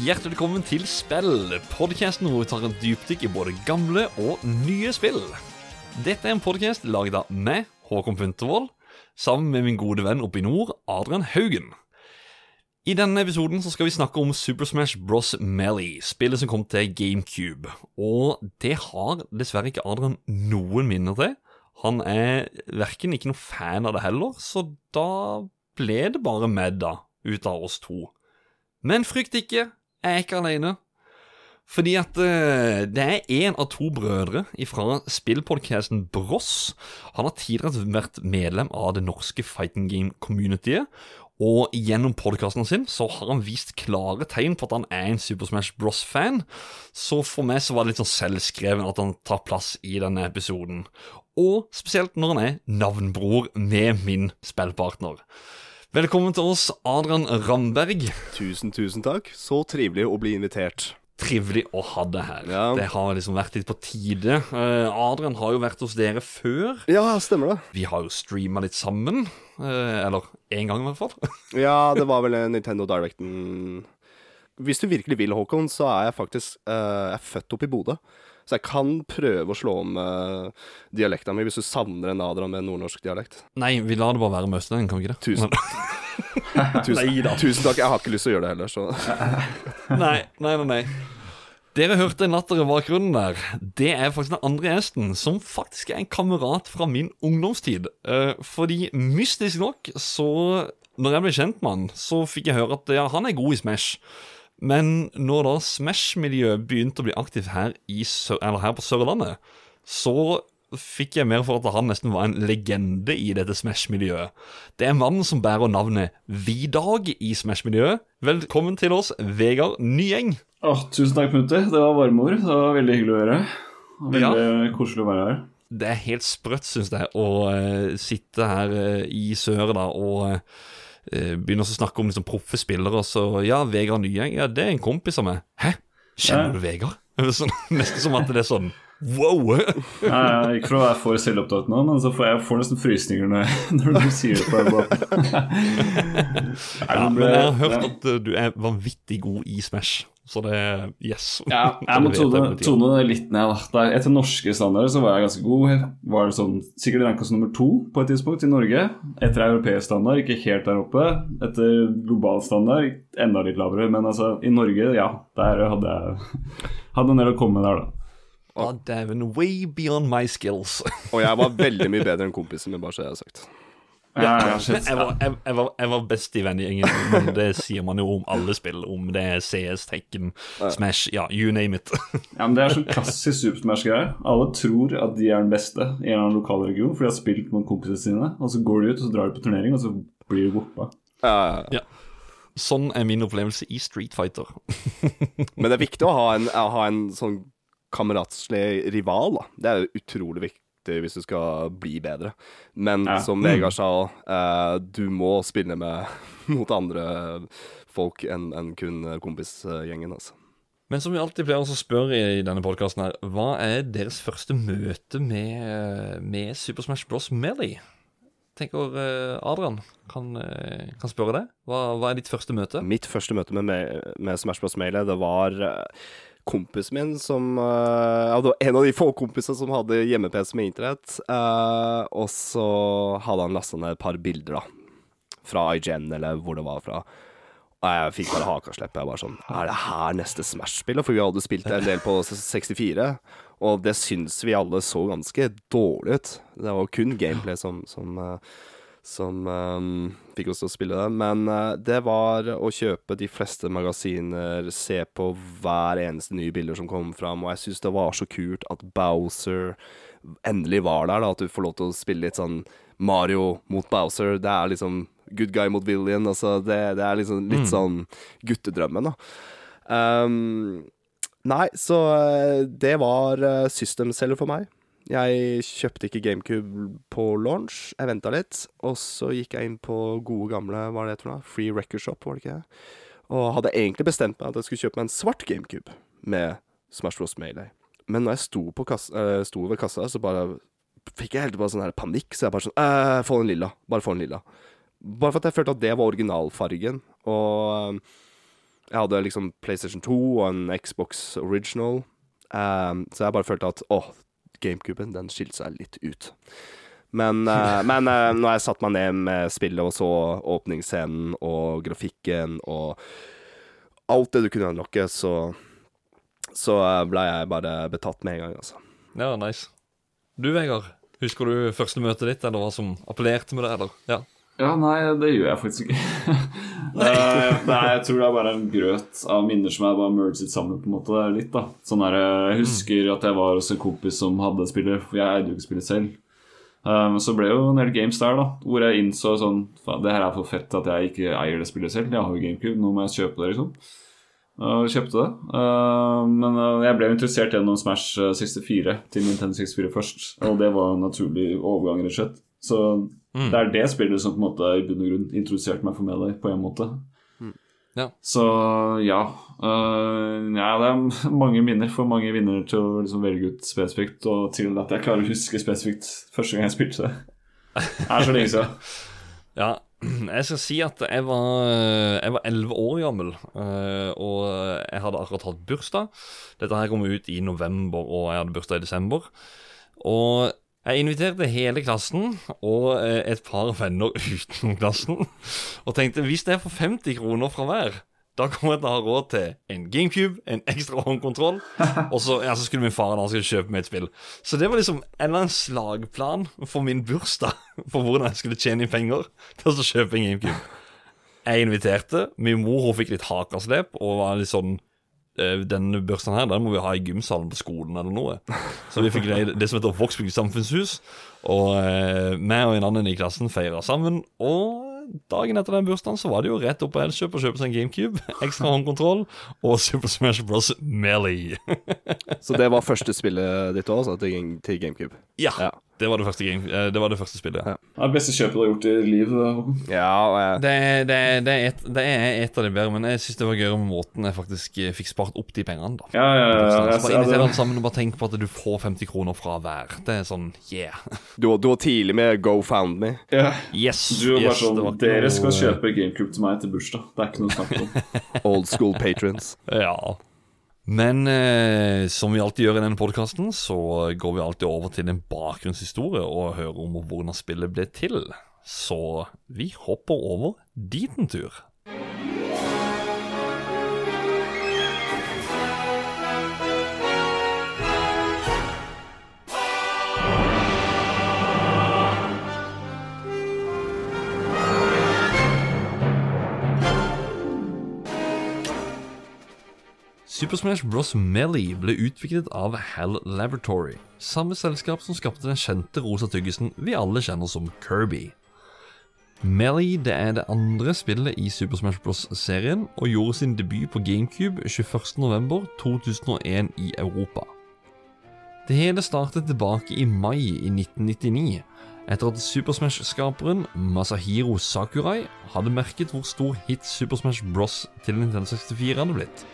Hjertelig velkommen til Spill, podkasten hvor vi tar en dypdykk i både gamle og nye spill. Dette er en podkast laget av meg, Håkon Puntervold, sammen med min gode venn oppe i nord, Adrian Haugen. I denne episoden skal vi snakke om Super Smash Bros. Melee, spillet som kom til GameCube. Og det har dessverre ikke Adrian noen minner til. Han er verken ikke noen fan av det heller, så da ble det bare med, da, ut av oss to. Men frykt ikke, jeg er ikke alene. Fordi at uh, det er én av to brødre fra spillpodcasten Bross. Han har tidligere vært medlem av det norske fighting game-communityet. Og gjennom podkasten sin så har han vist klare tegn på at han er en Super Smash Bros.-fan. Så for meg så var det litt sånn selvskreven at han tar plass i denne episoden. Og spesielt når han er navnbror med min spillpartner. Velkommen til oss, Adrian Ramberg. Tusen, tusen takk. Så trivelig å bli invitert. Trivelig å ha deg her. Ja. Det har liksom vært litt på tide. Eh, Adrian har jo vært hos dere før. Ja, stemmer det. Vi har jo streama litt sammen. eh, eller én gang, i hvert fall. Ja, det var vel Nintendo Directen Hvis du virkelig vil, Håkon, så er jeg faktisk eh, Jeg er født opp i Bodø. Så jeg kan prøve å slå om uh, dialekta mi hvis du savner en Adrian med nordnorsk dialekt. Nei, vi lar det bare være med østlendingen, kan vi ikke det? Tusen. Tusen, Neida. tusen takk. Jeg har ikke lyst til å gjøre det heller, så Nei, nei, nei, nei. Dere hørte en latter i bakgrunnen der. Det er faktisk den andre gjesten, som faktisk er en kamerat fra min ungdomstid. Uh, fordi mystisk nok, så Når jeg ble kjent med han, så fikk jeg høre at ja, han er god i Smash. Men når da Smash-miljøet begynte å bli aktivt her, i eller her på Sørlandet, så fikk jeg mer for at han nesten var en legende i dette Smash-miljøet. Det er mannen som bærer navnet Vidag i Smash-miljøet. Velkommen til oss, Vegard Nyeng. Åh, tusen takk, Punti. Det var varme ord. Det var veldig hyggelig å høre. Veldig Veldig koselig å være her. Det er helt sprøtt, syns jeg, å uh, sitte her uh, i søret da og eh, begynne å snakke om liksom proffe spillere, og så Ja, Vegard Nyeng, ja, det er en kompis av meg. Hæ? Kjenner du Vegard? Sånn, nesten som at det er sånn wow! Ja, ja, ikke for å være for selvopptatt nå, men så får jeg får nesten frysninger når, når du sier det på den måten. Ja, men jeg har hørt at eh, du er vanvittig god i Smash, så det er yes. Ja, jeg må tone, tone det litt ned. da. Da- Etter norske standarder så var jeg ganske god. Jeg var sånn, sikkert ranka som nummer to på et tidspunkt i Norge. Etter europeisk standard, ikke helt der oppe. Etter global standard, enda litt lavere. Men altså, i Norge, ja, der hadde jeg hadde en del å komme med der, da. Ja, damn, way beyond my skills. Og jeg var veldig mye bedre enn kompisen min, bare så jeg har sagt. Ja, ja, shit. Jeg var, jeg, jeg, var, jeg var best i vennegjengen, men det sier man jo om alle spill. Om det er CS, Tekken, Smash, ja, you name it. Ja, men Det er sånn klassisk Super Smash-greie. Alle tror at de er den beste i en eller annen lokal region, for de har spilt mot kompisene sine, og så går de ut og så drar de på turnering, og så blir de borte. Ja, ja, ja. Sånn er min opplevelse i Street Fighter. Men det er viktig å ha en, å ha en sånn kameratslig rival, da. Det er jo utrolig viktig hvis du skal bli bedre. Men Ja. som Vegard sa, eh, du må spille med mot andre folk enn en kun kompisgjengen, altså. Men som vi alltid pleier å spørre i denne podkasten her, hva er deres første møte med, med Super Smash Bros. Melee? Tenker eh, Adrian kan, eh, kan spørre deg. Hva, hva er ditt første møte? Mitt første møte med, med, Smash Bros. Melee, det var eh, kompisen min som eh, Ja, det var en av de få kompisene som hadde hjemme-PC med internett. eh, og så hadde han lasta ned et par bilder, da. Fra IGN, eller hvor det var fra. Og jeg fikk bare hakaslepp. Jeg var sånn Er det her neste Smash-spill? For vi hadde spilt en del på 64, og det syns vi alle så ganske dårlig ut. Det var kun gameplay som, som eh, som ehm, fikk oss til å spille det. Men eh, det var å kjøpe de fleste magasiner, se på hver eneste nye bilder som kom fram, og jeg syns det var så kult at Bowser endelig var der, da, at du får lov til å spille litt sånn Mario mot Bowser. Det er liksom good guy mot villain. Altså, det, det er liksom litt sånn guttedrømmen, da. Um, nei, så eh, det var uh, system-selger for meg. Jeg kjøpte ikke GameCube på launch. Jeg venta litt. Og så gikk jeg inn på gode gamle hva er det for noe? Free Record Shop, var det ikke det? Og hadde egentlig bestemt meg at jeg skulle kjøpe meg en svart GameCube med Smash Bros. Melee. Men når jeg sto, kassa, eh, sto ved kassa, så bare fikk jeg helt bare sånn her panikk. Så jeg bare sånn eh, Få den lilla. Bare få den lilla. Bare for at jeg følte at det var originalfargen. Og Jeg hadde liksom PlayStation 2 og en Xbox Original, um, så jeg bare følte at åh, GameCuben, den skilte seg litt ut. Men, uh, men uh, når jeg satte meg ned med spillet og så åpningsscenen og grafikken og alt det du kunne unlocke, så, så uh, ble jeg bare betatt med en gang, altså. Ja, nice. Du, Vegard. Husker du første møtet ditt, eller hva som appellerte med det? eller? Ja. Ja, nei, det gjør jeg faktisk ikke. nei. nei, jeg tror det er bare en grøt av minner som er bare merget sammen på en måte litt. da Sånn der, Jeg husker at jeg var hos en kompis som hadde spillet, for jeg eide jo ikke spillet selv. Um, så ble jo en del games der, da hvor jeg innså sånn Det her er for fett at jeg ikke eier det spillet selv. Jeg har jo GameCube, nå må jeg kjøpe det, liksom. Og kjøpte det. Uh, men jeg ble interessert gjennom Smash 64 til Nintendo 64 først. Og det var en naturlig overgang, rett og slett. Så mm. det er det spillet som på en måte i bunn og grunn introduserte meg for Melee, på en måte. Mm. Ja. Så ja. Uh, ja, det er mange minner for mange vinnere til å liksom velge ut spesifikt, og til at jeg klarer å huske spesifikt første gang jeg spilte det. Det er så lenge siden. ja, jeg skal si at jeg var var elleve år gammel, eh, og jeg hadde akkurat hatt bursdag. Dette her kom ut i november, og jeg hadde bursdag i desember. Og jeg inviterte hele klassen og eh, et par venner utenom klassen, og tenkte hvis det er for 50 kroner fra hver da kommer jeg til å ha råd til en GameCube, en ekstra håndkontroll, og så, ja, så skulle min far han skulle kjøpe meg et spill. Så det var liksom en eller annen slagplan for min bursdag for hvordan jeg skulle tjene inn penger til å kjøpe en GameCube. Jeg inviterte. Min mor hun fikk litt hakaslep og var litt sånn «Eh, denne bursdagen her, den må vi ha i gymsalen på skolen eller noe. Så vi fikk det, det som heter Vågsbygd samfunnshus. Og eh, meg og en annen i klassen feira sammen. Og dagen etter den bursdagen så var det jo rett opp på Elkjøp og kjøpe seg en GameCube, ekstra håndkontroll og Super Smash Bros. Melee. så det var første spillet ditt òg, altså, til, til GameCube? Ja. ja. Det var det første, game, eh, det, var det første spillet. Ja. Det er det beste kjøpet du har gjort i livet? Ja, det, det, det, er et, det er et av de bedre, men jeg syns det var gøyere med måten jeg faktisk eh, fikk spart opp de pengene. da Ja, ja, ja, ja. Bare invitere alle sammen og bare tenk på at du får 50 kroner fra hver. Det er sånn yeah. Du, du var tidlig med Go Found Me. Ja. Yes, du var yes, sånn Dere skal kjøpe GameCube til meg til bursdag. Det er ikke noe snakk om. Old school patrons. ja. Men eh, som vi alltid gjør i denne podkasten, så går vi alltid over til en bakgrunnshistorie og hører om hvordan spillet ble til. Så vi hopper over dit en tur. Super Smash Bros. Melee ble utviklet av Hell Laboratory, samme selskap som skapte den kjente rosa tyggisen vi alle kjenner som Kirby. Melee det er det andre spillet i Super Smash Bros.-serien, og gjorde sin debut på GameCube 21.11.2001 i Europa. Det hele startet tilbake i mai i 1999, etter at Super Smash-skaperen Masahiro Sakurai hadde merket hvor stor hit Super Smash Bros. til Nintendo 64 hadde blitt.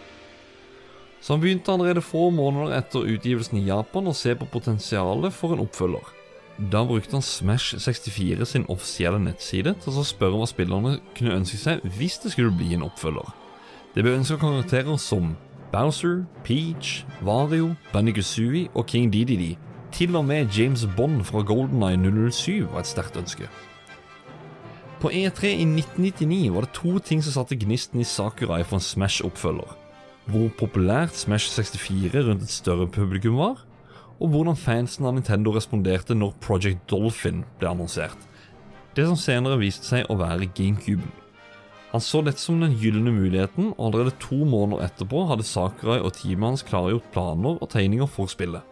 Så han begynte allerede få måneder etter utgivelsen i Japan å se på potensialet for en oppfølger. Da brukte han Smash 64 sin offisielle nettside til å spørre hva spillerne kunne ønske seg hvis det skulle bli en oppfølger. Det ble ønska karakterer som Bowser, Peach, Vario, Bannikuzui og King Didi. Til og med James Bond fra Golden Eye 007 var et sterkt ønske. På E3 i 1999 var det to ting som satte gnisten i Sakurai for en Smash-oppfølger hvor populært Smash 64 rundt et større publikum var, og hvordan fansen av Nintendo responderte når Project Dolphin ble annonsert. Det som senere viste seg å være GameCuben. Han så dette som den gylne muligheten, og allerede to måneder etterpå hadde Sakurai og teamet hans klargjort planer og tegninger for spillet.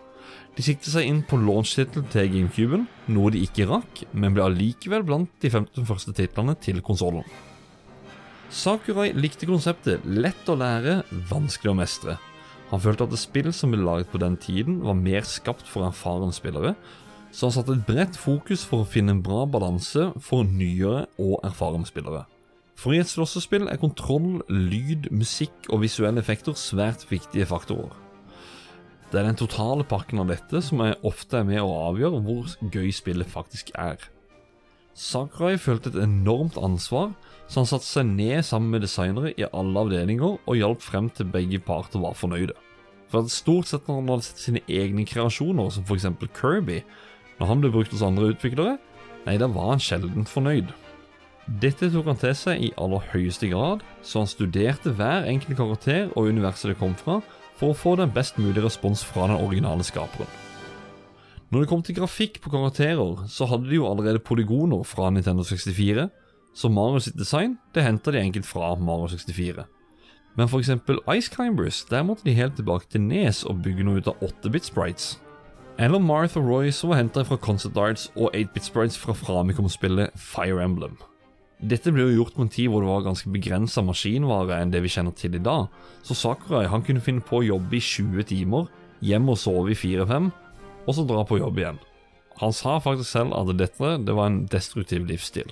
De siktet seg inn på launch-tittel til GameCuben, noe de ikke rakk, men ble allikevel blant de 15 første titlene til konsollen. Sakurai likte konseptet lett å lære, vanskelig å mestre. Han følte at det spill som ble laget på den tiden, var mer skapt for erfarne spillere, så han satte et bredt fokus for å finne en bra balanse for nyere og erfarne spillere. For i et slåssespill er kontroll, lyd, musikk og visuelle effekter svært viktige faktorer. Det er den totale pakken av dette som er ofte er med å avgjøre hvor gøy spillet faktisk er. Sakurai følte et enormt ansvar, så han satte seg ned sammen med designere i alle avdelinger og hjalp frem til begge parter var fornøyde. For at stort sett når han hadde sett sine egne kreasjoner, som f.eks. Kirby, når han ble brukt hos andre utviklere, nei, da var han sjelden fornøyd. Dette tok han til seg i aller høyeste grad, så han studerte hver enkelt karakter og universet det kom fra, for å få den best mulige respons fra den originale skaperen. Når det kom til grafikk på karakterer, så hadde de jo allerede polygoner fra Nintendo 64, så Mario sitt design det henter de enkelt fra Mario 64. Men f.eks. Ice Climbers, der måtte de helt tilbake til Nes og bygge noe ut av 8-bit sprites. Eller Martha Roy, som var henta fra Concert Arts og 8-bit sprites fra Framicom-spillet Fire Emblem. Dette ble jo gjort på en tid hvor det var ganske begrensa maskinvare enn det vi kjenner til i dag, så Sakurai han kunne finne på å jobbe i 20 timer, hjem og sove i 4-5, og så dra på jobb igjen. Han sa faktisk selv at dette det var en destruktiv livsstil.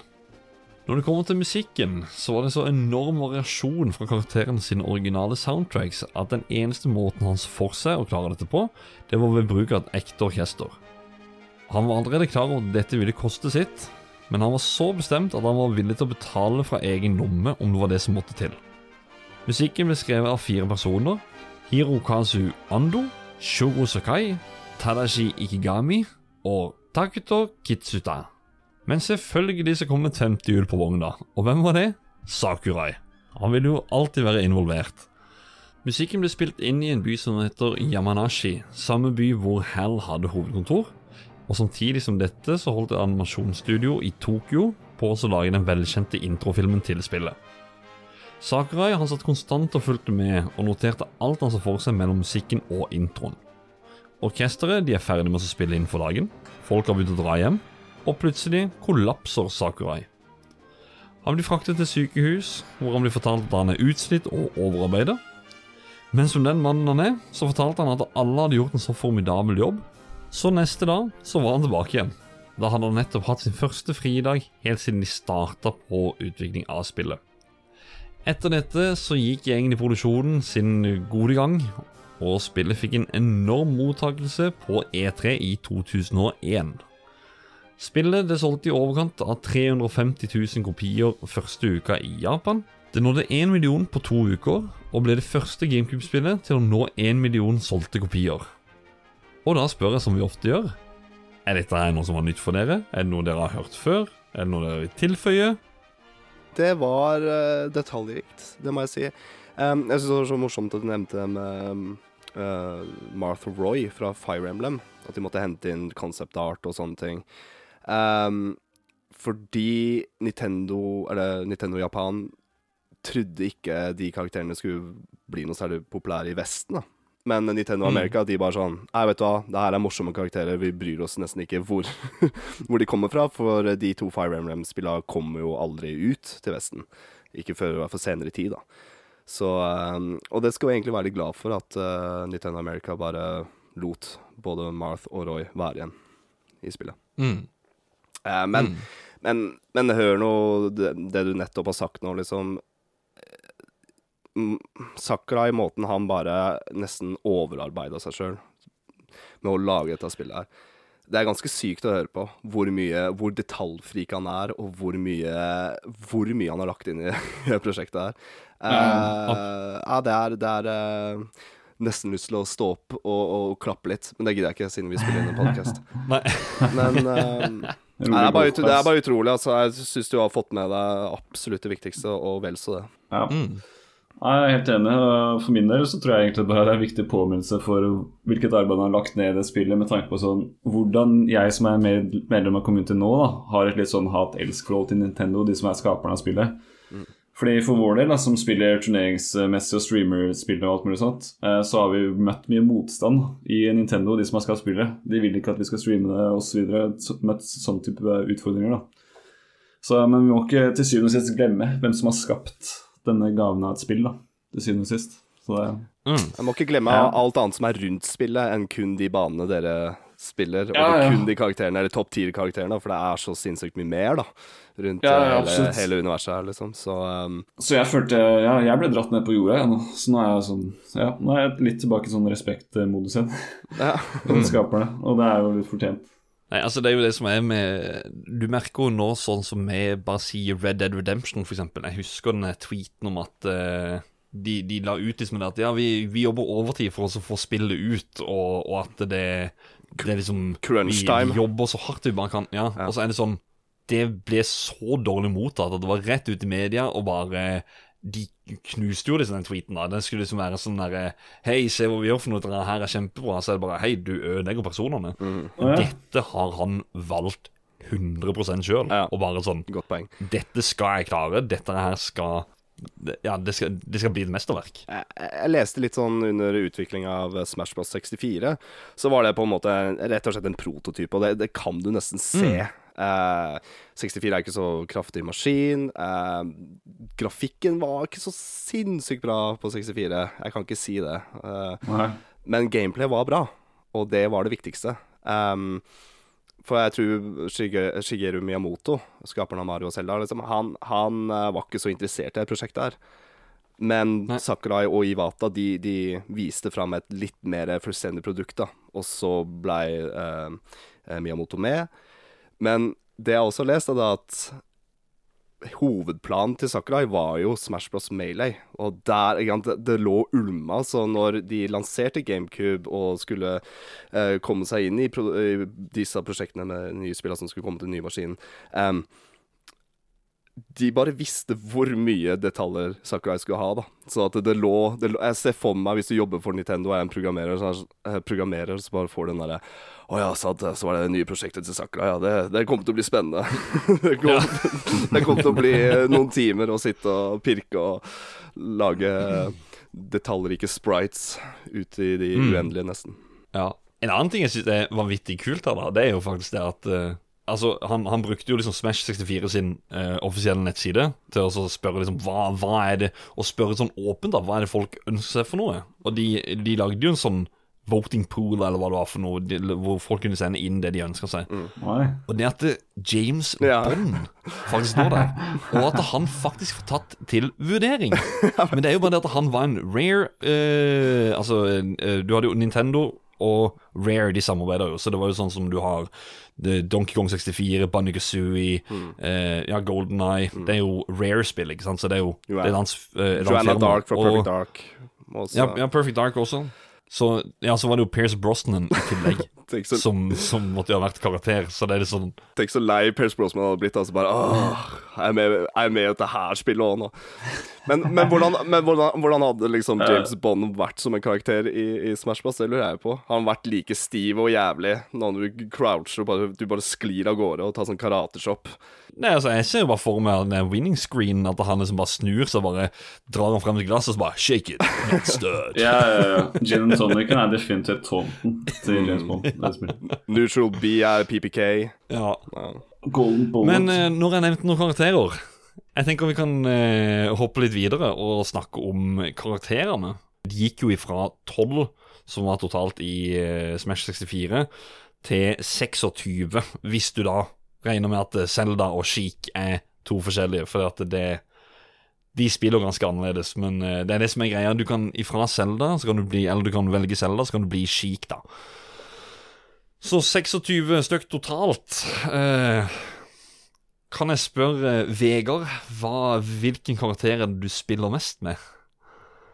Når det kommer til musikken, så var det så enorm variasjon fra karakterene sine originale soundtracks at den eneste måten hans for seg å klare dette på, det var ved bruk av et ekte orkester. Han var allerede klar over at dette ville koste sitt, men han var så bestemt at han var villig til å betale fra egen lomme om det var det som måtte til. Musikken ble skrevet av fire personer. Hirokazu Ando, Shogo Sakai, Tadashi Ikigami og Takuto Kitsuta. Men selvfølgelig så kom et femte hjul på vogna, og hvem var det? Sakurai. Han ville jo alltid være involvert. Musikken ble spilt inn i en by som heter Yamanashi, samme by hvor Hal hadde hovedkontor. Og samtidig som dette så holdt et animasjonsstudio i Tokyo på å lage den velkjente introfilmen til spillet. Sakurai han satt konstant og fulgte med, og noterte alt han så for seg mellom musikken og introen. Orkesteret de er ferdig med å spille inn for dagen, folk har begynt å dra hjem, og plutselig kollapser Sakurai. Han blir fraktet til sykehus, hvor han blir fortalt at han er utslitt og overarbeidet. Men som den mannen han er, så fortalte han at alle hadde gjort en så formidabel jobb, så neste dag så var han tilbake igjen. Da hadde han nettopp hatt sin første fridag helt siden de starta på utvikling av spillet. Etter dette så gikk gjengen i produksjonen sin gode gang, og spillet fikk en enorm mottakelse på E3 i 2001. Spillet det solgte i overkant av 350 000 kopier første uka i Japan. Det nådde 1 million på to uker, og ble det første GameCube-spillet til å nå 1 million solgte kopier. Og da spør jeg som vi ofte gjør, er dette her noe som var nytt for dere? Er det noe dere har hørt før? Er det noe dere vil tilføye? Det var uh, detaljrikt, det må jeg si. Um, jeg syns det var så morsomt at du nevnte det med um, uh, Martha Roy fra Fire Emblem. At de måtte hente inn concept art og sånne ting. Um, fordi Nintendo, eller Nintendo Japan trodde ikke de karakterene skulle bli noe særlig populære i Vesten. da. Men Nintendo America de bare sånn Nei, vet du hva, det her er morsomme karakterer. Vi bryr oss nesten ikke hvor, hvor de kommer fra, for de to Fire Emblem-spillene kommer jo aldri ut til Vesten. Ikke før i hvert fall senere tid, da. Så um, Og det skal vi egentlig være litt glad for at uh, Nintendo America bare lot både Marth og Roy være igjen i spillet. Mm. Eh, men, Mm. men, men hør nå det, det du nettopp har sagt nå, liksom. Sakra i måten han bare nesten overarbeida seg sjøl med å lage dette spillet her. Det er ganske sykt å høre på hvor mye Hvor detaljfrik han er, og hvor mye Hvor mye han har lagt inn i prosjektet her. Eh, ja, det er, det er uh, nesten lyst til å stå opp og, og klappe litt, men det gidder jeg ikke siden vi spiller inn en podkast. Men eh, Nei, det, er bare, det er bare utrolig. Altså. Jeg syns du har fått med deg absolutt det viktigste, og vel så det. Ja. Mm. Nei, Jeg er helt enig. For min del så tror jeg egentlig bare det er en viktig påminnelse for hvilket arbeid han har lagt ned i det spillet, med tanke på sånn hvordan jeg som er med, medlem av community nå, da, har et litt sånn hat-elsk-forhold til Nintendo, de som er skaperne av spillet. Fordi For vår del, da, som spiller turneringsmessig og streamer-spiller og alt mulig sånt, eh, så har vi møtt mye motstand i Nintendo, de som har skapt spillet. De vil ikke at vi skal streame det osv. Møtt sånn type utfordringer, da. Så, men vi må ikke til syvende og sist glemme hvem som har skapt denne gaven av et spill, da. Til syvende og sist. Så det, Mm. Jeg må ikke glemme Ja. alt annet som er rundt spillet, enn kun de banene dere spiller, og Ja, ja. kun de karakterene, eller topp tier-karakterene, for det er så sinnssykt mye mer, da, rundt Ja, ja, eh, hele, hele universet her, liksom. Så um, så jeg følte Ja, jeg ble dratt ned på jorda, jeg nå. Så nå er jeg sånn Ja, nå er jeg litt tilbake i sånn respektmodus igjen. ja. Skaperne. Og det er jo litt fortjent. Nei, altså Det er jo det som er med Du merker jo nå sånn som vi bare sier Red Dead Redemption, for eksempel. Jeg husker den tweeten om at uh, de, de la ut liksom det at ja, vi, vi jobber overtid for oss å få spillet ut, og, og at det, det er liksom Crunch time. vi jobber så hardt vi bare kan. Ja. Ja. Og så er det sånn Det ble så dårlig mottatt at det var rett ut i media, og bare de knuste jo liksom den tweeten. da Den skulle liksom være sånn derre Hei, se hva vi gjør for noe, dette her er kjempebra. Så er det bare Hei, du ødelegger personene. Mm. Dette har han valgt 100 sjøl. Ja. Og bare sånn Godt poeng. Dette skal jeg klare. Dette her skal Ja, det skal, det skal bli et mesterverk. Jeg, jeg leste litt sånn under utviklinga av Smash Bros 64, så var det på en måte rett og slett en prototyp, og det, det kan du nesten se. Eh, 64 er ikke så kraftig maskin. Uh, grafikken var ikke så sinnssykt bra på 64, jeg kan ikke si det. Uh, men gameplay var bra, og det var det viktigste. Um, for jeg tror Shige- Shigeru Miyamoto, skaperen av Mario og Zelda, liksom, han, han eh, var ikke så interessert i det prosjektet her. Men Nei. Sakurai og Iwata de, de viste fram et litt mer fullstendig produkt, da. Og så blei eh, eh, Miyamoto med. Men det jeg også leste lest, er at hovedplanen til Sakurai var jo Smash Bros. Melee. Og der, det, det lå ulma, så når de lanserte GameCube og skulle eh, komme seg inn i, pro i disse prosjektene med nye spillere som skulle komme til den nye maskinen um, de bare visste hvor mye detaljer Sakurai skulle ha, da. Så at det, lå, det lå Jeg ser for meg, hvis du jobber for Nintendo og er en programmerer, så, er, programmerer, så bare får du den derre Å ja, sant, så var det det nye prosjektet til Sakra. Ja, det, det kommer til å bli spennende. det, kommer, det kommer til å bli noen timer å sitte og pirke og lage detaljrike sprites ut i de Mm. uendelige, nesten. Ja. En annen ting jeg syns er vanvittig kult her, da, det er jo faktisk det at uh, Altså, han, han brukte jo liksom Smash64 sin uh, offisielle nettside til å spørre liksom hva, hva er det Og spørre sånn åpent, da. Hva er det folk ønsker seg for noe? Og de, de lagde jo en sånn voting pool, eller hva det var for noe, de, hvor folk kunne sende inn det de ønska seg. Mm. Og det at James Ja. Bond faktisk står der, og at han faktisk får tatt til vurdering. Men det er jo bare det at han var en rare uh, Altså, uh, du hadde jo Nintendo og Rare, de samarbeider jo, så det var jo sånn som du har Donkey Kong 64, Bunny mm. eh, ja, Golden Eye Det er jo Rare-spill, ikke sant, så det er jo Jo, ja. det er et annet, eh, et annet Joanna firma. Dark fra Og- Perfect Dark. Også, Ja, ja, Perfect Dark også. Så, ja, så var det jo Pierce Brosnan i tillegg, så, som, som måtte jo ha vært karakter. Så det er litt sånn tenk så lei Pierce Brosnan hadde blitt. Altså bare Åh, jeg er med, i dette her spillet òg nå. Men, men, hvordan, men hvordan, hvordan hadde liksom James Bond vært som en karakter i, i Smash Bros? Det lurer jeg på. Har han vært like stiv og jævlig når du croucher og bare, du bare sklir av gårde og tar sånn karateshop? Nei, altså, Jeg ser jo bare for meg den winning screen, at han liksom bare snur seg, bare drar han frem til glasset og så bare Shake it, not stirred. Ja, ja, ja. Gin and tonicen er definitivt tånten til James Bond. Neutral B er PPK. Ja. Ja. Men eh, når jeg nevnte noen karakterer Jeg tenker vi kan eh, hoppe litt videre og snakke om karakterene. De gikk jo ifra 12, som var totalt i eh, Smash 64, til 26, hvis du da regner med at Selda og Sheik er to forskjellige, for at det de spiller ganske annerledes, men eh, det er det som er greia. Du kan ifra bli Eller du kan velge Zelda, så kan du bli Sheik, da. Så 26 stykk totalt. Eh, kan jeg spørre Vegard, hva, hvilken karakter er det du spiller mest med?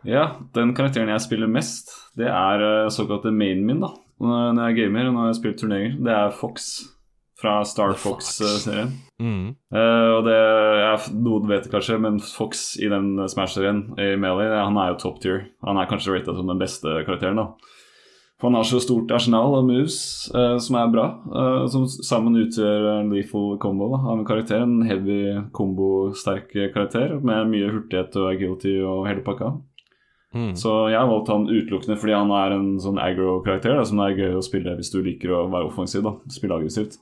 Ja, den karakteren jeg spiller mest, det er uh, såkalte mainen min, da. Når jeg gamer og når jeg spiller turneringer. Det er Fox fra Star Fox. Fox-serien. Mm. Uh, og det er, Noen vet det kanskje, men Fox i den Smash-serien i Melee, han er jo top tier. Han er kanskje rata som den beste karakteren, da. For han har så stort arsenal av moves eh, som er bra, eh, som sammen utgjør en lethal combo da, av en karakter. En heavy combo-sterk karakter med mye hurtighet og agility og hele pakka. Mm. Så jeg har valgt han utelukkende fordi han er en sånn aggro-karakter som det er gøy å spille hvis du liker å være offensiv. da, Spille aggressivt.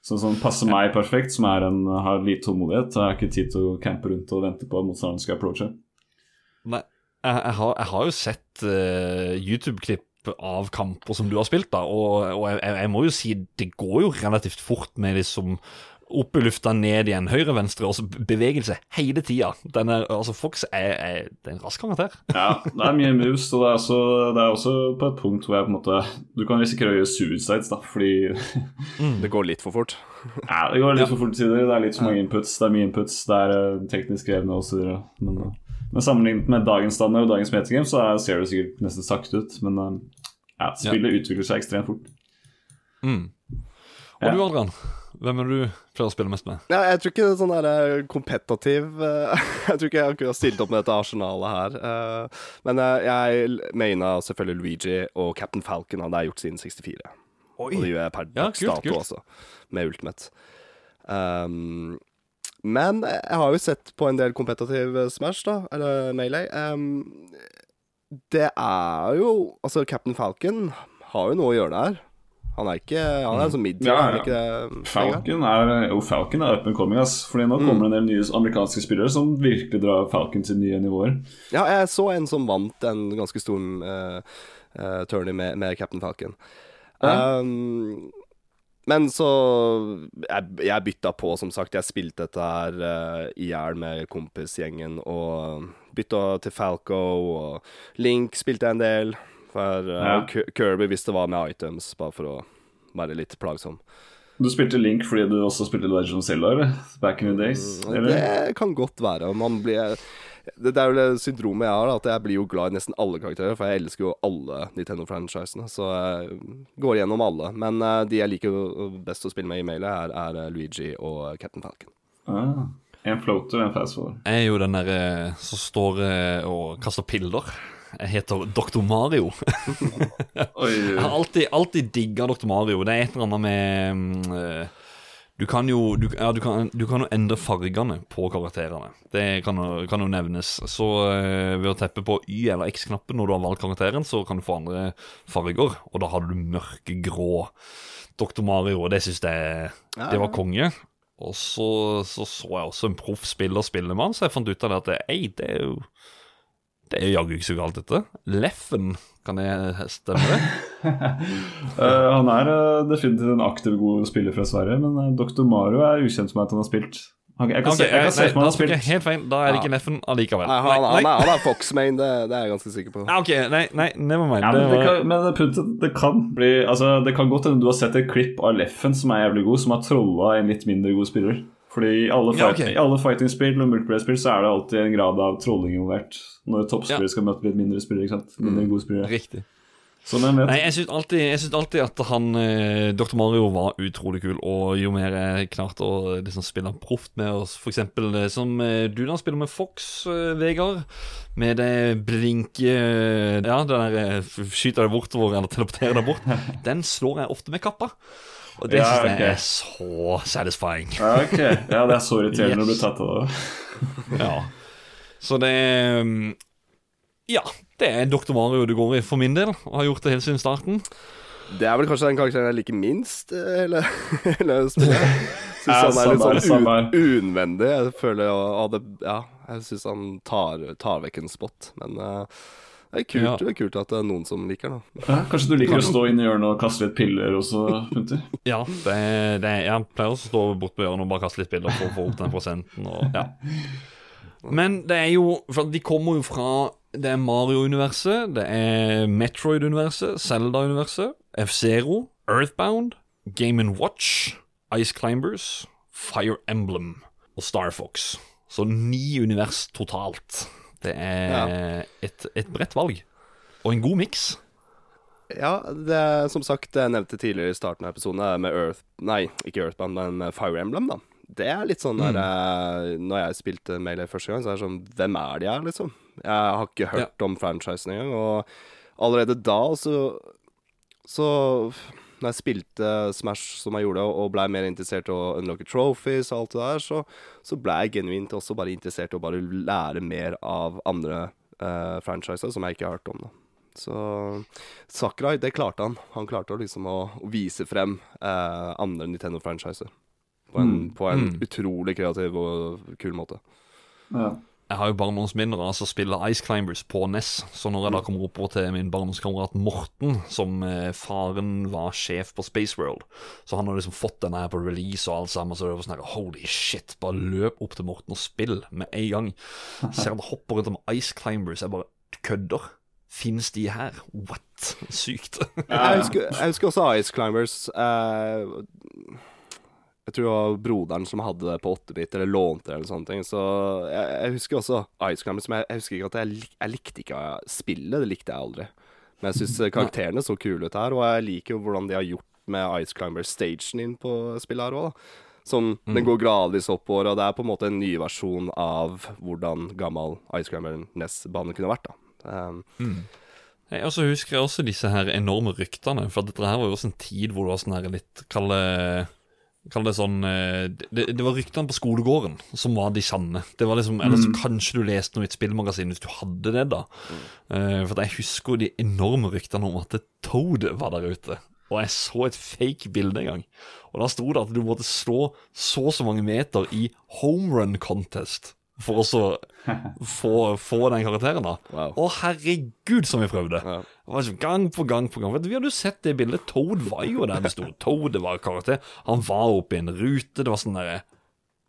Så sånn passer meg perfekt, som en, har lite tålmodighet. Jeg har ikke tid til å campe rundt og vente på at motstanderen skal approache. Nei, jeg, jeg, har, jeg har jo sett uh, YouTube-klipp av kamper som du har spilt, da, og, og jeg, jeg må jo si det går jo relativt fort med liksom opp i lufta, ned igjen, høyre, venstre, og så bevegelse hele tida. Altså, Fox er, er, det er en rask karakter. Ja, det er mye moves, og det er, også, det er også på et punkt hvor jeg på en måte Du kan risikere å gjøre suicides, da, fordi Det går litt for fort. Ja, det går litt for fort til tider. Det er litt for mange inputs. Det er mye inputs, det er uh, teknisk krevende osv. Men, uh, men sammenlignet med dagens standard og dagens metagame, så ser det sikkert nesten sakte ut. Men uh, ja, spillet ja. utvikler seg ekstremt fort. Mm. Og ja. du, Adrian? Hvem er du pleier å spille mest med? Ja, jeg tror ikke det er sånn der kompetativ Jeg tror ikke jeg har stilt opp med dette arsenalet her. Men jeg maina selvfølgelig Luigi og Captain Falcon. Han har jeg gjort siden 64. Oi. Og gjør jeg per ja, dags dato også, med Ultimate. Um, men jeg har jo sett på en del kompetativ Smash, da, eller Melee. Um, det er jo Altså, Captain Falcon har jo noe å gjøre der. Han er ikke Han er en midt mid ja, ja. Falcon er jo Falcon er up and coming, ass. Fordi nå mm. kommer det en del nye amerikanske spillere som virkelig drar Falcon til nye nivåer. Ja, jeg så en som vant en ganske stor uh, uh, tourney med, med Captain Falcon. Um, men så jeg, jeg, bytta på, som sagt. Jeg spilte dette her uh, i hjel med kompisgjengen. Og bytta til Falco, og Link spilte jeg en del. For uh, ja. Kirby hvis det var med items, bare for å være litt plagsom. Du spilte Link fordi du også spilte Legend of Zelda, eller? Back in the days? Mm, eller? Det kan godt være. Man blir det, det er jo det syndromet jeg har, at jeg blir jo glad i nesten alle karakterer. For jeg elsker jo alle Nintendo-franchisene, så jeg går gjennom alle. Men uh, de jeg liker best å spille med i mailet, er, er eh, Luigi og Captain Falcon. Ah, en floater, en fast forward. Jeg er jo den derre uh, som står uh, og kaster piller. Jeg heter Dr. Mario. jeg har alltid, alltid digga Dr. Mario. Det er et eller annet med uh, du kan jo, du, ja, du kan, du kan jo endre fargene på karakterene. Det kan, kan jo nevnes. Så ved å teppe på Y- eller X-knappen når du har valgt karakteren, så kan du få andre farger. Og da hadde du mørkegrå Dr. Mario, og det syns jeg det var konge. Og så, så, så jeg også en proff spiller spille med han, så jeg fant ut av det at ei, det er jo det er jo jaggu ikke så galt, dette. Leffen, kan jeg stemme det? uh, han er uh, definitivt en aktiv, god spiller fra Sverige, men uh, eh, Dr. Mario er ukjent for meg at han har spilt. Okay, jeg kan okay, se, jeg kan se for meg han har spilt. Helt feil, Da er det ikke Neffen allikevel. Nei, han, han, han, er, er Foxmain, det, det, er jeg ganske sikker på. ok, Nei, nei never mind. Ja, men, det, kan, men det, det, kan bli Altså, det kan godt hende du har sett et klipp av Leffen som er jævlig god, som har trolla en litt mindre god spiller. Fordi i alle, fight, ja, okay. alle fighting-spill og multiplayer-spill så er det alltid en grad av trolling involvert. Når toppspillere ja. skal møte litt mindre spillere. ikke sant? Mindre mm. gode spillere. Riktig. Nei, jeg syns alltid, alltid, at han eh, Dr. Mario var utrolig kul, og jo mer jeg klarte å liksom, spille proft med oss, f.eks. Eh, som eh, du da spiller med Fox, eh, Vegard, med det blinke Ja, det der skyter deg bortover eller teleporterer deg bort, den slår jeg ofte med kappa. Og det ja, syns jeg okay. er så satisfying. Ja, okay. Ja, det er så irriterende yes. når du blir tatt av det. ja. Så det mm, Ja, det er Dr. Mario du går i for min del, og har gjort det helt siden starten. Det er vel kanskje den karakteren jeg liker minst, eller, eller spillet. Syns han er litt sånn un unvendig. Jeg føler ja, ja, jeg syns han tar, tar, vekk en spot, men uh, det er kult, ja. det er kult at det er noen som liker det. Ja, kanskje du liker å stå inne i hjørnet og kaste litt piller også, punter? ja, det, det, jeg pleier også å stå bort på hjørnet og bare kaste litt piller for å få opp den prosenten. Og, ja. Men det er jo For de kommer jo fra Det er Mario-universet, det er Metroid-universet, Zelda-universet, F-Zero, Earthbound, Game Watch, Ice Climbers, Fire Emblem og Star Fox. Så ni univers totalt. Det er ja. et, et bredt valg. Og en god miks. Ja, det er som sagt, jeg nevnte tidligere i starten av episoden med Earth Nei, ikke Earthbound, men Fire Emblem, da. Det er litt sånn der mm. Når jeg spilte Melee første gang, så er det sånn Hvem er de her, liksom? Jeg har ikke hørt ja. om franchisen engang. Og allerede da så Så når jeg spilte Smash som jeg gjorde, og blei mer interessert i å unlocke trophies og alt det der, så, så blei jeg genuint også bare interessert i å bare lære mer av andre uh, franchiser som jeg ikke har hørt om. da. Så Sakurai, det klarte han. Han klarte liksom å, å vise frem uh, andre Nintendo-franchiser. På en, mm. på en mm. utrolig kreativ og kul måte. Ja. jeg har jo barndomsminner av å spille Ice Climbers på NES. Så når jeg da kommer oppover til min barndomskamerat Morten, som eh, faren var sjef på Space World, så han har liksom fått denne her på release og alt sammen, så det var sånn her Holy shit, bare løp opp til Morten og spill med en gang. Ser han hopper rundt om Ice Climbers, jeg bare kødder? Fins de her? What? Sykt. Jeg husker, jeg husker også Ice Climbers. Eh, jeg tror det var broderen som hadde det på 8-bit, eller lånte det, eller sånne ting. Så jeg, jeg husker også Ice Climbers, men jeg, jeg husker ikke at jeg, lik- jeg likte ikke spillet. Det likte jeg aldri. Men jeg syns karakterene så kule ut her, og jeg liker jo hvordan de har gjort med Ice Climber-stagen inn på spillet her òg. Som den går gradvis oppover, og det er på en måte en ny versjon av hvordan gammel Ice Climber Ness-bane kunne vært. da. Um, Jeg også husker jeg også disse her enorme ryktene, for dette her var jo også en tid hvor det var sånn her litt Kall det Kall det sånn eh, det, det var ryktene på skolegården som var de sanne. Det var liksom, Eller så kanskje du leste noe i et spillmagasin hvis du hadde det, da. Eh, for jeg husker de enorme ryktene om at Toad var der ute. Og jeg så et fake bilde en gang. Og da sto det at du måtte slå så og så mange meter i homerun contest for å så få, få den karakteren, da. Wow. Å, herregud, som vi prøvde. Ja. Sånn gang på gang på gang. Vet du, Vi hadde jo sett det bildet. Toad var jo der det sto. Toad var karakter. Han var oppe i en rute. Det var sånn derre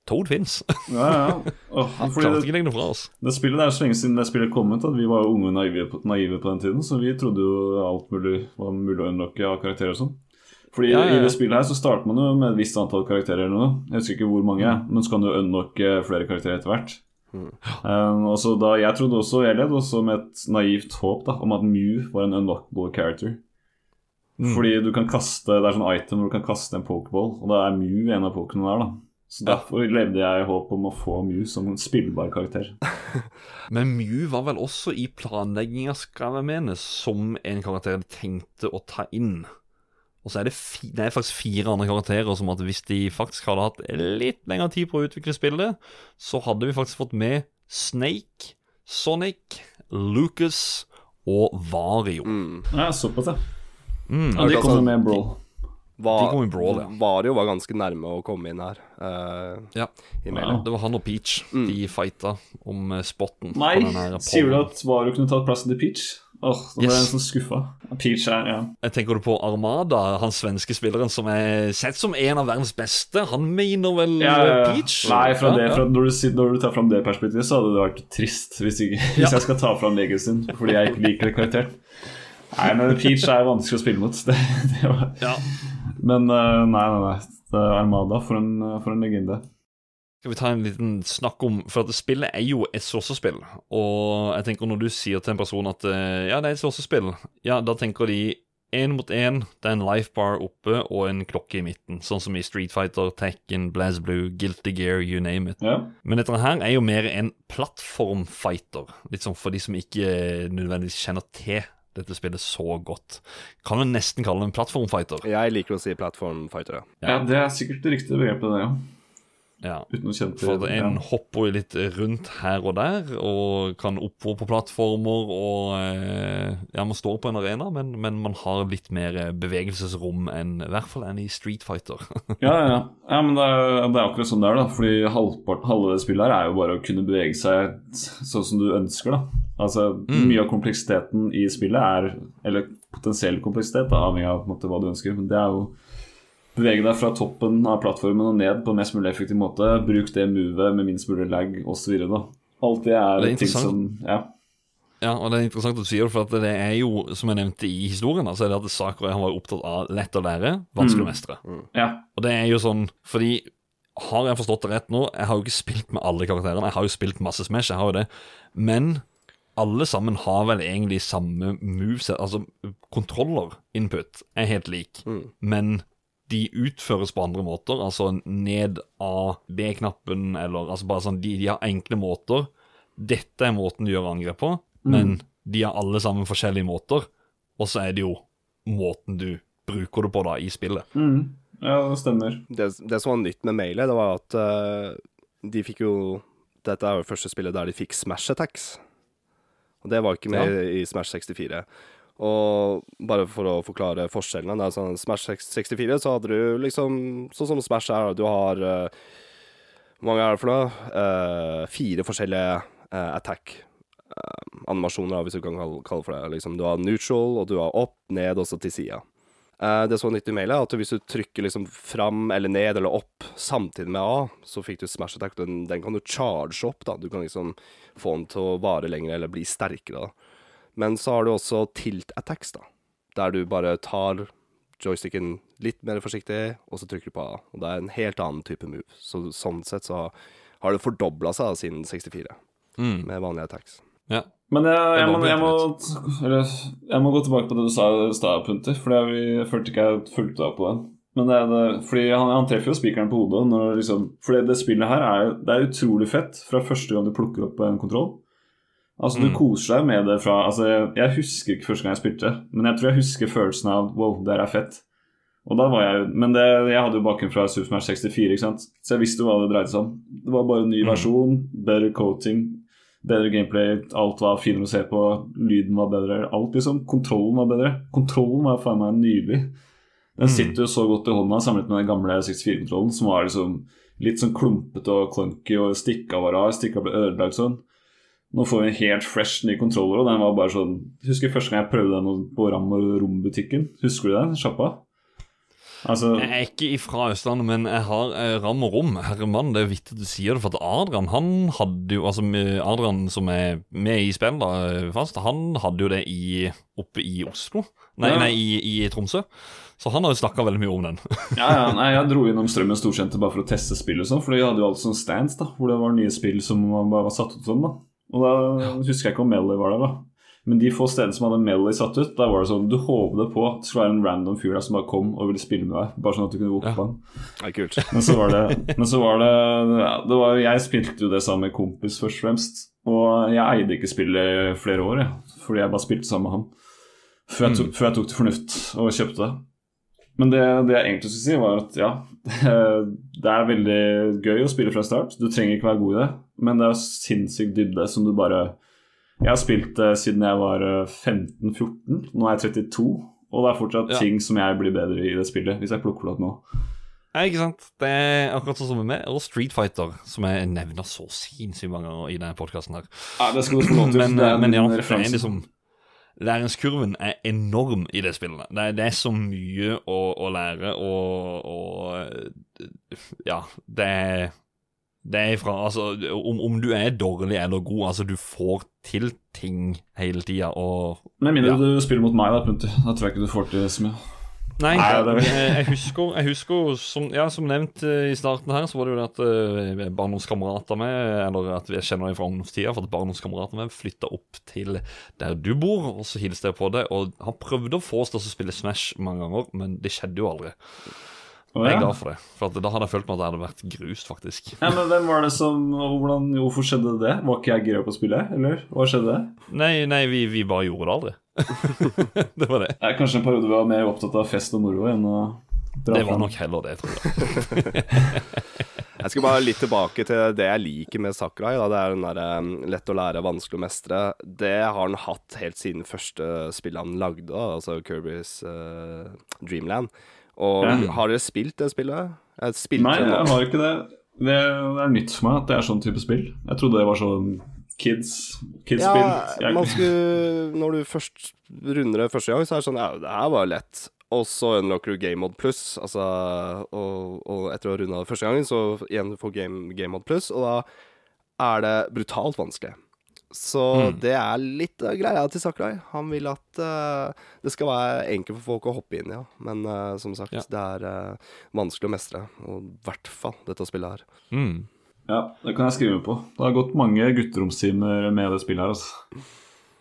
Toad fins. Ja, ja. Oh, Han klarte det, ikke å legge det fra oss. det spillet det er så lenge siden det spillet kom ut at vi var jo unge og naive på, naive på den tiden, så vi trodde jo alt mulig var mulig å unnlokke av karakterer og sånn. Fordi Ja, ja, ja. i det spillet her så starter man jo med et visst antall karakterer eller noe. Jeg husker ikke hvor mange, men så kan du unlocke flere karakterer etter hvert. Um, og så da, Jeg trodde også, jeg led også med et naivt håp da, om at Mew var en unlockable character. Fordi du kan kaste Det er sånn item hvor du kan kaste en pokeball, og da er Mew en av pokene der. da Så Derfor levde jeg i håp om å få Mew som en spillbar karakter. Men Mew var vel også i planlegginga, skal jeg mene, som en karakter de tenkte å ta inn. Og så er det, fi, det er faktisk fire andre karakterer som at hvis de faktisk hadde hatt litt lengre tid på å utvikle spillet, så hadde vi faktisk fått med Snake, Sonic, Lucas og Vario. mm. Ja, såpass, ja. Mm. Ja, de kom kommer med en brawl. Var, De kom i Brawl, ja. Vario var ganske nærme å komme inn her. Uh, Ja. i Ja, det var han og Peach. De fighta om eh, spotten. Nei, på sier du at Vario kunne tatt plassen til Peach? Åh, nå ble jeg sånn skuffa. Peach er, ja. Jeg tenker du på Armada, han svenske spilleren som er sett som en av verdens beste. Han mener vel Ja, ja, ja. Peach? Nei, fra det, fra, når, du, når du tar fram det perspektivet, så hadde det vært trist hvis, jeg, hvis jeg skal ta fram legacyen fordi jeg ikke liker det karakteren. Nei, men Peach er vanskelig å spille mot. Det, det var. Ja. Men eh, nei, nei, nei. Armada for en, for en legende. Skal vi ta en liten snakk om For at spillet er jo et sourcespill. Og jeg tenker når du sier til en person at eh, ja, det er et sourcespill, ja, da tenker de én mot én. Det er en life bar oppe og en klokke i midten. Sånn som i Street Fighter, Tekken, BlazBlue, Guilty Gear, you name it. Ja. Men dette her er jo mer en plattformfighter. Litt sånn for de som ikke eh, nødvendigvis kjenner til dette spillet så godt. Kan du nesten kalle det en plattformfighter. Jeg liker å si plattformfighter, ja. ja, det er sikkert det riktige begrepet, det, ja. Ja. Uten å kjenne til For en ja. hopper jo litt rundt her og der, og kan oppover på plattformer, og eh, Ja, man står på en arena, men, men man har litt mer eh, bevegelsesrom enn i hvert fall enn i Street Fighter. Ja, ja, ja. men det er, det er akkurat sånn det er, da. Fordi halvpart, halve det spillet her er jo bare å kunne bevege seg sånn som du ønsker, da. Altså, Mye av kompleksiteten i spillet er Eller potensiell kompleksitet, da, avhengig av måte, hva du ønsker. Men det er jo Bevege deg fra toppen av plattformen og ned på en mest mulig effektiv måte. Bruk det movet med minst mulig lag, osv. Alt det er, Det er ting som. Ja. Ja, og det er interessant at du sier det, for at det er jo, som jeg nevnte i historien, da, så er det at Sakurai han var opptatt av lett å lære, vanskelig å mestre. ja. Og det er jo sånn, fordi har jeg forstått det rett nå Jeg har jo ikke spilt med alle karakterene, jeg har jo spilt masse Smash, jeg har jo det. Men alle sammen har vel egentlig samme moveset, altså kontroller, input, er helt lik. Men de utføres på andre måter, altså ned av B-knappen, eller altså bare sånn, de, de har enkle måter. Dette er måten du gjør angrep på, men de har alle sammen forskjellige måter. Og så er det jo måten du bruker det på da i spillet. Mm. ja, det stemmer. Det, det som var nytt med mailet, det var at uh, de fikk jo Dette er jo første spillet der de fikk Smash Attacks. Og det var ikke med i Smash 64. Og bare for å forklare forskjellene det er sånn, Smash 64 så hadde du liksom Sånn som Smash er, du har eh, Hvor mange er det for noe? Uh, fire forskjellige uh, attack. animasjoner, hvis du kan kalle, for det. Liksom, du har neutral, og du har opp, ned, og så til sida. Det som var nytt i mailet, er at hvis du trykker liksom fram eller ned eller opp samtidig med A, så fikk du smash attack. Den, den kan du charge opp, da. Du kan liksom få den til å vare lenger eller bli sterkere, da. Men så har du også tilt attacks, da. Der du bare tar joysticken litt mer forsiktig, og så trykker du på A. Og det er en helt annen type move. Så sånn sett så har det fordobla seg da, siden 64, Mm. med vanlige attacks. Ja. Men jeg, jeg, må, jeg, må, eller, jeg må gå tilbake på det du sa i stad, Punter, for det vi jeg følte ikke jeg fulgte deg på den. Men det er det, fordi han, han treffer jo spikeren på hodet. Når liksom, fordi det spillet her er, det er utrolig fett fra første gang du plukker opp en kontroll. Altså Du Mm. koser deg med det fra altså jeg, jeg husker ikke første gang jeg spilte, men jeg tror jeg husker følelsen av wow, det her er fett. Og da var jeg, Men det, jeg hadde jo bakgrunn fra Super Smash 64, ikke sant? så jeg visste hva det dreide seg om. Det var bare en ny Mm. versjon, bedre coating, bedre gameplay, alt var finere å se på, lyden var bedre, alt liksom. Kontrollen var bedre. Kontrollen var faen meg nydelig. Den Mm. sitter jo så godt i hånda sammenlignet med den gamle 64-kontrollen, som var liksom litt sånn klumpete og clunky, og stikka var rar, stikka ble ødelagt sånn. Nå får vi en helt fresh ny kontroller, og den var bare sånn Husker første gang jeg prøvde den på Ram og Rom-butikken. Husker du den? Sjappa? Altså Jeg er ikke fra Østlandet, men jeg har eh, ram og rom. Herremann, det er vittig du sier det, for at Adrian han hadde jo Altså Adrian som er med i spill, da, fast, han hadde jo det i, oppe i Oslo. Nei, Ja. nei i, i Tromsø. Så han har jo snakka veldig mye om den. Ja, ja, nei, Jeg dro innom Strømmen Storsenter bare for å teste spill og sånn, for de hadde jo alt sånn stands da, hvor det var nye spill som bare var satt ut sånn. da. Og da husker jeg ikke om Melly var der, da. Men de få stedene som hadde Melly satt ut, da var det sånn du håpet på at det skulle være en random fyr der som bare kom og ville spille med deg. Bare sånn at du kunne rope Ja. på er kult. Men så var det, men så var det, ja, det var, Jeg spilte jo det sammen med kompis, først og fremst. Og jeg eide ikke spillet i flere år, jeg, fordi jeg bare spilte sammen med han. Før jeg, tok, før jeg tok til fornuft og kjøpte det. Men det, det jeg egentlig skulle si, var at ja, det er veldig gøy å spille fra start. Du trenger ikke være god i det, men det er sinnssykt dybde som du bare Jeg har spilt det siden jeg var eh, 15-14. Nå er jeg 32, og det er fortsatt Ja. ting som jeg blir bedre i det spillet, hvis jeg plukker det opp nå. Ja, ikke sant? Det er akkurat sånn som med meg, og Street Fighter, som jeg nevner så sinnssykt mange ganger i denne podkasten her. Ja, det skal du få. Men, er men ja, det er liksom Læringskurven er enorm i det spillet. Det er, det er så mye å, å lære, og, og Ja, det er det er ifra altså, om, om du er dårlig eller god, altså du får til ting hele tida, og Med mindre Ja. du spiller mot meg, da, Punter. Da tror jeg ikke du får til så mye. Nei, er- jeg, jeg husker, jeg husker som, ja, som nevnt eh, i starten her, så var det jo det at uh, barndomskamerater med, eller at jeg kjenner dem fra ungdomstida, for at barndomskamerater med flytta opp til der du bor, og så hilste jeg på det. Og han prøvde å få oss til å spille Smash mange ganger, men det skjedde jo aldri. Å, Jeg er glad for det, for at da hadde jeg følt meg at jeg hadde vært grust, faktisk. Ja, men hvem var det som hvordan, Hvorfor skjedde det? Var ikke jeg gira på å spille, eller hva skjedde? Nei, nei, vi, vi bare gjorde det aldri. det var det. Ja, Kanskje en periode vi var mer opptatt av fest og moro enn å dra Det var nok heller det, tror jeg. Jeg skal bare litt tilbake til det jeg liker med Sakurai. Da. Det er den der um, lett å lære, vanskelig å mestre. Det har han hatt helt siden første spillet han lagde, da, altså Kirbys uh, Dreamland. Og Ja. har dere spilt det spillet? Jeg Nei, det jeg har ikke det. det. Det er nytt for meg at det er sånn type spill. Jeg trodde det var sånn kids kids-spill. Jeg... man skulle Når du først runder det første gang, så er det sånn Ja, det her var lett. Og så unlocker du Game Mode Plus, altså og, og etter å ha runda det første gangen, så igjen får Game, game Mode Plus, og da er det brutalt vanskelig. Så Mm. det er litt av greia til Sakurai. Han vil at uh, det skal være enkelt for folk å hoppe inn i, ja. Men uh, som sagt, Ja. det er uh, vanskelig å mestre. Og i hvert fall dette spillet her. Mm. Ja, det kan jeg skrive på. Det har gått mange gutteromstimer med det spillet her. Altså.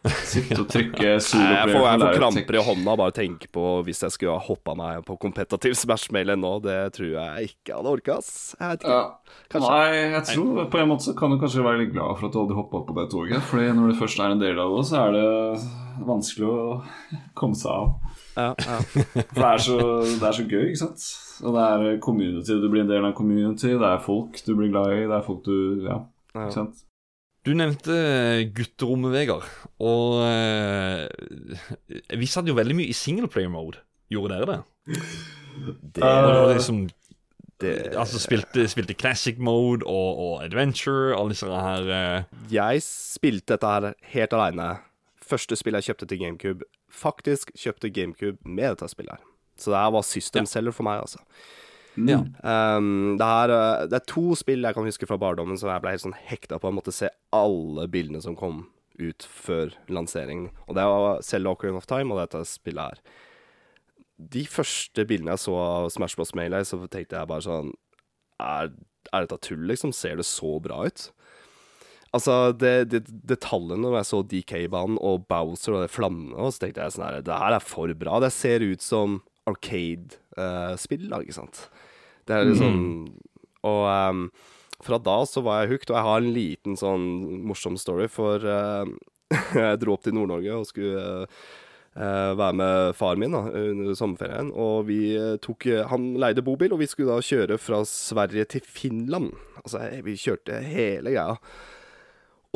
Sitte og trykke soloplayer. Jeg får, jeg får kramper i hånda bare tenke på hvis jeg skulle ha hoppa meg på kompetativ Smash-mail nå. Det tror jeg ikke hadde orka, ass. Jeg vet ikke. Ja. Nei, jeg tror på en måte så kan du kanskje være litt glad for at du aldri hoppa på det toget. Fordi når du først er en del av det, så er det vanskelig å komme seg av. Ja, ja. For det er, så, det er så gøy, ikke sant? Og det er community, du blir en del av en community. Det er folk du blir glad i, det er folk du Ja, Ja. ikke sant? Du nevnte gutterommet, Vegard. Og eh, vi satt jo veldig mye i singleplayer-mode. Gjorde dere det? Det, var Eh, liksom Det- Altså spilte, spilte classic mode og, og adventure, alle disse her eh, Jeg spilte dette her helt aleine. Første spill jeg kjøpte til GameCube. Faktisk kjøpte GameCube med dette spillet her. Så det her var system seller for meg, altså. Ja. Um, det, her, uh, det er to spill jeg kan huske fra barndommen som jeg ble helt sånn hekta på. Jeg måtte se alle bildene som kom ut før lanseringen. Og det var Zelda Ocarina of Time og dette spillet her. De første bildene jeg så av Smash Bros. Melee, så tenkte jeg bare sånn Er, er dette tull, liksom? Ser det så bra ut? Altså, det, det, detaljene når jeg så DK-banen og Bowser og flammene, og så tenkte jeg sånn her Det her er for bra. Det ser ut som Arcade-spill, uh, ikke sant? Det er liksom Og um, fra da så var jeg hooked, og jeg har en liten sånn morsom story, for uh, jeg dro opp til Nord-Norge og skulle uh, være med faren min da, under sommerferien. Og vi tok Han leide bobil, og vi skulle da kjøre fra Sverige til Finland. Altså, vi kjørte hele greia.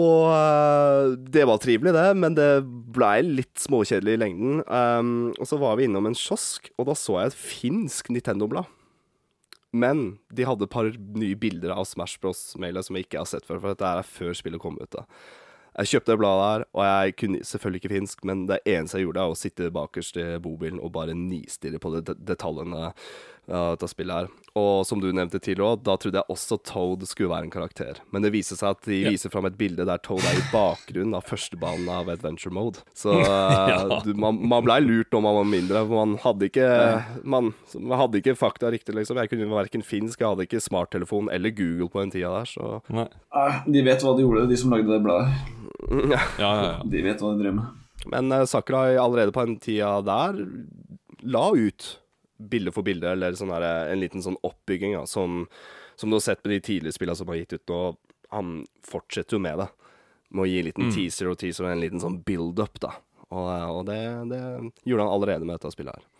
Og det var trivelig, det, men det blei litt småkjedelig i lengden. Um, og så var vi innom en kiosk, og da så jeg et finsk Nintendo-blad. Men de hadde et par nye bilder av Smash Bros. Mailet som jeg ikke har sett før, for dette er før spillet kom ut. da. Jeg kjøpte det bladet her, og jeg kunne selvfølgelig ikke finsk, men det eneste jeg gjorde, er å sitte bakerst i bobilen og bare nistirre på de det detaljene dette spillet her. Og som du nevnte tidligere da trodde jeg også Toad skulle være en karakter. Men det viser seg at de Ja. viser fram et bilde der Toad er i bakgrunnen av førstebanen av Adventure Mode. Så ja. du, man, man blei lurt når man var mindre, for man hadde ikke Man, man hadde ikke fakta riktig, liksom. Jeg kunne verken finsk, jeg hadde ikke smarttelefon eller Google på den tida der, så Nei. Ah, De vet hva de gjorde, de som lagde det bladet. ja. Ja, ja, ja. De vet hva de driver med. Men uh, Sakurai allerede på den tida der la ut bilde for bilde, eller sånn her, en liten sånn oppbygging, da, som, som du har sett med de tidligere spillene som har gitt ut nå. Han fortsetter jo med det. Med å gi en liten teaser og teaser og en liten sånn build-up, da. Og, eh, og det, det gjorde han allerede med dette spillet her.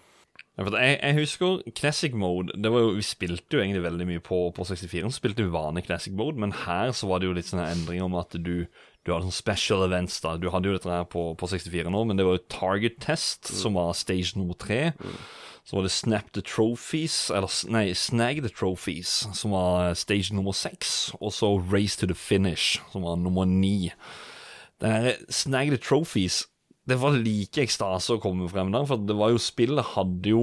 Ja, jeg, jeg husker Classic Mode det var jo, Vi spilte jo egentlig veldig mye på, på 64. Så spilte vi vanlig Classic Mode, men her så var det jo litt sånne endringer om at du Du hadde sånn special events. da Du hadde jo dette her på, på 64 nå, men det var jo Target Test, som var stage nummer tre. Så var det Snap the Trophies, eller nei, Snag the Trophies, som var stage nummer seks. Og så Race to the Finish, som var nummer ni. Det her Snag the Trophies Det var like ekstase å komme frem der, for det var jo spillet hadde jo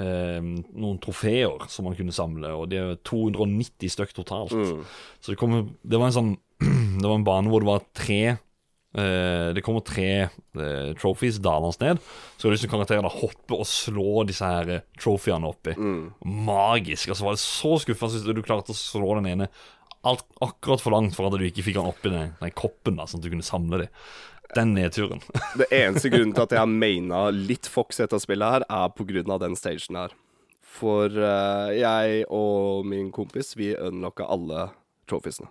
eh, noen trofeer som man kunne samle, og det er 290 stykk totalt. Så det, kom, det var en sånn Det var en bane hvor det var tre eh, Det kommer tre eh, trophies dalende ned. Så skal disse karakterene hoppe og slå disse her eh, trofeene oppi. Magisk. altså så var det så skuffende hvis du klarte å slå den ene alt akkurat for langt for at du ikke fikk den oppi den, den koppen, da, sånn at du kunne samle dem. Den nedturen. Det eneste grunnen til at jeg har maina litt Fox etter spillet her, er av den stagen her. For eh, jeg og min kompis, vi unlocka alle trophiesene.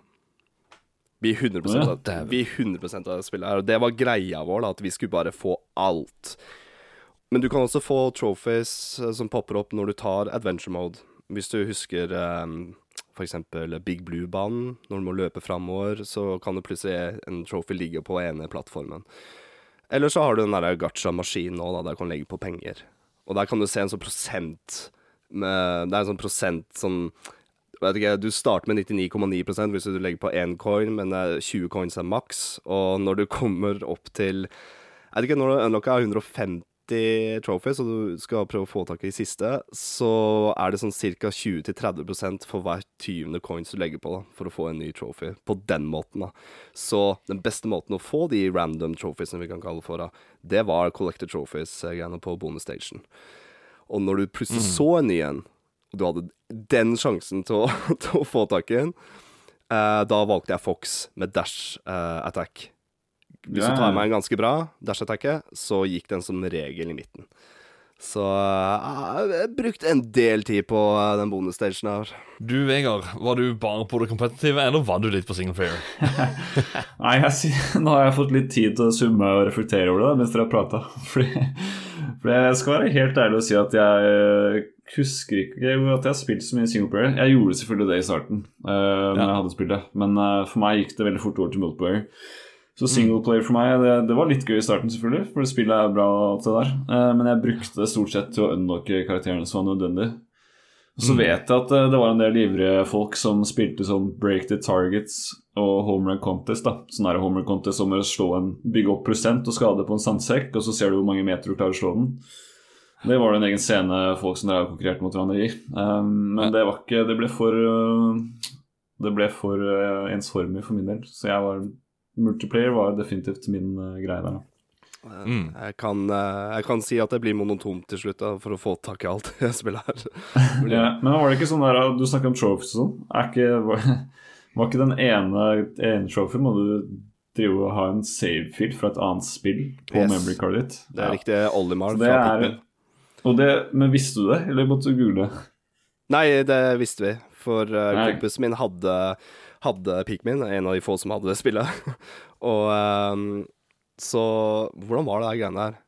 Vi 100 Ja, av, vi 100 av det spillet her. Og det var greia vår, da, at vi skulle bare få alt. Men du kan også få trophies eh, som popper opp når du tar adventure mode. Hvis du husker um, f.eks. Big Blue-banen, når du må løpe framover, så kan det plutselig en trophy ligge på ene plattformen. Eller så har du den der gacha-maskinen nå, da, der du kan legge på penger. Og der kan du se en sånn prosent med, Det er en sånn prosent sånn ikke, Du starter med 99,9% hvis du legger på én coin, men er 20 coins er maks. Og når du kommer opp til Jeg vet ikke, når du unlocker 150 trophies, og du skal prøve å få tak i siste, så er det sånn ca. 20-30% for hver 20. coins du legger på da, for å få en ny trophy. På den måten, da. Så den beste måten å få de random trophiesene vi kan kalle for, da, det var collector trophies-greiene på bonus station. Og når du plutselig så en ny en, og du hadde den sjansen til å, til å få tak i den. eh, da valgte jeg Fox med dash eh, attack. Hvis du tar meg en ganske bra dash-attacket, så gikk den som regel i midten. Så jeg jeg brukte en del tid på eh, den bonusstagen her. Du, Vegard, var du bare på det kompetitive, eller var du litt på single player? Nei, jeg, nå har jeg fått litt tid til å summe og reflektere over det mens dere har prata. Fordi, fordi jeg skal være helt ærlig og si at jeg eh, husker ikke at jeg har spilt så mye singleplayer. Jeg gjorde selvfølgelig det i starten, uh, når Ja. jeg hadde spilt det. Men uh, for meg gikk det veldig fort over til multiplayer. Så singleplayer for meg, det, det var litt gøy i starten, selvfølgelig, for det spillet er bra og alt det der. Eh, men jeg brukte det stort sett til å unlocke karakterene som var nødvendig. Så vet jeg at eh, det var en del ivrige folk som spilte sånn break the targets og home run contest. da Sånn er home run contest som å slå en, bygge opp prosent og skade på en sandsekk, og så ser du hvor mange meter du klarer å slå den. Det var det en egen scene folk som drev og konkurrerte mot hverandre i. Um, men det var ikke Det ble for uh, Det ble for uh, ensformig for min del. Så jeg var Multiplayer var definitivt min uh, greie der. Mm. Jeg, kan, eh, jeg kan si at det blir monotont til slutt, da, for å få tak i alt jeg spiller her. Ja, men var det ikke sånn der Du snakket om trophies og sånn. Er ikke, var, var ikke den ene, ene trophy må du drive og ha en save-field fra et annet spill på Yes. memory cardet ditt? Det er riktig Olimar fra er, Pikmin. men visste du det, eller måtte du google? Nei, det visste vi, for uh, kompisen min hadde, hadde Pikmin, en av de få som hadde det spillet. Og um, så Hvordan var det der greiene der?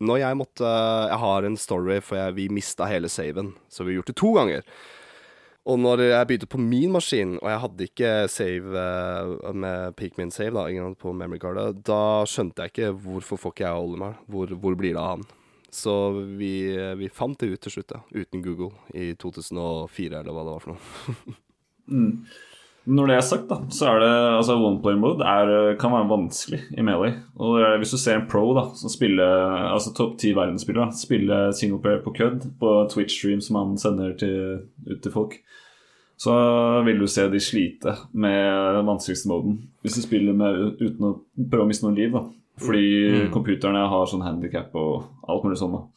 Når jeg måtte Jeg har en story, for jeg, vi mista hele saven, så vi har gjort det to ganger. Og når jeg begynte på min maskin, og jeg hadde ikke save eh, med Pikmin save da, på memory cardet, da skjønte jeg ikke hvorfor får ikke jeg Olimar. Hvor, hvor blir det av han? Så vi, vi fant det ut til slutt, da, uten Google, i 2004, eller hva det var for noe. Når det er sagt, da, så er det altså one player mode er, kan være vanskelig i Melee. Og det er, hvis du ser en pro da som spiller altså topp ti verdensspillere, spille singleplayer på kødd på Twitch-stream som han sender til, ut til folk, så vil du se de slite med den vanskeligste moden. Hvis du spiller med, uten å prøve å miste noe liv, da. Fordi Mm. computerne har sånn handikap og alt mulig sånn. da. Eh,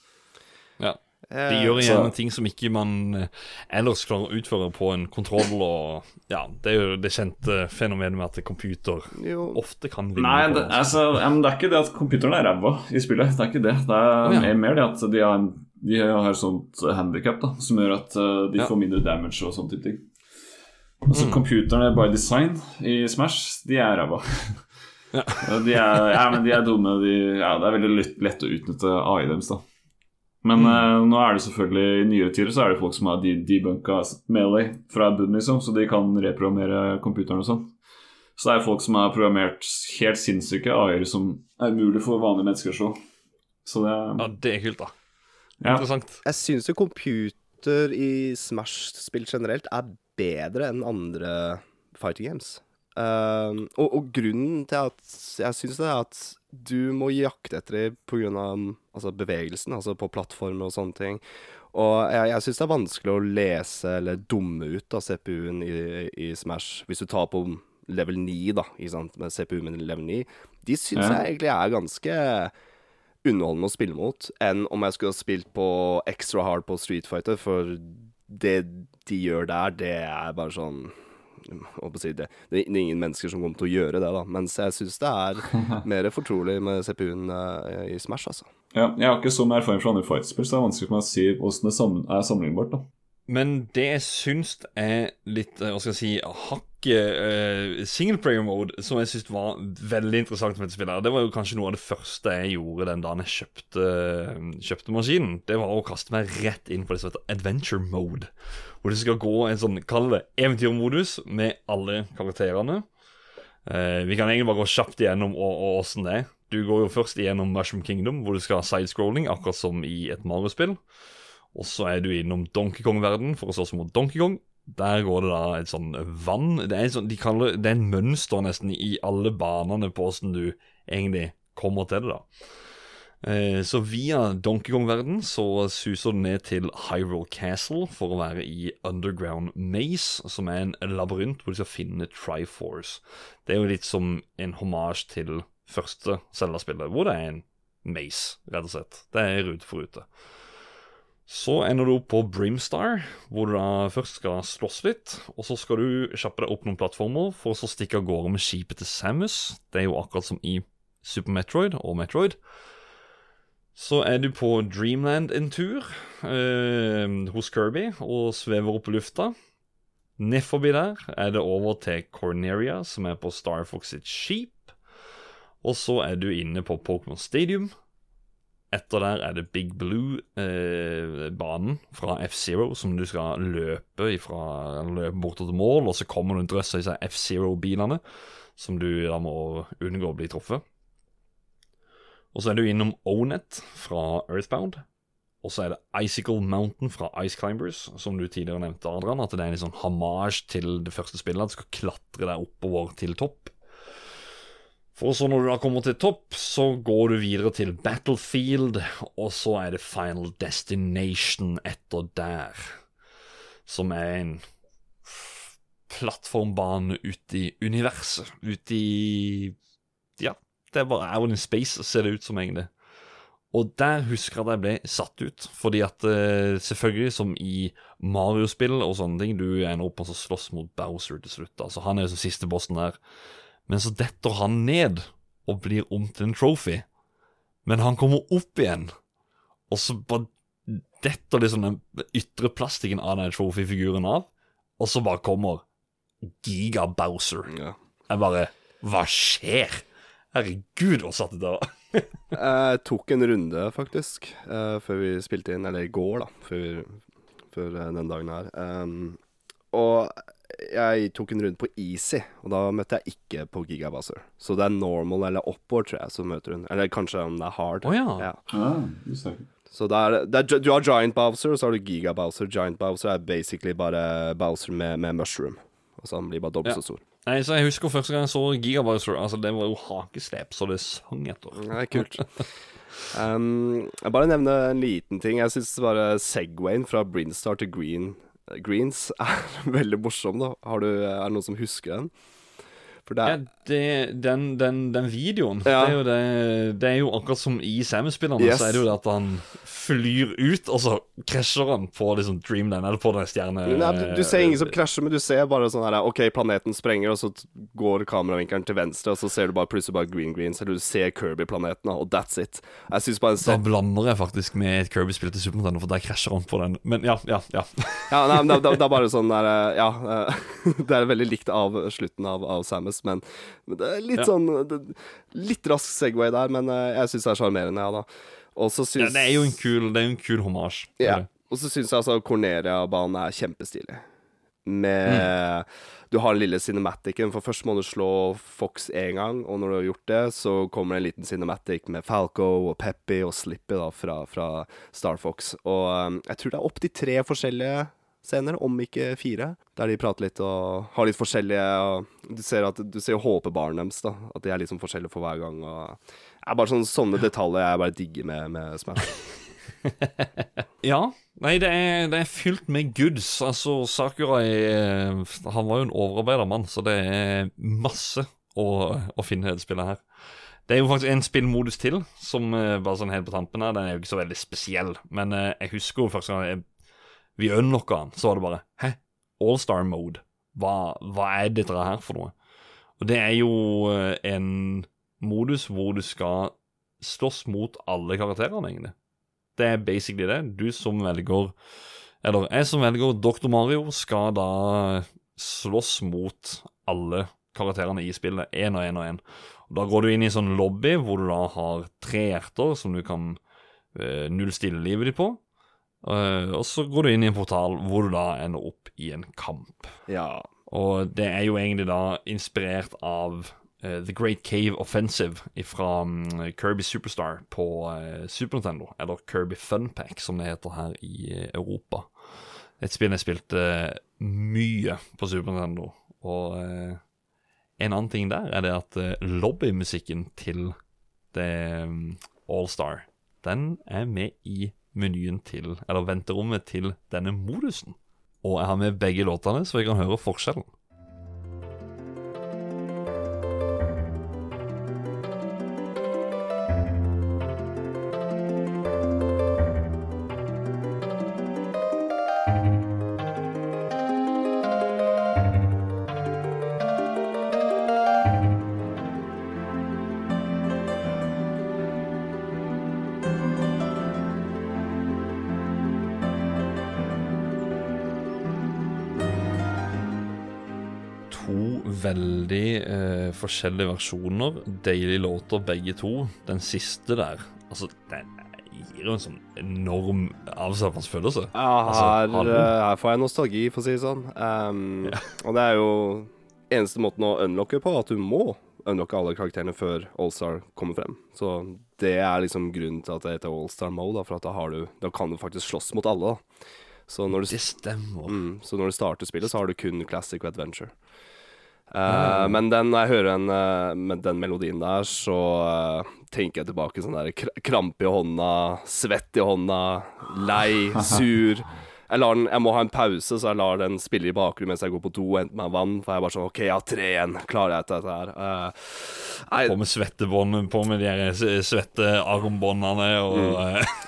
De gjør så- gjerne ting som ikke man eh, ellers klarer å utføre på en kontroll. Og ja, Det er jo det kjente fenomenet med at computer jo, ofte kan vinne. Nei, det, altså, men det er ikke det at computeren er ræva i spillet. Det er ikke det. Det er ja. mer- det at de har, de har sånt handikap som gjør at uh, de Ja. får mindre damage og sånne type ting. Altså, Mm. Computerne by design i Smash, de er ræva. Ja. de, er, ja, men de er dumme. De, ja, det er veldig lett, lett å utnytte AI deres, da. Men Mm. eh, nå er det selvfølgelig i nyere tider så er det folk som har de- debunka Melee fra bunnen, liksom, så de kan reprogrammere computeren og sånn. Så det er folk som har programmert helt sinnssyke AI-er som er mulig for vanlige mennesker å se. Så det Ja, Det er kult, da. Ja. Interessant. Jeg syns jo computer i Smash-spill generelt er bedre enn andre fighting games. Uh, og, og grunnen til at jeg syns det, er at du må jakte etter dem pga. Altså bevegelsen, altså på plattformer og sånne ting. Og jeg, jeg syns det er vanskelig å lese eller dumme ut av CPU-en i, i Smash, hvis du tar på level 9, da, ikke sant, med CPU med level 9. De syns Ja. jeg egentlig er ganske underholdende å spille mot enn om jeg skulle ha spilt på extra hard på Street Fighter, for det de gjør der, det er bare sånn si det, det er ingen mennesker som kommer til å gjøre det, da. Mens jeg syns det er mer fortrolig med CPU-en eh, i Smash, altså. Ja, jeg har ikke så mye erfaring fra andre fightspill, så det er vanskelig for meg å si hvordan det er sammenlignbart. da. Men det jeg syns er litt eh, Hva skal jeg si hakket uh, singleplayer mode, som jeg syns var veldig interessant med dette spillet, det var jo kanskje noe av det første jeg gjorde den dagen jeg kjøpte, kjøpte maskinen. Det var å kaste meg rett inn på det som heter adventure mode. Hvor det skal gå en sånn, kall det eventyrmodus med alle karakterene. Uh, vi kan egentlig bare gå kjapt igjennom åssen det er. Du går jo først igjennom Mushroom Kingdom, hvor du skal ha sidescrolling, akkurat som i et Mario-spill. Og så er du innom Donkey Kong-verden for å slåss mot Donkey Kong. Der går det da et sånn vann Det er, sånn, de kaller, det er en mønster nesten i alle banene på åssen du egentlig kommer til det. da Eh, Så via Donkey Kong-verden så suser du ned til Hyrule Castle for å være i Underground Maze, som er en labyrint hvor du skal finne Triforce. Det er jo litt som en hommage til første Zelda-spillet, hvor det er en maze, rett og slett. Det er rute for rute. Så ender du opp på Brimstar, hvor du da først skal slåss litt. Og så skal du kjappe deg opp noen plattformer, for å så stikke av gårde med skipet til Samus. Det er jo akkurat som i Super Metroid og Metroid. Så er du på Dreamland en tur eh, hos Kirby og svever opp i lufta. Ned forbi der er det over til Corneria, som er på Star Fox sitt skip. Og så er du inne på Pokémon Stadium. Etter der er det Big Blue-banen fra F-Zero, som du skal løpe ifra løpe bortover til mål, og så kommer du en drøss av disse F-Zero-bilene, som du da må unngå å bli truffet. Og så er du innom Onet fra Earthbound. Og så er det Icicle Mountain fra Ice Climbers, som du tidligere nevnte, Adrian. At det er en sånn hamasj til det første spillet. At du skal klatre deg oppover til topp. For så når du da kommer til topp, så går du videre til Battlefield, og så er det Final Destination etter der. Som er en plattformbane ute i universet. Ute i Ja, det er bare out in space, ser det ut som, egentlig. Og der husker jeg at jeg ble satt ut, fordi at eh, selvfølgelig, som i Mario-spill og sånne ting, du ender opp med å slåss mot Bowser til slutt. Altså, han er jo som siste bossen der. Men så detter han ned og blir om til en trophy. Men han kommer opp igjen, og så bare detter liksom den ytre plastikken av den trophy-figuren av, og så bare kommer Giga Bowser. Ja. Jeg bare Hva skjer? Herregud, hvor satt det da? var. Jeg tok en runde, faktisk, eh, før vi spilte inn. Eller i går, da. Før, før eh, den dagen her. Um, og jeg tok en runde på easy, og da møtte jeg ikke på Gigabuzzer. Så det er normal eller upward, tror jeg, som møter hun. Eller kanskje om det er hard. Å ja. ja. Ah. Så det er, det er, du har Giant Bowser, og så har du Giga Bowser. Giant Bowser er basically bare Bowser med, med mushroom. Altså han blir bare dobbelt Ja. så stor. Nei, så Jeg husker første gang jeg så Gigabowser. Altså, det var jo hakeslep, så det sang etter. Det er kult. Um, jeg bare nevner en liten ting. Jeg syns bare Segwayen fra Brinstar til Green, Greens er veldig morsom. da du, Er det noen som husker den? Det Ja, det, den, den, den videoen Ja. det, er det, det er jo akkurat som i Samus-spillerne. Yes. Så er det jo det at han flyr ut, og så krasjer han på liksom Dreamland, eller på den stjerne... Nei, du, du ser ingen som krasjer, men du ser bare sånn her OK, planeten sprenger, og så går kameravinkelen til venstre, og så ser du bare plutselig bare green greens, eller du ser Kirby-planeten, og that's it. Jeg syns bare Da blander jeg faktisk med et Kirby-spill til Super Nintendo, for der krasjer han på den. Men ja, ja, ja. Ja, nei, men det er bare sånn der eh, Ja. eh, det er veldig likt av slutten av, av Samus, men, men det er litt Ja. sånn det, Litt rask Segway der, men eh, jeg syns det er sjarmerende, ja da. Så ja det er jo en kul, det er en kul hommage. Ja. Og så syns jeg altså Cornelia-banen er kjempestilig. Med Du har den lille cinematicen, for først må du slå Fox én gang, og når du har gjort det, så kommer det en liten cinematic med Falco og Peppy og Slippy da fra, fra Star Fox. Og um, jeg tror det er opptil tre forskjellige scener, om ikke fire, der de prater litt og har litt forskjellige og Du ser at du ser jo håpebarn deres, da. At de er liksom forskjellige for hver gang. Og det er bare sånne, sånne detaljer jeg bare digger med, med Smash. Ja. Nei, det er, det er fylt med goods. Altså, Sakurai eh, Han var jo en overarbeida mann, så det er masse å, å finne i dette spillet her. Det er jo faktisk en spillmodus til, som eh, bare sånn helt på tampen her. Den er jo ikke så veldig spesiell, men eh, jeg husker jo første gang jeg, vi unlocka han. så var det bare Hæ? Allstar mode? Hva, hva er dette her for noe? Og det er jo eh, en modus hvor du skal slåss mot alle karakterene, egentlig. Det er basically det. Du som velger Eller jeg som velger Dr. Mario, skal da slåss mot alle karakterene i spillet, én og én og én. Da går du inn i en sånn lobby hvor du da har tre hjerter som du kan uh, nullstille livet ditt på. Eh, og så går du inn i en portal hvor du da ender opp i en kamp. Ja. Og det er jo egentlig da inspirert av uh, The Great Cave Offensive fra Kirby Superstar på uh, Super Nintendo, eller Kirby Funpack som det heter her i Europa. Et spill jeg spilte mye på Super Nintendo, og uh, en annen ting der er det at lobbymusikken til det um, Allstar, den er med i menyen til, eller venterommet til denne modusen. Og jeg har med begge låtene, så vi kan høre forskjellen. Forskjellige versjoner. Deilige låter, begge to. Den siste der, altså, den gir jo en sånn enorm avslappende Ja, Altså, her, eh, her får jeg nostalgi, for å si det sånn. Um, Og det er jo eneste måten å unlocke på, at du må unlocke alle karakterene før Allstar kommer frem. Så det er liksom grunnen til at det heter Allstar Mode, for at da, har du, da kan du faktisk slåss mot alle. da. Så når, du, Det stemmer. mm, så når du starter spillet, så har du kun Classic og Adventure. Eh, Men den, når jeg hører den, eh, med den melodien der, så uh, tenker jeg tilbake sånn der kr krampe i hånda, svett i hånda, lei, sur. Jeg, lar den, jeg må ha en pause, så jeg lar den spille i bakgrunnen mens jeg går på do og henter meg vann. For jeg er bare sånn OK, jeg har tre igjen. Klarer jeg dette her? Uh, På med svettebånd, på med de svette armbåndene og mm.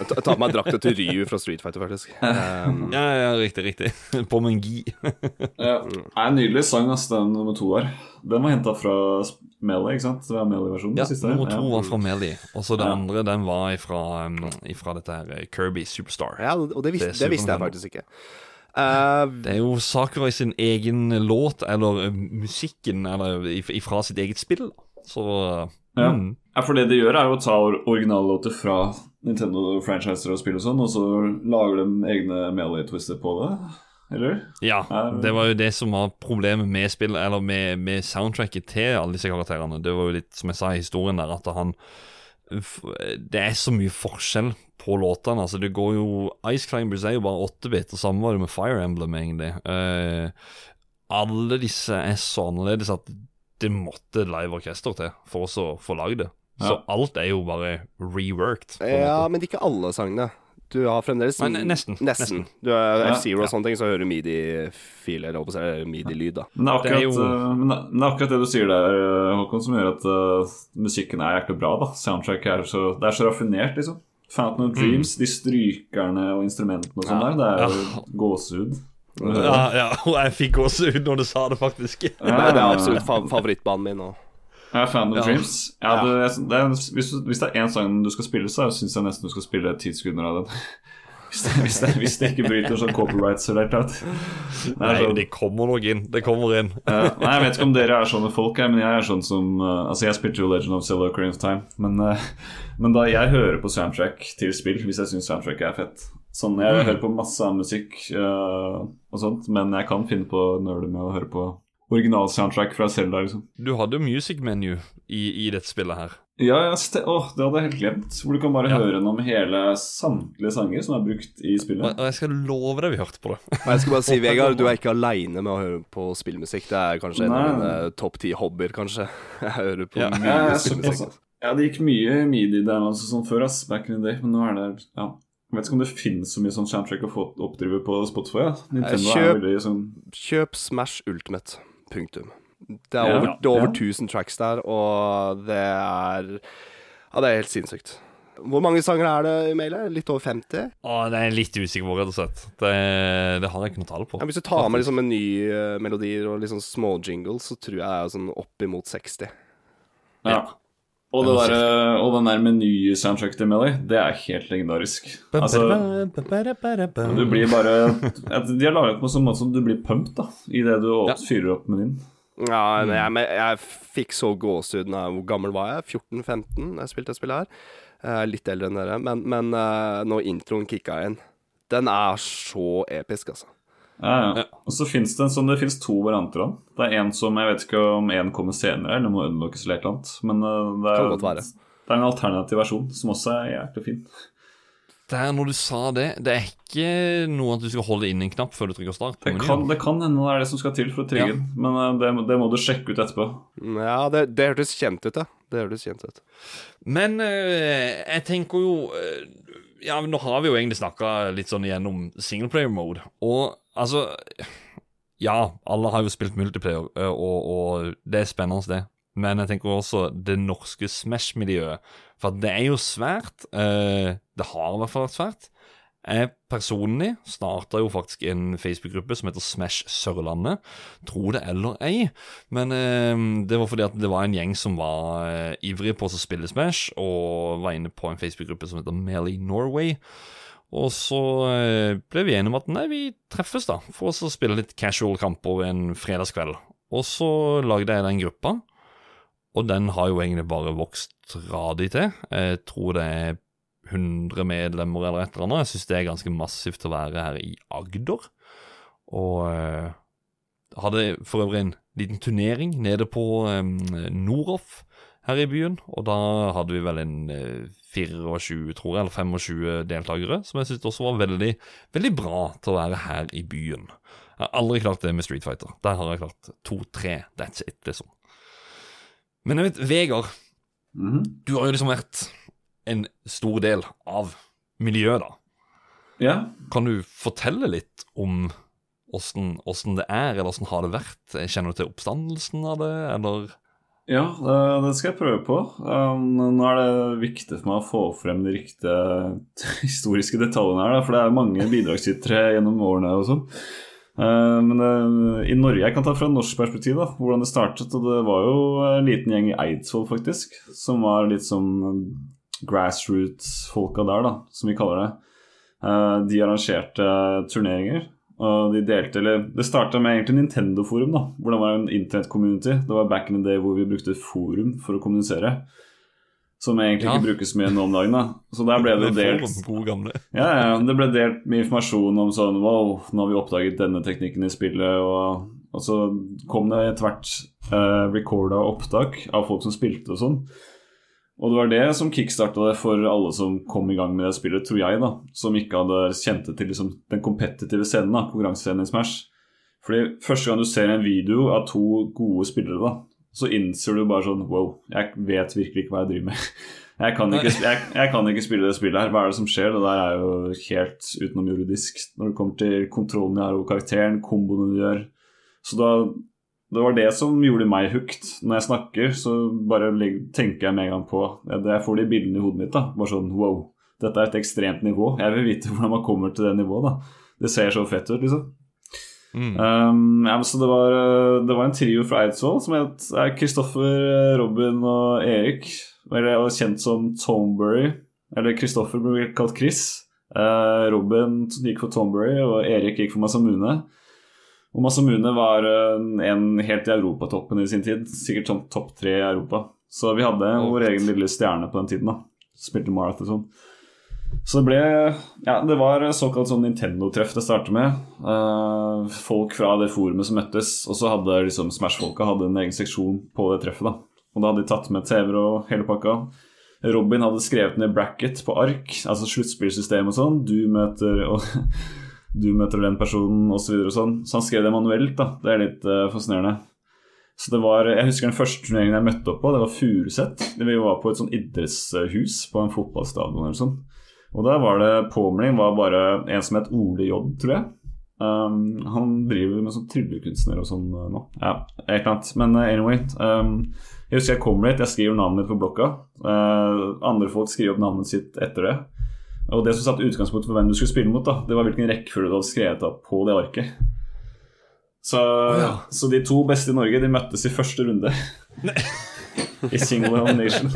tar- jeg tar på meg drakta til Ryu fra Street Fighter, faktisk. Um, Ja, ja, riktig, riktig. På med en gi. Ja. Det er en nydelig sang, ass, den nummer to her. Den var henta fra Melly, ikke sant? Det var Melly-versjonen. Ja, den siste. nummer to Ja. var fra Melly. Og så Ja. andre, den var ifra, um, ifra dette her eh, Kirby Superstar. ja, og det, vis Det det visste jeg faktisk ikke. Uh, Det er jo Sakurai sin egen låt, eller eh, musikken, eller ifra sitt eget spill. Så Ja. mm. Ja, for det de gjør, er jo å ta originallåter fra Nintendo-franchiser og spill og sånn, og så lager de egne Melly-twister på det, eller? Ja, det var jo det som var problemet med spill, eller med, med soundtracket til alle disse karakterene. Det var jo litt, som jeg sa i historien der, at han Det er så mye forskjell på låtene. Altså, det går jo Ice Climbers er jo bare 8-bit, og samme var det med Fire Emblem, egentlig. Uh, alle disse er så annerledes at det måtte live orkester til for å få lagd det. Så Ja. alt er jo bare reworked. ja, måte. men ikke alle sangene. Du har fremdeles ne- nesten, Nesten. Du har F-Zero ja. og sånne ting, så hører du midi-fil, eller hva skal jeg si, midi-lyd, da. Men det er Det er akkurat, jo- eh, men det, er akkurat det du sier der, eh, Håkon, som gjør at uh, musikken er jæklig bra. da Soundtrack er så, Det er så raffinert, liksom. Fountain of Dreams, de strykerne og instrumentene og sånn Ja. der, det er jo Ja. gåsehud. Ja, ja, jeg fikk gåsehud når du sa det, faktisk. Ja, det er absolutt fa favorittbanen min. Og. Ja, of Ja. Dreams. Ja, det, det er, hvis, hvis det er én sang du skal spille, så syns jeg nesten du skal spille ti sekunder av den. Hvis det, hvis det, hvis det ikke bryter sånn copyrights eller noe. Er Nei, sånn- det kommer nok inn. Det kommer inn. Uh, nei, Jeg vet ikke om dere er sånne folk, men jeg er sånn som uh, Altså, jeg spilte jo Legend of Zelda Ocarina of Time, men, uh, men da jeg hører på soundtrack til spill hvis jeg syns soundtrack er fett Sånn, Jeg hører på masse annen musikk eh, og sånt, men jeg kan finne på å nøle med å høre på original-soundtrack fra Zelda, liksom. Du hadde jo music menu i, i dette spillet her. Ja, ja, ste åh, det hadde jeg helt glemt. Hvor du kan bare Ja. høre gjennom hele samtlige sanger som er brukt i spillet. og jeg skal love deg vi hørte på det. Og jeg skal bare si, Vegard, du er ikke aleine med å høre på spillmusikk. Det er kanskje en av mine topp ti hobbyer, kanskje. Jeg hører på Ja. mye Ja, spillmusikk. Ja, det gikk mye midi der altså, sånn før, ass, back in the day, men nå er det ja. Jeg vet ikke om det finnes så mye sånn soundtrack å få oppdrive på Spotify. Ja. Nintendo kjøp- er veldig sånn Kjøp Smash Ultimate. Punktum. Det er Ja, over, det er over ja. 1000 tracks der, og det er Ja, det er helt sinnssykt. Hvor mange sanger er det i mailet? Litt over 50? Å, det er litt usikker på, rett og slett. Det, det har jeg ikke noe tall på. Ja, hvis du tar med liksom en ny melodier og liksom små jingles, så tror jeg det er sånn opp imot 60. Ja. Ja. Og, det der, og den der meny-soundtrack til Melly, det er helt legendarisk. Altså, du blir bare De har laget på en sånn måte som du blir pumped da idet du Ja. fyrer opp menyen. Ja, Mm. men jeg, jeg fikk så gåsehud da Hvor gammel var jeg? 14-15 da jeg spilte det spillet her. Eh, litt eldre enn dere. Men, men eh, når introen kicka inn Den er så episk, altså. Ja, ja. Ja. Og så finnes det en sånn, det finnes to varianter av den. Det er en som Jeg vet ikke om en kommer senere, eller må unnlokkes eller et eller annet. Men uh, det, er, godt være. det er en alternativ versjon som også er jævlig fin. Det er når du sa det, det er ikke noe at du skal holde inn en knapp før du trykker start. Det kan, det kan hende det er det som skal til for å trigge Ja. den, men uh, det, det må du sjekke ut etterpå. Ja, det, det hørtes kjent ut, ja. Det hørtes kjent ut. Men eh, jeg tenker jo eh, Ja, nå har vi jo egentlig snakka litt sånn igjennom singleplayer mode. Og altså Ja, alle har jo spilt multiplayer, og, og det er spennende, det. Men jeg tenker også det norske Smash-miljøet. For det er jo svært. det har i hvert fall vært svært. Jeg personlig starta jo faktisk en Facebook-gruppe som heter Smash Sørlandet. Tro det eller ei. Men eh, det var fordi at det var en gjeng som var eh, ivrig på å spille Smash, og var inne på en Facebook-gruppe som heter Melee Norway. Og så eh, ble vi enige om at nei, vi treffes da, for å spille litt casual kamper en fredagskveld. Og så lagde jeg den gruppa, og den har jo egentlig bare vokst radig til. Jeg tror det er 100 medlemmer eller et eller annet. Jeg syns det er ganske massivt å være her i Agder. Og eh, hadde for øvrig en liten turnering nede på um, Noroff her i byen. Og da hadde vi vel en uh, 24, tror jeg, eller 25 deltakere, som jeg syntes også var veldig, veldig bra til å være her i byen. Jeg har aldri klart det med Street Fighter. Der har jeg klart to-tre. That's it, liksom. Men jeg vet, Vegard, Mhm. du har jo liksom vært en stor del av miljøet, da. Ja. Kan du fortelle litt om åssen det er, eller åssen har det vært? Kjenner du til oppstandelsen av det, eller Ja, det, skal jeg prøve på. Um, nå er det viktig for meg å få frem de riktige historiske detaljene her, for det er mange bidragsytere gjennom årene og sånn. Uh, men uh, i Norge, jeg kan ta fra norsk perspektiv da, hvordan det startet. og Det var jo en liten gjeng i Eidsvoll, faktisk, som var litt som grassroots-folka der, da, som vi kaller det. De arrangerte turneringer. Og de delte, eller Det starta med egentlig Nintendo-forum, da, hvor det var en internett-community. Det var back in the day hvor vi brukte forum for å kommunisere. Som egentlig Ja. ikke brukes mye nå om dagen. da Så der ble det delt gode gamle. ja, ja, det ble delt med informasjon om sånn Wow, nå har vi oppdaget denne teknikken i spillet. Og, og så kom det etter hvert uh, recorda opptak av folk som spilte og sånn. Og det var det som kickstarta det for alle som kom i gang med det spillet, tror jeg, da. Som ikke hadde kjent til liksom, den kompetitive scenen, da, konkurransescenen i Smash. Fordi første gang du ser en video av to gode spillere, da, så innser du bare sånn Wow, jeg vet virkelig ikke hva jeg driver med. Jeg kan, ikke, jeg, jeg kan ikke spille det spillet her. Hva er det som skjer? Det der er jo helt utenomjordisk når det kommer til kontrollen jeg har over karakteren, komboene du gjør. Så da Det var det som gjorde meg hooked. Når jeg snakker, så bare tenker jeg med en gang på det Jeg får de bildene i hodet mitt. da Bare sånn wow, dette er et ekstremt nivå. Jeg vil vite hvordan man kommer til det nivået. da Det ser så fett ut, liksom. Mm. Um, ja, men så det var, uh, det var en trio fra Eidsvoll som het er Kristoffer, Robin og Erik. Eller og kjent som Tombury. Eller Kristoffer ble kalt Chris. Uh, Robin gikk for Tombury, og Erik gikk for Masamune. Og Masamune var uh, en helt i europatoppen i sin tid. Sikkert sånn topp tre i Europa. Så vi hadde Å, vår egen lille stjerne på den tiden. da Spilte marathon. Sånn. Så det ble Ja, det var såkalt sånn Nintendo-treff det startet med. Uh, folk fra det forumet som møttes. Og så hadde liksom Smash-folka hadde en egen seksjon på det treffet. da Og da hadde de tatt med TV-er og hele pakka. Robin hadde skrevet ned bracket på ark, altså sluttspillsystem og sånn. Du møter og du møter den personen, osv. Så, og sånn. så han skrev det manuelt. da Det er litt uh, fascinerende. Så det var, Jeg husker den første turneringen jeg møtte opp på, det var Furuset. Vi var på et sånn idrettshus på en fotballstadion eller sånn. Og der var det påmelding var bare en som het Ole J, tror jeg. Um, han driver med sånn tryllekunstner og sånn uh, nå. Ja, et eller annet. Men uh, anyway. Um, jeg husker jeg kommer dit, jeg skriver navnet mitt på blokka. Uh, andre folk skriver opp navnet sitt etter det. Og det som satte utgangspunktet for hvem du skulle spille mot, da, det var hvilken rekkefølge du hadde skrevet opp på det arket. Så, ja. så de to beste i Norge de møttes i første runde. I single nomination.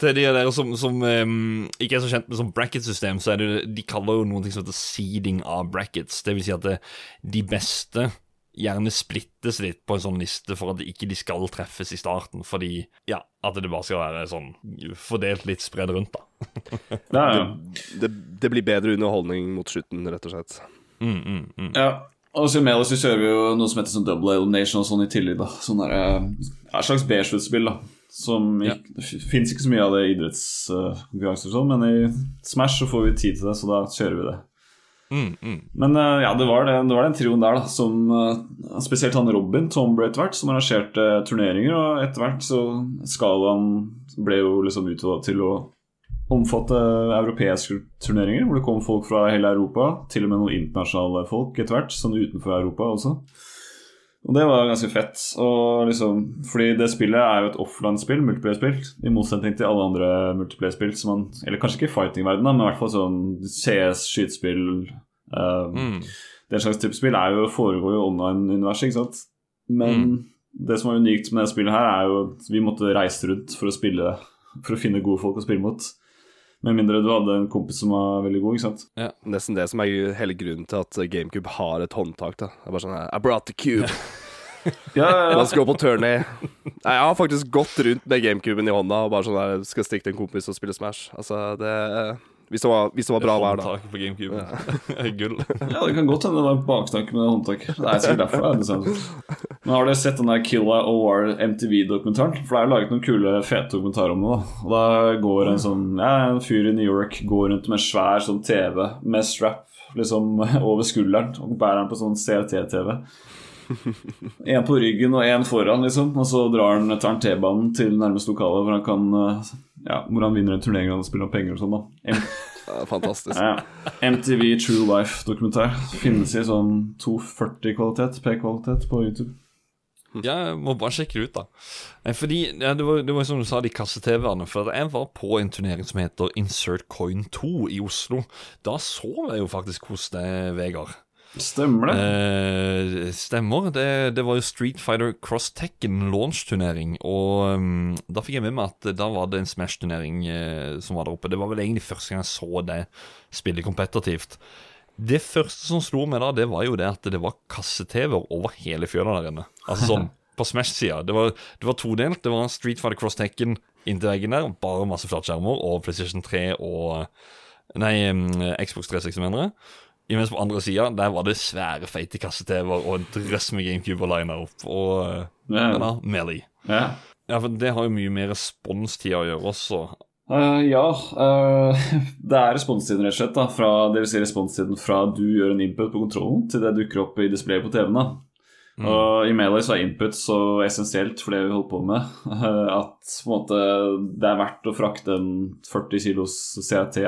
Til de av dere som, som um, ikke er så kjent med sånn bracket-system, så er det De kaller jo noe som heter seeding av brackets. Det vil si at det, de beste gjerne splittes litt på en sånn liste for at ikke de skal treffes i starten, fordi ja, at det bare skal være sånn fordelt litt spredd rundt, da. Nei, ja. Det, det blir bedre underholdning mot slutten, rett og slett. Mm, mm, mm. Ja, og så med oss så kjører vi jo noe som heter sånn double elimination og sånn i tillegg. da Sånn der, eh, ja, Et slags B-sluttspill. da Som Ja. Det fins ikke så mye av det i idrettskonkurranser, og sånn men i Smash så får vi tid til det, så da kjører vi det. Mm, mm. Men eh, ja, det var, det, det var den trioen der, da, som eh, Spesielt han Robin Tombre etter hvert, som arrangerte turneringer. Og etter hvert så skalaen ble jo liksom utvida til å omfatte europeiske turneringer, hvor det kom folk fra hele Europa, til og med noen internasjonale folk etter hvert, sånn utenfor Europa også. Og det var ganske fett. Og liksom, fordi det spillet er jo et offline-spill, multiplayer-spill, i motsetning til alle andre multiplayer-spill som man Eller kanskje ikke i fighting-verdenen, men i hvert fall sånn CS, skytespill um, Mm. Den slags type spill er jo, foregår jo online-universet, ikke sant? Men det som er unikt med det spillet her, er jo at vi måtte reise rundt for å spille For å finne gode folk å spille mot. Med mindre du hadde en kompis som var veldig god, ikke sant? Ja, Nesten det som er hele grunnen til at GameCube har et håndtak. da Det er bare sånn her, I brought the cube. Ja, ja, ja. La oss gå på turné. Nei, Jeg har faktisk gått rundt med GameCuben i hånda og bare sånn der skal stikke til en kompis og spille Smash. Altså, det Hvis det var, hvis det var bra vær, da. Håndtak på GameCube. Gull. Ja, det kan godt hende det var baktanke med håndtak. Det er sikkert derfor. det er sånn. Men har dere sett den der Killa OR MTV-dokumentaren? For det er jo laget noen kule, fete dokumentarer om det. da Og da går en sånn Ja, en fyr i New York går rundt med svær sånn TV med strap liksom over skulderen og bærer den på sånn CRT-TV. En på ryggen og en foran, liksom. Og så drar han, tar han T-banen til nærmeste lokale, hvor han kan eh, Ja, hvor han vinner en turnering og spiller om penger og sånn, da. M Ja, fantastisk. ja. MTV True Life-dokumentar. Finnes i sånn 240-kvalitet, P-kvalitet, på YouTube. Ja, jeg må bare sjekke det ut, da. Eh, Fordi, ja, det, var, det var som du sa, de kasse-TV-ene. For jeg var på en turnering som heter Insert Coin 2 i Oslo. Da så jeg jo faktisk hos deg, Vegard. Stemmer det. Eh, stemmer. Det, det var jo Street Fighter Cross Tekken launch-turnering. Og um, da fikk jeg med meg at da var det en Smash-turnering eh, som var der oppe. Det var vel egentlig første gang jeg så det spillet kompetitivt. Det første som slo meg da, det var jo det at det var kasse-TV-er over hele fjøla der inne. Altså sånn på Smash-sida. Det, var- det var todelt. Det var Street Fighter Cross Tekken inntil veggen der, bare masse flatskjermer, og PlayStation 3 og Nei, um, Xbox 360, mener jeg. Imens på andre sida, der var det svære, feite kasse-TV-er og en drøss med GameCube og lina opp. Og uh, da, Melee. Ja. Ja, for det har jo mye med responstida å gjøre også. Uh, ja, uh, det er responstiden rett og slett. da fra, Det vil si responstiden fra du gjør en input på kontrollen, til det dukker opp i displayet på TV-en. da Og I Melee så er input så essensielt for det vi holder på med, at på en måte, det er verdt å frakte en 40 kilos CRT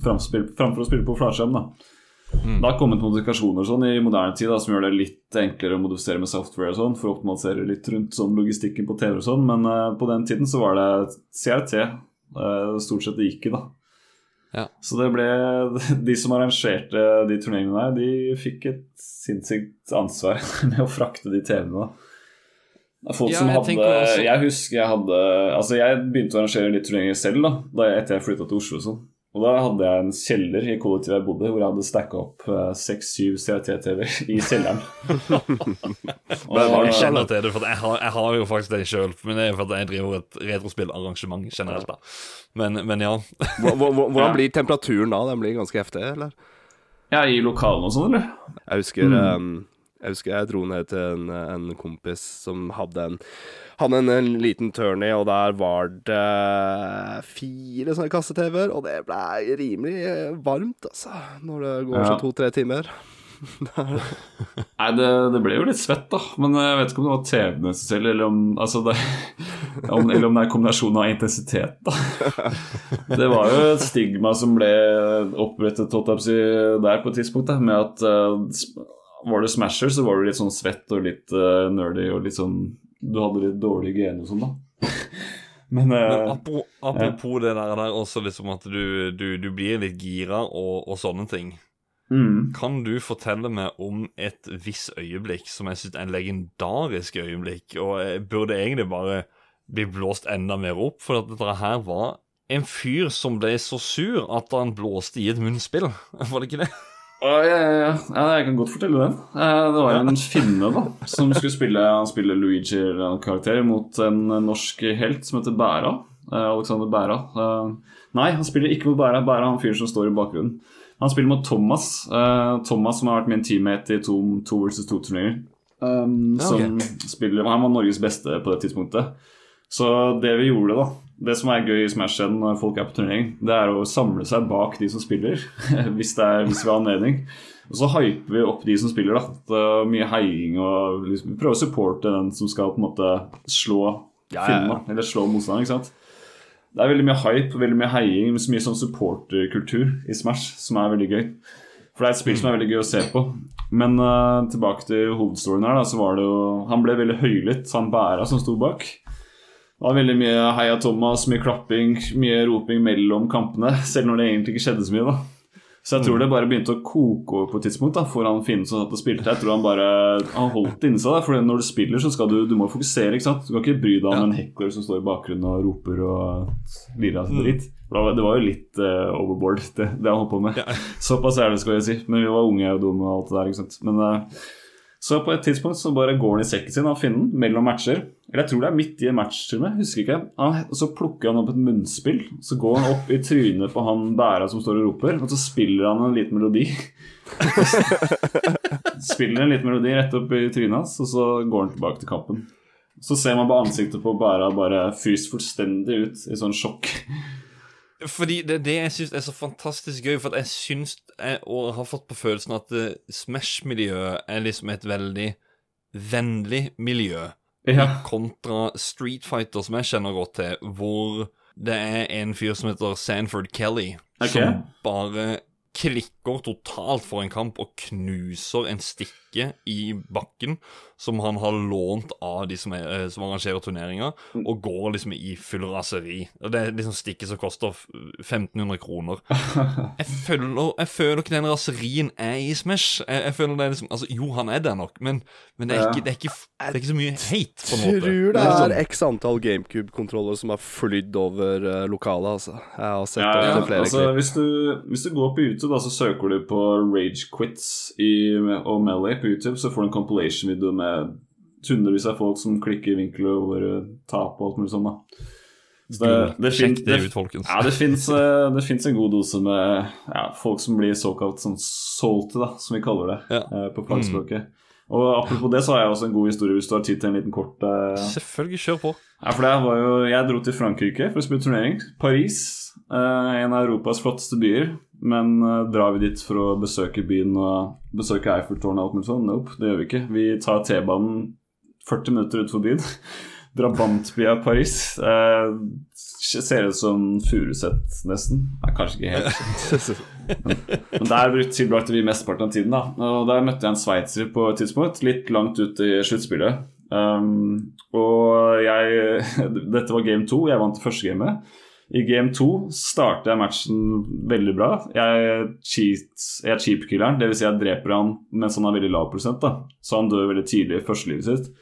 framfor å spille på flatskjerm. da Det har kommet modifikasjoner sånn i moderne tid da, som gjør det litt enklere å modifisere med software og sånn for å optimalisere litt rundt sånn logistikken på TV og sånn, men uh, på den tiden så var det CRT uh, stort sett det gikk i, da. Ja. Så det ble De som arrangerte de turneringene der, de fikk et sinnssykt ansvar med å frakte de TV-ene. Folk Ja, som hadde jeg, Jeg husker jeg hadde Altså, jeg begynte å arrangere litt turneringer selv da, da jeg, etter jeg flytta til Oslo og sånn. Og da hadde jeg en kjeller i kollektivet jeg bodde, hvor jeg hadde stacka opp seks-syv CRT-TV-er i kjelleren. Jeg kjenner til det, for jeg har, jeg har jo faktisk det sjøl. Men det er for at jeg driver et retrospillarrangement generelt. da Men, men ja. Hvor- hvor- hvor- Hvordan blir temperaturen da? Den blir ganske heftig, eller? Ja, i lokalene og sånn, eller? Jeg husker, um, jeg husker jeg dro ned til en, en kompis som hadde en hadde en, en liten turnie, og der var det fire sånne kasse-TV-er, og det ble rimelig eh, varmt, altså, når det går Ja. sånn to-tre timer. Nei, det, det ble jo litt svett, da. Men jeg vet ikke om det var TV-en selv, eller om, altså det, om, eller om det er kombinasjonen av intensitet, da. Det var jo et stigma som ble opprettet si, der på et tidspunkt, da, med at eh, var du smasher, så var du litt sånn svett og litt uh, nerdy og litt sånn Du hadde litt dårlig hygiene og sånn, da. Men, Men apropos, apro- apropos det der, der også liksom at du, du, du blir litt gira og, og sånne ting. mm. Kan du fortelle meg om et visst øyeblikk som jeg syns er en legendarisk øyeblikk, og jeg burde egentlig bare bli blåst enda mer opp, for at dette her var en fyr som ble så sur at han blåste i et munnspill. Var det ikke det? Ja, ja, ja. ja, jeg kan godt fortelle den. Eh, Det var en finne da som skulle spille Han spiller Luigi eller en karakter mot en norsk helt som heter Bæra. Eh, Alexander Bæra. Eh, Nei, han spiller ikke mot Bæra. Bæra er han fyren som står i bakgrunnen. Han spiller mot Thomas. Thomas som har vært min teammate i to, to versus to-turneringer. Um, spiller Han var Norges beste på det tidspunktet. Så det vi gjorde, da Det som er gøy i Smash-scenen når folk er på turnering, det er å samle seg bak de som spiller, hvis, det er, hvis vi har anledning. Og så hyper vi opp de som spiller. da er Mye heiing og liksom, Vi prøver å supporte den som skal på en måte slå Ja, finnen, eller slå motstanderen. Det er veldig mye hype, veldig mye heiing, mye sånn supporterkultur i Smash, som er veldig gøy. For det er et spill som er veldig gøy å se på. Men uh, tilbake til hovedstoryen her, da, så var det jo Han ble veldig høylytt, han Bæra som sto bak. Det var veldig mye heia Thomas, mye klapping, mye roping mellom kampene. Selv når det egentlig ikke skjedde så mye, da. Så jeg tror det bare begynte å koke over på et tidspunkt da, foran Finn som satt og spilte. Jeg tror han bare han holdt det inni seg. da, For når du spiller, så skal du, du må fokusere. ikke sant? Du kan ikke bry deg om Ja. en hekler som står i bakgrunnen og roper og lirer av seg dritt. Det var- jo litt uh, overboard, det, det han holdt på med. Ja. Såpass er det, skal jeg si. Men vi var unge og dumme og alt det der. ikke sant? Men, eh, Så på et tidspunkt så bare går han i sekken sin og finner den mellom matcher. Eller jeg tror det er midt i en match, til og med. Husker ikke. Han, så plukker han opp et munnspill. Så går han opp i trynet på han bæra som står og roper, og så spiller han en liten melodi. spiller en liten melodi rett opp i trynet hans, og så går han tilbake til kampen. Så ser man på ansiktet på bæra bare fryser fullstendig ut i sånn sjokk. Fordi det det jeg syns er så fantastisk gøy, for at jeg syns jeg, og har fått på følelsen at uh, Smash-miljøet er liksom et veldig vennlig miljø, Ja. kontra Street Fighter, som jeg kjenner godt til, hvor det er en fyr som heter Sanford Kelly, okay. som bare klikker totalt for en kamp og knuser en stikke i bakken som han har lånt av de som, er, eh, som arrangerer turneringer, og går liksom i full raseri. Og Det er liksom stikket som koster 1500 kroner. Jeg føler, jeg føler ikke den raserien er i Smash. Jeg, jeg føler det er liksom Altså, jo, han er der nok, men, men det, er ikke, det, er ikke, det er ikke så mye hate, på en måte. Jeg Tror det er sånn- x antall GameCube-kontroller som har flydd over uh, lokalet, altså. Jeg har sett Ja, ja. flere Altså, hvis, du, hvis du går på YouTube da, så søker du på Rage Quits i, og Melly på YouTube, så får du en compilation-video med hundrevis av folk som klikker i vinkler over eh, tap og alt mulig sånn. da. Så det, det, Sjekk det ut, folkens. ja, det fins en god dose med ja, folk som blir såkalt sånn salty, da, som vi kaller det Ja. eh, på fagspråket. Og apropos det, så har jeg også en god historie hvis du har tid til en liten kort eh, Selvfølgelig, kjør på. ja, for det var jo, Jeg dro til Frankrike for å spille turnering. Paris, eh, en av Europas flotteste byer. Men uh, drar vi dit for å besøke byen og besøke Eiffeltårnet og alt mulig sånn? Nope, det gjør vi ikke. Vi tar T-banen 40 minutter utenfor byen. Drabantbya Paris. Eh, ser ut som Furuset, nesten. Nei, kanskje ikke helt. Men der brukte- tilbrakte vi mesteparten av tiden. da Og Der møtte jeg en sveitser på et tidspunkt, litt langt ut i sluttspillet. Um, og jeg Dette var game to, jeg vant det første gamet. I game to starter jeg matchen veldig bra. Jeg, cheat, jeg cheap-killeren, dvs. Si jeg dreper han mens han har veldig lav prosent. da Så han dør veldig tidlig i førstelivet sitt.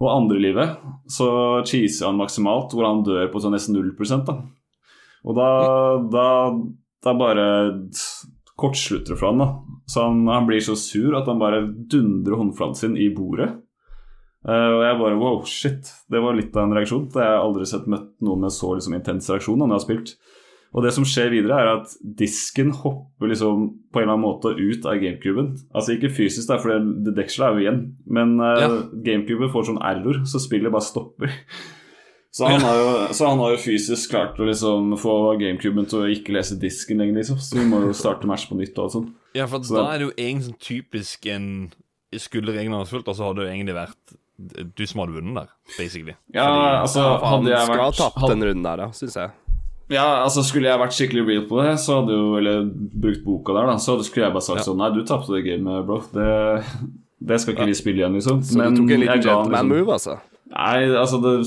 Og andre livet så cheeser han maksimalt, hvor han dør på sånn nesten 0 da. Og da, da, da bare kortslutter det for han da. Så han, han blir så sur at han bare dundrer håndflaten sin i bordet. Eh, og jeg bare wow, shit. Det var litt av en reaksjon. Jeg har aldri sett møtt noen med så liksom, intens reaksjon når jeg har spilt. Og det som skjer videre, er at disken hopper liksom på en eller annen måte ut av gamecuben. Altså ikke fysisk, da, for det, dekselet er jo igjen, men uh, Ja. gamecuben får sånn error, så spillet bare stopper. Så han, har jo, så han har jo fysisk klart å liksom få gamecuben til å ikke lese disken lenger, liksom. Så vi må jo starte match på nytt og alt sånt. Ja, for Så da er det jo egentlig sånn typisk en Skulle reglene vært fulgt, så hadde det jo egentlig vært du som hadde vunnet der, basically. Ja, Fordi- altså Han hadde jeg skal ha vært tapt hadde- den runden der, ja, syns jeg. Ja, altså Skulle jeg vært skikkelig real på det, så hadde jo Eller brukt boka der, da, så skulle jeg bare sagt Ja. sånn Nei, du tapte det gamet, bro. Det, det skal ikke vi spille igjen, liksom. Så du tok en liten jeg ga gentleman liksom- move, altså? Nei, altså det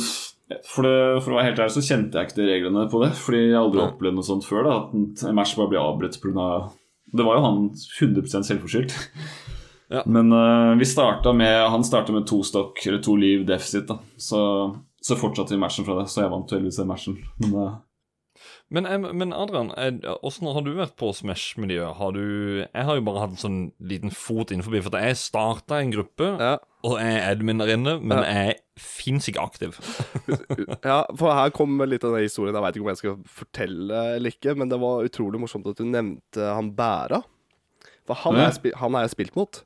for, det, for å være helt ærlig så kjente jeg ikke de reglene på det. Fordi jeg aldri ja. opplevd noe sånt før. da At en- en match bare blir avbrutt pga. Det var jo han 100% selvforskyldt. Ja. Men uh, vi starta med Han starta med to stokk, eller to liv deficit. da Så, så fortsatte vi matchen fra det. Så jeg vant heldigvis den matchen. Men uh... Men, men Adrian, åssen har du vært på Smash-miljøet? Har du Jeg har jo bare hatt en sånn liten fot innenfor. For jeg starta en gruppe, Ja. og jeg er admin der inne, men Ja. jeg fins ikke aktiv. ja, for her kommer litt av den historien. Jeg veit ikke om jeg skal fortelle eller ikke, men det var utrolig morsomt at du nevnte han Bæra. For han har jeg, spil jeg spilt mot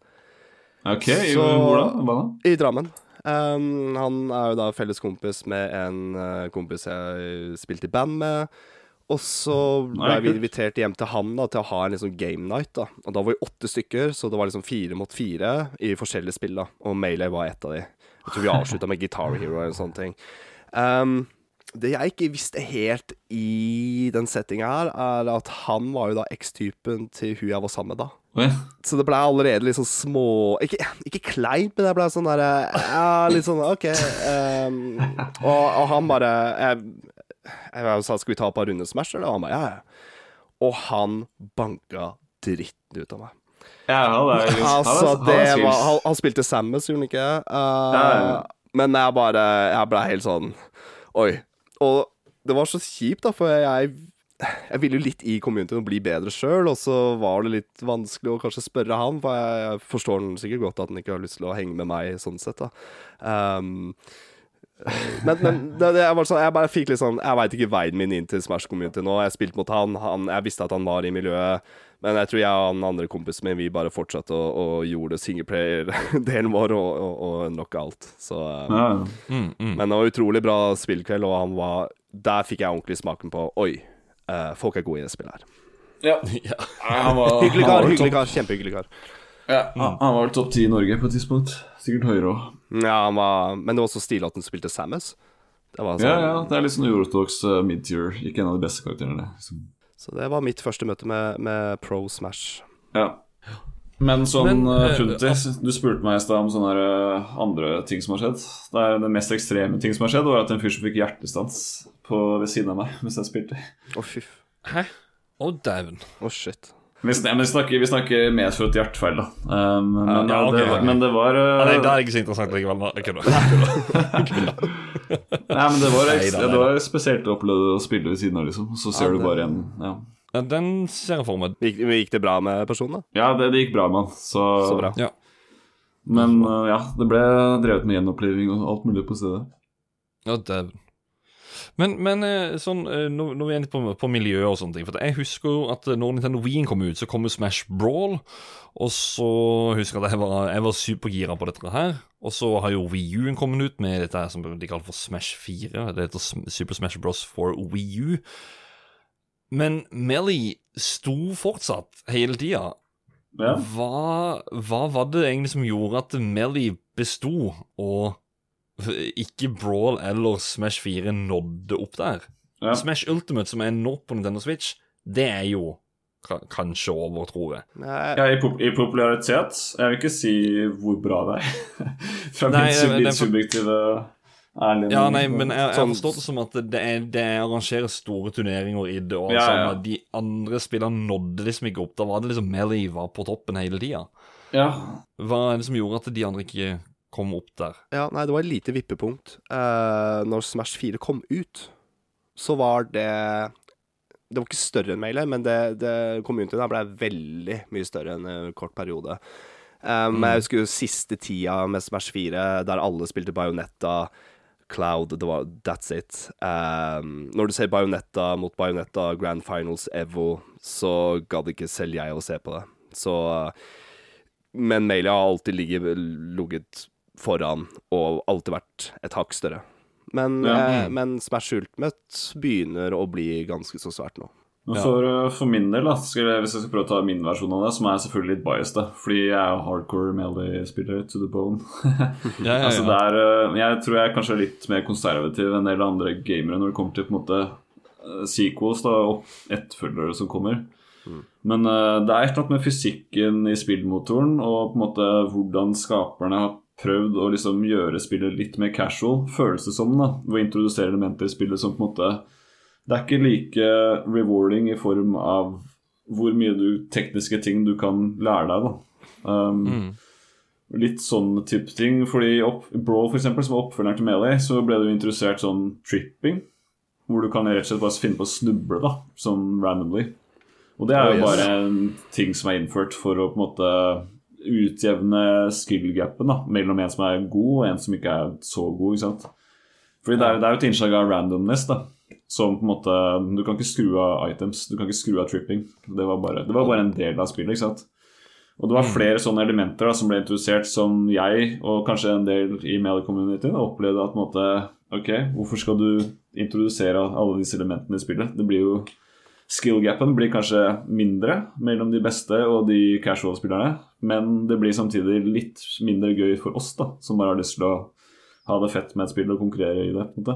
ok, i- hvor da? Hva da? i Drammen. Um, han er jo da felles kompis med en uh, kompis jeg spilte i band med. Og så ble vi invitert hjem til han da til å ha en liksom game night. da Og da var vi åtte stykker, så det var liksom fire mot fire i forskjellige spill. da Og Melee var ett av de. Jeg tror vi avslutta med Guitar Hero eller sånne ting. Um, det jeg ikke visste helt i den settinga her, er at han var jo da ekstypen til hun jeg var sammen med da. Å, ja. Så det ble allerede litt sånn små Ikke, ikke kleint, men det ble sånn derre Ja, litt sånn OK. Um, og, og han bare Jeg, jeg sa skal vi ta et par runder Smash, eller? Og han bare ja, ja. Og han banka dritten ut av meg. Ja, han er jo Altså, han det han var. Han, han spilte Samus, gjorde han ikke? Uh, Ja. Men jeg bare Jeg ble helt sånn Oi. Og det var så kjipt, da, for jeg Jeg ville jo litt i communityen å bli bedre sjøl, og så var det litt vanskelig å kanskje spørre han, for jeg, jeg forstår han sikkert godt at han ikke har lyst til å henge med meg sånn sett, da. Um, men, men det, det var sånn, jeg bare fikk litt sånn Jeg veit ikke veien min inn til Smash Community nå. Jeg spilte mot han, han, jeg visste at han var i miljøet. Men jeg tror jeg og han andre kompisen min Vi bare fortsatte å, å gjorde singleplayer-delen vår og, og, og unlocka alt. Så um, Ja, Mm, mm. Men det var utrolig bra spillkveld, og han var Der fikk jeg ordentlig smaken på Oi, eh, folk er gode i det spillet her. ja. Ja. Var, Hyggelig kar, hyggelig kar. Kjempehyggelig kar. Ja, han han var vel topp ti i Norge på et tidspunkt. Sikkert høyere òg. Ja, han var Men det var også stilig at han spilte Samus. Det var Ja, sånn, ja, det er litt sånn uortodox uh, mid-tier. Ikke en av de beste karakterene. Liksom. Så det var mitt første møte med, med Pro Smash. Ja. Men sånn Funti uh, eh, du spurte meg i stad om sånne eh, andre ting som har skjedd. Det er det mest ekstreme ting som har skjedd, var at en fyr som fikk hjertestans på, ved siden av meg mens jeg spilte. Å, fy. Hæ? Å, dæven. Å, shit. Vi, sn men vi, snakker, vi snakker medfødt hjertefeil, da. Um, men, ja, okay, det, okay. men det var uh, Ja, det, det er ikke så interessant likevel. Jeg kødder. Nei, men det var, ekstra, det var spesielt å oppleve å spille ved siden av, liksom. Så ser Ja, du bare en Ja, Ja, Den ser jeg for meg. Gikk, gikk det bra med personen, da? ja det, det gikk bra med han. Så, Så bra. Ja. Men uh, ja, det ble drevet med gjenoppliving og alt mulig på stedet. Ja, dæven. Men, men eh, sånn, eh, nå, nå er vi inne på, på miljø og sånne ting. For jeg husker jo at eh, når Nintendo Wien kom ut, så kom jo Smash Brawl. Og så husker jeg at jeg var, jeg var supergira på dette her. Og så har jo Wii U-en kommet ut med dette her som de kaller for Smash 4. Det heter Super Smash Bros. for Wii U. Men Melly sto fortsatt hele tida. Ja. Hva, hva var det egentlig som gjorde at Melly besto, og ikke Brawl eller Smash 4 nådde opp der? Ja. Smash Ultimate, som er nå på Nintendo Switch, det er jo kanskje over, tror jeg. Ja, i, pop i popularitet Jeg vil ikke si hvor bra det er. Fra Nei, min subjektive ærlige Ja, nei, men jeg, jeg har Sånn- forstått det som at det, er, det er arrangerer store turneringer i det, og Ja, sånn ja. de andre spillerne nådde liksom ikke opp. Da var det liksom Melly var på toppen hele tida. Ja, Hva er det som gjorde at de andre ikke kom opp der? Ja, nei, det var et lite vippepunkt. Uh, når Smash 4 kom ut, så var det Det var ikke større enn mailet, men det, det communityen der ble veldig mye større enn en kort periode. Um, Jeg husker jo siste tida med Smash 4, der alle spilte Bajonetta, Cloud, det var That's it. Um, når du ser Bajonetta mot Bajonetta, Grand Finals, Evo, så gadd ikke selv jeg å se på det. Så Men mailet har alltid ligget, ligget foran og alltid vært et hakk større. Men, Ja. eh, men Smash Ultimate begynner å bli ganske så svært nå. Ja. for, uh, for min del, da, skal jeg, hvis jeg skal prøve å ta min versjon av det, som er selvfølgelig litt biased, da, fordi jeg er hardcore Melee-spiller to the bone. Ja, ja, Altså er, uh, jeg tror jeg er kanskje litt mer konservativ enn en del andre gamere når det kommer til på en måte uh, sequels da, og etterfølgere som kommer. Men uh, det er et eller annet med fysikken i spillmotoren og på en måte hvordan skaperne har prøvd å liksom gjøre spillet litt mer casual, føles det som, da, ved å introdusere elementer i spillet som på en måte Det er ikke like rewarding i form av hvor mye du, tekniske ting du kan lære deg, da. Um, Mm. Litt sånn type ting. Fordi opp, Brawl, for eksempel, som var oppfølgeren til Melee, så ble du introdusert sånn tripping. Hvor du kan rett og slett bare finne på å snuble, da, sånn randomly. Og det er Oh, jo yes. bare en ting som er innført for å på en måte utjevne skill-gapen mellom en som er god, og en som ikke er så god. ikke sant? Fordi det er, det er jo et innslag av randomness, da. Som på en måte Du kan ikke skru av items. Du kan ikke skru av tripping. Det var bare, det var bare en del av spillet. ikke sant? Og det var flere sånne elementer da, som ble introdusert som jeg, og kanskje en del i Melee-communityen, opplevde at på en måte Ok, hvorfor skal du introdusere alle disse elementene i spillet? Det blir jo Skill-gapen blir kanskje mindre mellom de beste og de casual-spillerne, men det blir samtidig litt mindre gøy for oss, da, som bare har lyst til å ha det fett med et spill og konkurrere i det. på en måte.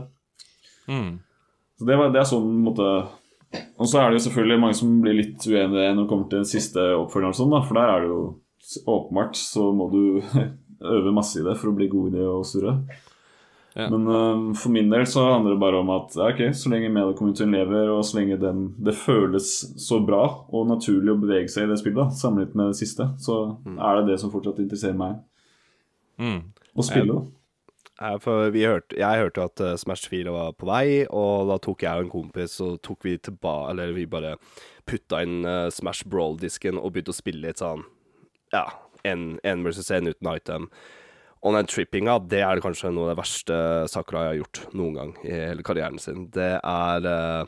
Mm. Så det, var, det er sånn måte Og så er det jo selvfølgelig mange som blir litt uenige når det kommer til den siste oppfølgeren, sånn, da, for der er det jo åpenbart så må du øve masse i det for å bli god i det og surre. Ja. Men uh, for min del så handler det bare om at ja, ok, så lenge mediekommunityen lever, og så lenge den, det føles så bra og naturlig å bevege seg i det spillet, da, sammenlignet med det siste, så er det det som fortsatt interesserer meg. Mm. Å spille, da. For vi hørte, jeg hørte at eh, Smash 4 var på vei, og da tok jeg og en kompis og tok vi tilbake Eller vi bare putta inn eh, Smash Brawl-disken og begynte å spille litt sånn Ja, én versus én uten item. Og den trippinga, det er kanskje noe av det verste Sakura har gjort noen gang i hele karrieren sin. Det er uh,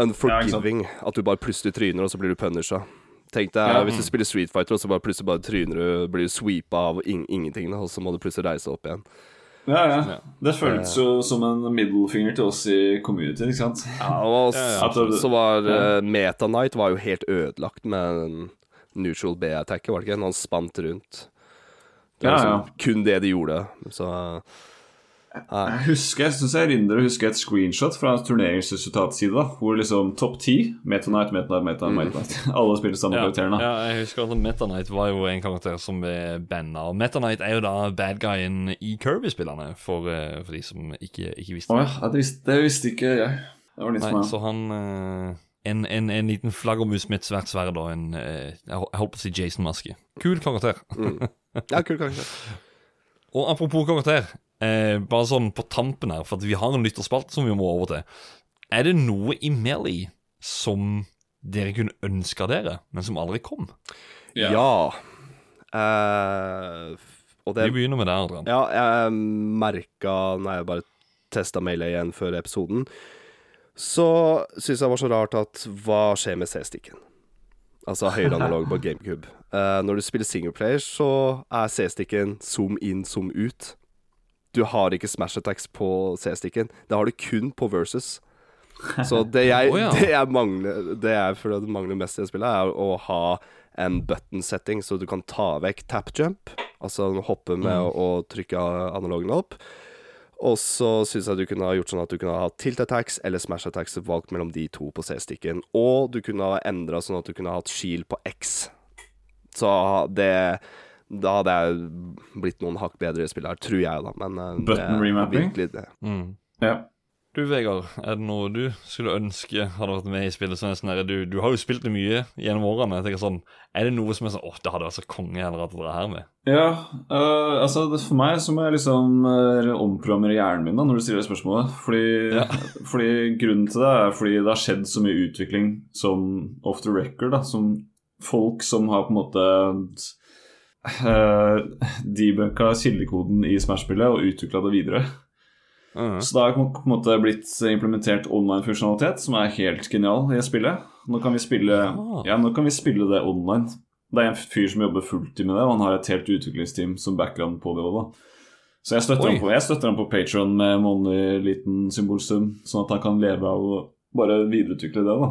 unforgiving at du bare plutselig tryner, og så blir du punisha. Tenk deg Ja. hvis du spiller Street Fighter, og så bare plutselig bare tryner du, blir du sweepa av ing ingenting, og så må du plutselig reise opp igjen. Ja, ja. Det føltes jo som en middelfinger til oss i community, ikke sant? Ja, og Ja, ja. så, så var uh, Meta Knight var jo helt ødelagt med en neutral B-attacket, var det ikke? Han spant rundt. Det var Ja, ja. liksom kun det de gjorde. Så Jeg husker, jeg synes jeg erindrer å huske et screenshot fra en turneringsresultatside, hvor liksom topp ti Meta Knight, Meta Knight, Meta Knight, Alle spiller samme Ja, karakterene. ja, jeg husker at Meta Knight var jo en karakter som ble banna. Og Meta Knight er jo da bad guyen i Kirby-spillerne, for, eh, for de som ikke, ikke visste Å ja, det visste, det visste ikke jeg. Det var nytt Nei, for meg. så han eh, en, en, en liten flaggermus med et svært sverd og en eh, Jeg hol- holdt på å si Jason-maske. Kul karakter. Ja, kul karakter. Og apropos karakter, eh, bare sånn på tampen her, for at vi har en lytterspalte som vi må over til. Er det noe i Melly som dere kunne ønska dere, men som aldri kom? Ja. Eh, og det Vi begynner med det, Adrian. Ja, jeg merka når jeg bare testa mailet igjen før episoden, så syns jeg det var så rart at hva skjer med C-stikken? Altså høyreanalog på GameCube. Uh, når du spiller singleplayer, så er C-stikken zoom in, zoom ut. Du har ikke smash attacks på C-stikken. Det har du kun på versus. Så det jeg, oh, ja. det jeg mangler Det jeg føler det mangler mest i det spillet, er å ha en button setting, så du kan ta vekk tap jump. Altså hoppe med å, å trykke analogen opp. Og så syns jeg du kunne ha gjort sånn at du kunne ha tilt attacks eller smash attacks valgt mellom de to på C-stikken. Og du kunne ha endra sånn at du kunne ha hatt shield på X. Så det Da hadde jeg blitt noen hakk bedre i spillet her, tror jeg, da. Men eh, det Button remapping? virkelig det. Mm. Ja. Du, Vegard, er det noe du skulle ønske hadde vært med i spillet? Sånn, sånn du, du har jo spilt det mye gjennom årene. Jeg tenker sånn, Er det noe som er sånn åh, det hadde vært så konge heller at dere er her med? Ja, uh, altså For meg så må jeg liksom uh, omprogrammere hjernen min da når du stiller det spørsmålet. Fordi, Ja. fordi Grunnen til det er fordi det har skjedd så mye utvikling som off the record. da Som folk som har på en måte uh, debunka kildekoden i Smash-spillet og utvikla det videre. Mhm. Så da har på en måte blitt implementert online-funksjonalitet som er helt genial i spillet. Nå kan vi spille, ja. ja, nå kan vi spille det online. Det er en fyr som jobber fulltid med det, og han har et helt utviklingsteam som background på det òg. Så jeg støtter, på, jeg støtter ham på Patron med månedlig liten symbolsum, sånn at han kan leve av å bare videreutvikle det, da.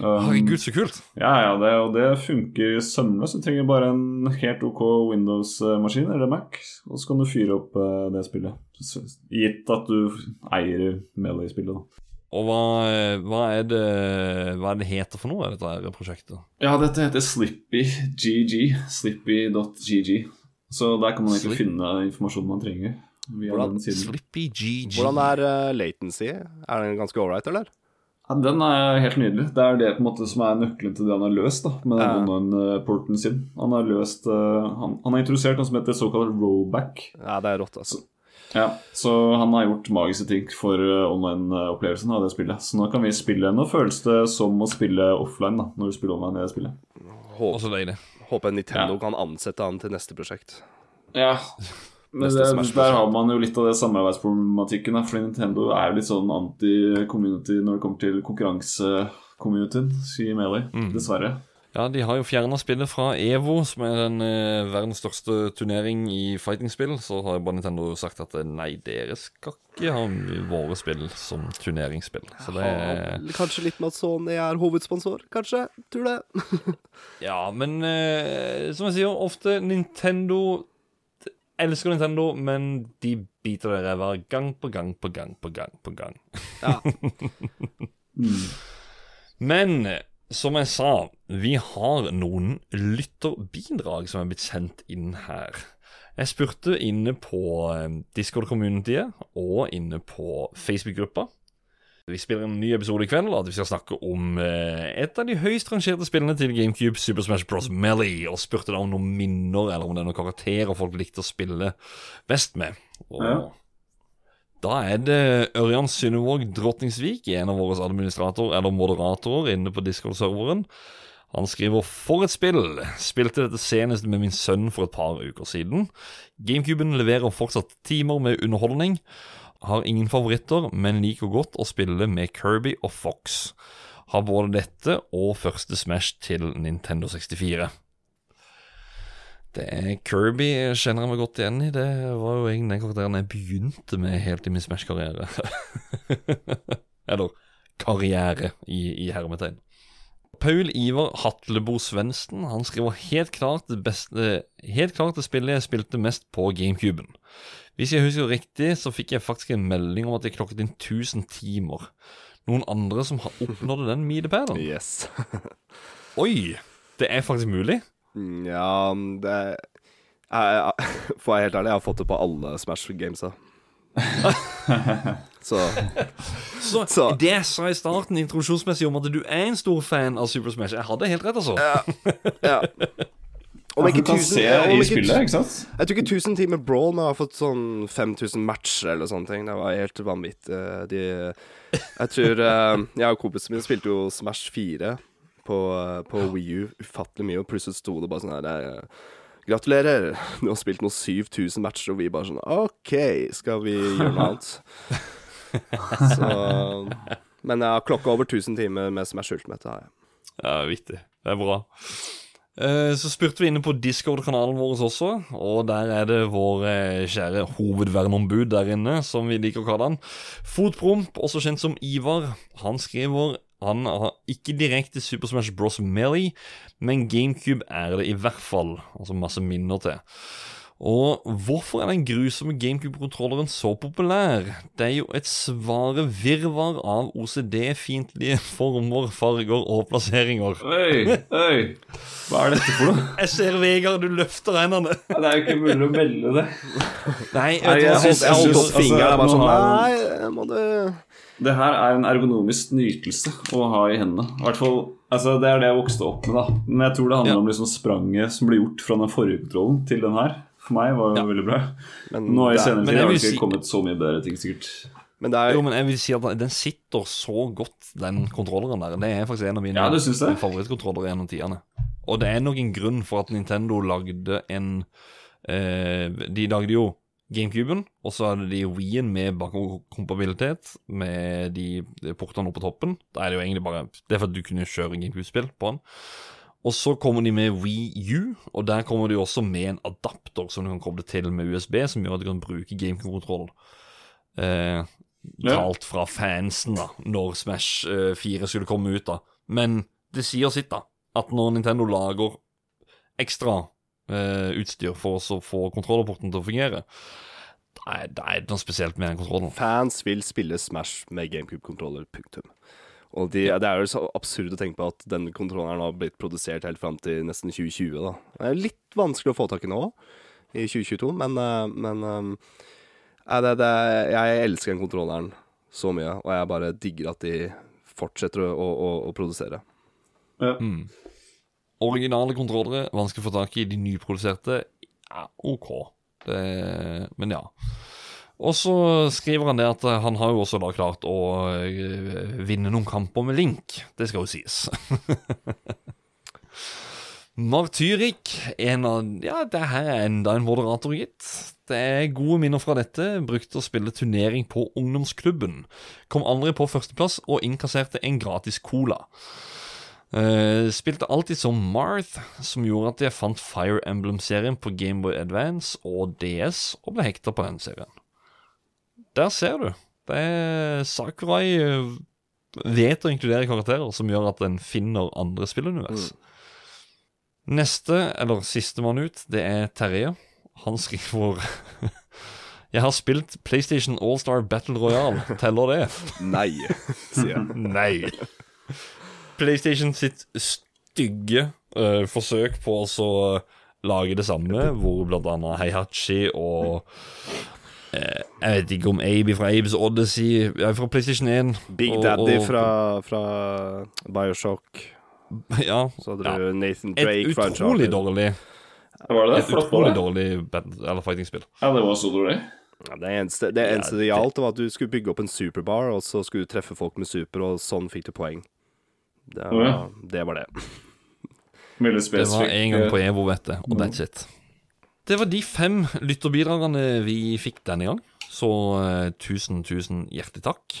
Um, Herregud, så kult. ja, ja, det, og det funker sømløst. Du trenger bare en helt OK Windows-maskin eller Mac, og så kan du fyre opp uh, det spillet. Så- Gitt at du eier Melee-spillet, da. Og hva, eh, hva, er det, hva er det heter for noe, dette her prosjektet? Ja, dette heter SlippyGG. Slippy.gg. Så der kan man egentlig Slip- finne informasjonen man trenger. Via Hvordan- den siden. Slippy GG. Hvordan er uh, latency? Er den ganske ålreit, eller? Ja, den er helt nydelig. Det er det på en måte som er nøkkelen til det han har løst da, med den online-porten sin. Han har løst uh, han, han har introdusert noe som heter såkalt rollback. Ja, det er rått, altså. Ja, Så han har gjort magiske ting for uh, online-opplevelsen av det spillet. Så nå kan vi spille Nå føles det som å spille offline da, når du spiller online i det spillet. Håper, håper Nintendo Ja. kan ansette han til neste prosjekt. Ja, men det, der har man jo litt av det samarbeidsproblematikken. da, Fordi Nintendo er jo litt sånn anti-community når det kommer til konkurranse-communityen, sier Melee. Mm. Dessverre. Ja, de har jo fjerna spillet fra EVO, som er den eh, verdens største turnering i fighting-spill. Så har bare Nintendo sagt at eh, nei, dere skal ikke ha våre spill som turneringsspill. Så det Ja, kanskje litt med at Sony er hovedsponsor, kanskje? Tror det. Ja, men eh, som jeg sier, ofte Nintendo elsker Nintendo, men de biter deg i ræva gang på gang på gang på gang på gang. Ja. Men som jeg sa, vi har noen lytterbidrag som er blitt sendt inn her. Jeg spurte inne på eh, Discord-communityet og inne på Facebook-gruppa. Vi spiller en ny episode i kveld, at vi skal snakke om eh, et av de høyst rangerte spillene til GameCube, Super Smash Bros. Melee, og spurte da om noen minner, eller om det er noen karakterer folk likte å spille best med. Og Ja. Da er det Ørjan Synnevåg Drotningsvik, en av våre administratorer eller moderatorer inne på Discord-serveren. Han skriver For et spill! Spilte dette senest med min sønn for et par uker siden. Gamecuben leverer fortsatt timer med underholdning. Har ingen favoritter, men liker godt å spille med Kirby og Fox. Har både dette og første Smash til Nintendo 64. Det er Kirby kjenner jeg meg godt igjen i. Det var jo egentlig den karakteren jeg begynte med helt i min Smash-karriere. Eller karriere, i, i hermetegn. Paul Ivar Hatlebo Svendsen han skriver helt klart det beste Helt klart det spillet jeg spilte mest på GameCuben. Hvis jeg husker riktig, så fikk jeg faktisk en melding om at jeg klokket inn 1000 timer. Noen andre som har oppnådd den milepælen? Yes. Oi! Det er faktisk mulig? Mm, Ja, det jeg, jeg, For å være helt ærlig, jeg har fått det på alle Smash-gamesa. Så Så, Så- Det jeg sa i starten introduksjonsmessig om at du er en stor fan av Super Smash Jeg hadde helt rett, altså. ja. Ja, for du kan se om i ikke spillet, ikke sant? Jeg tror ikke 1000 timer brawl, men jeg har fått sånn 5000 matcher eller sånne ting. Det var helt vanvittig. Eh, De, jeg tror eh, Jeg og kompisen min spilte jo Smash 4 på, på Wii U ufattelig mye, og plutselig sto det bare sånn her eh, Gratulerer, du har spilt noen 7000 matcher, og vi bare sånn OK, skal vi gjøre noe annet? Så Men jeg har klokka over 1000 timer med Smash Ultimate. Har jeg. Ja, viktig. Det er bra. Eh, Så spurte vi inne på Discord-kanalen vår også, og der er det vår eh, kjære hovedverneombud der inne, som vi liker å kalle han. Fotpromp, også kjent som Ivar. Han skriver han har ikke direkte Super Smash Bros. Melee, men GameCube er det i hvert fall. Altså masse minner til. Og hvorfor er den grusomme GameCube-kontrolleren så populær? Det er jo et svare virvar av OCD-fiendtlige former, farger og plasseringer. Oi, oi. Hva er dette for noe? Jeg ser Vegard, du løfter hendene. Det er jo ikke mulig å melde det. Nei, Nei, vet du jeg holdt, synes- jeg holdt opp fingeren. Jeg bare altså, sånn nå har- Nei, må du Det her er en ergonomisk nytelse å ha i hendene. I hvert fall, altså Det er det jeg vokste opp med. da Men jeg tror det handler Ja. om liksom spranget som ble gjort fra den forrige kontrollen til den her. For meg var det Ja. veldig bra. Men Nå i er- senere tid har det ikke si- kommet så mye bedre ting, sikkert. Men det er Jo, men jeg vil si at den sitter så godt, den kontrolleren der. Det er faktisk en av mine Ja, favorittkontrollere gjennom tidene. Og det er nok en grunn for at Nintendo lagde en eh, De lagde jo GameCuben, og så hadde de Wii-en med bakkompabilitet, med de de portene oppe på toppen. Da er det jo egentlig bare Det er for at du kunne kjøre GameCube-spill på den. Og så kommer de med Wii U, og der kommer de også med en adapter som du kan koble til med USB, som gjør at du kan bruke GameCube-kontroll. Eh, talt fra fansen, da, når Smash eh, 4 skulle komme ut, da. Men det sier sitt, da. At når Nintendo lager ekstra eh, utstyr for å få kontrollerporten til å fungere, da er, det er det noe spesielt med den kontrollen. Fans vil spille Smash med GameCube-kontroller, punktum. Og de, det er jo så absurd å tenke på at denne kontrolleren har blitt produsert helt fram til nesten 2020. da. Det er litt vanskelig å få tak i nå, i 2022, men, eh, men eh, ja, det, det, Jeg elsker den kontrolleren så mye, og jeg bare digger at de fortsetter å, å, å, produsere. produsere. Mm. Originale kontrollere, vanskelig å få tak i. De nyproduserte, ja, OK. Det, men ja. Og så skriver han det at eh, han har jo også da klart å eh, vinne noen kamper med Link. Det skal jo sies. Martyrik, en av Ja, det her er enda en moderator, gitt. Det er gode minner fra dette. Brukte å spille turnering på ungdomsklubben. Kom aldri på førsteplass og innkasserte en gratis cola. Uh, spilte alltid som Marth, som gjorde at jeg fant Fire Emblem-serien på Gameboy Advance og DS, og ble hekta på den serien. Der ser du. Det er Sakurai eh, vet å inkludere karakterer som gjør at en finner andre spillunivers. Neste, eller sistemann ut, det er Terje. Han skriver Jeg har spilt PlayStation Allstar Battle Royale. Teller det? Nei, sier jeg. Nei. PlayStation sitt stygge uh, forsøk på å så lage det samme, hvor blant annet Heihachi og eh, Jeg vet ikke om Abe fra Abes Odyssey ja, Fra PlayStation 1. Big og- Daddy og- fra, fra Bioshock. Ja. Så hadde ja. du Nathan Drake fra Et utrolig fra dårlig Var det det? Et Flott utrolig dårlig eller fighting-spill. Ja, det var så dårlig. Ja, det eneste, det eneste det gjaldt, var at du skulle bygge opp en superbar, og så skulle du treffe folk med super, og sånn fikk du poeng. Det var, ja. det, var det. Det var en gang på Evo, vet du, og that's it. Det var de fem lytterbidragene vi fikk denne gang, så eh, tusen, tusen hjertelig takk.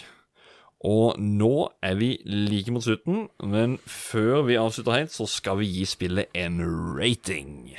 Og nå er vi like mot slutten, men før vi avslutter helt, så skal vi gi spillet en rating.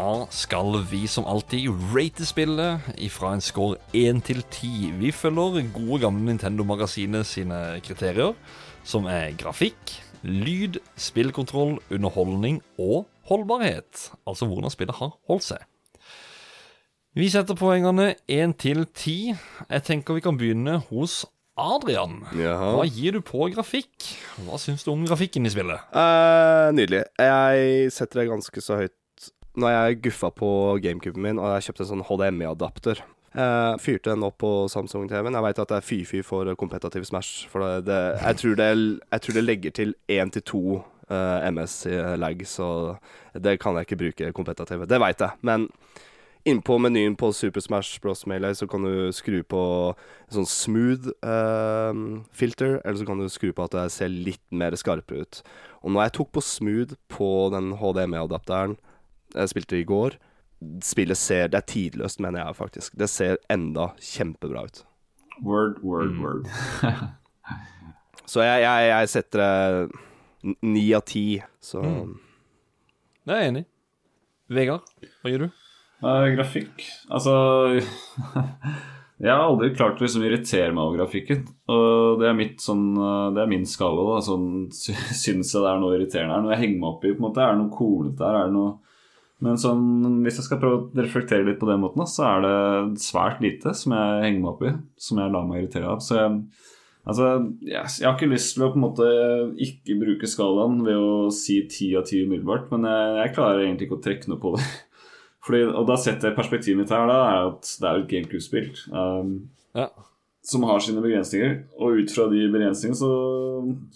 Da skal vi som alltid rate spillet fra en score 1 til 10. Vi følger gode gamle Nintendo-magasinet sine kriterier, som er grafikk, lyd, spillkontroll, underholdning og holdbarhet. Altså hvordan spillet har holdt seg. Vi setter poengene 1 til 10. Jeg tenker vi kan begynne hos Adrian. Jaha. Hva gir du på grafikk? Hva syns du om grafikken i spillet? Eh, nydelig. Jeg setter det ganske så høyt Når jeg guffa på GameCuben min, og jeg kjøpte en sånn HDMI-adapter. Uh, fyrte den opp på Samsung-TV-en. Jeg veit at det er fy-fy for kompetativ Smash. For det, det, jeg, tror det, jeg tror det legger til 1 til 2 uh, MS i lag, så det kan jeg ikke bruke kompetativ. Det veit jeg. Men innpå menyen på Super Smash Bros. Melee så kan du skru på sånn smooth uh, filter, eller så kan du skru på at det ser litt mer skarpere ut. Og når jeg tok på smooth på den HDMI-adapteren jeg spilte i går Spillet ser Det er tidløst, mener jeg faktisk. Det ser enda kjempebra ut. Word, word, word. Så jeg, jeg, jeg setter det ni av ti, så Det er jeg enig i. Vegard, hva gir du? Uh, grafikk Altså Jeg har aldri klart å liksom irritere meg over grafikken. Og det er, mitt sånn, eh, det er min skala. da Sånn Syns jeg det er noe irriterende her? Når jeg henger meg opp i på en måte, Er det noe kornete her? Er det noe Men sånn, hvis jeg skal prøve å reflektere litt på den måten, så er det svært lite som jeg henger meg opp i. Som jeg lar meg irritere av. Så jeg, altså, yes, jeg har ikke lyst til å på en måte ikke bruke skalaen ved å si ti av ti umiddelbart, men jeg, jeg klarer egentlig ikke å trekke noe på det. Fordi, og da setter jeg perspektivet mitt her, da, er at det er et GameCube-spill. Um, Ja. som har sine begrensninger. Og ut fra de begrensningene så,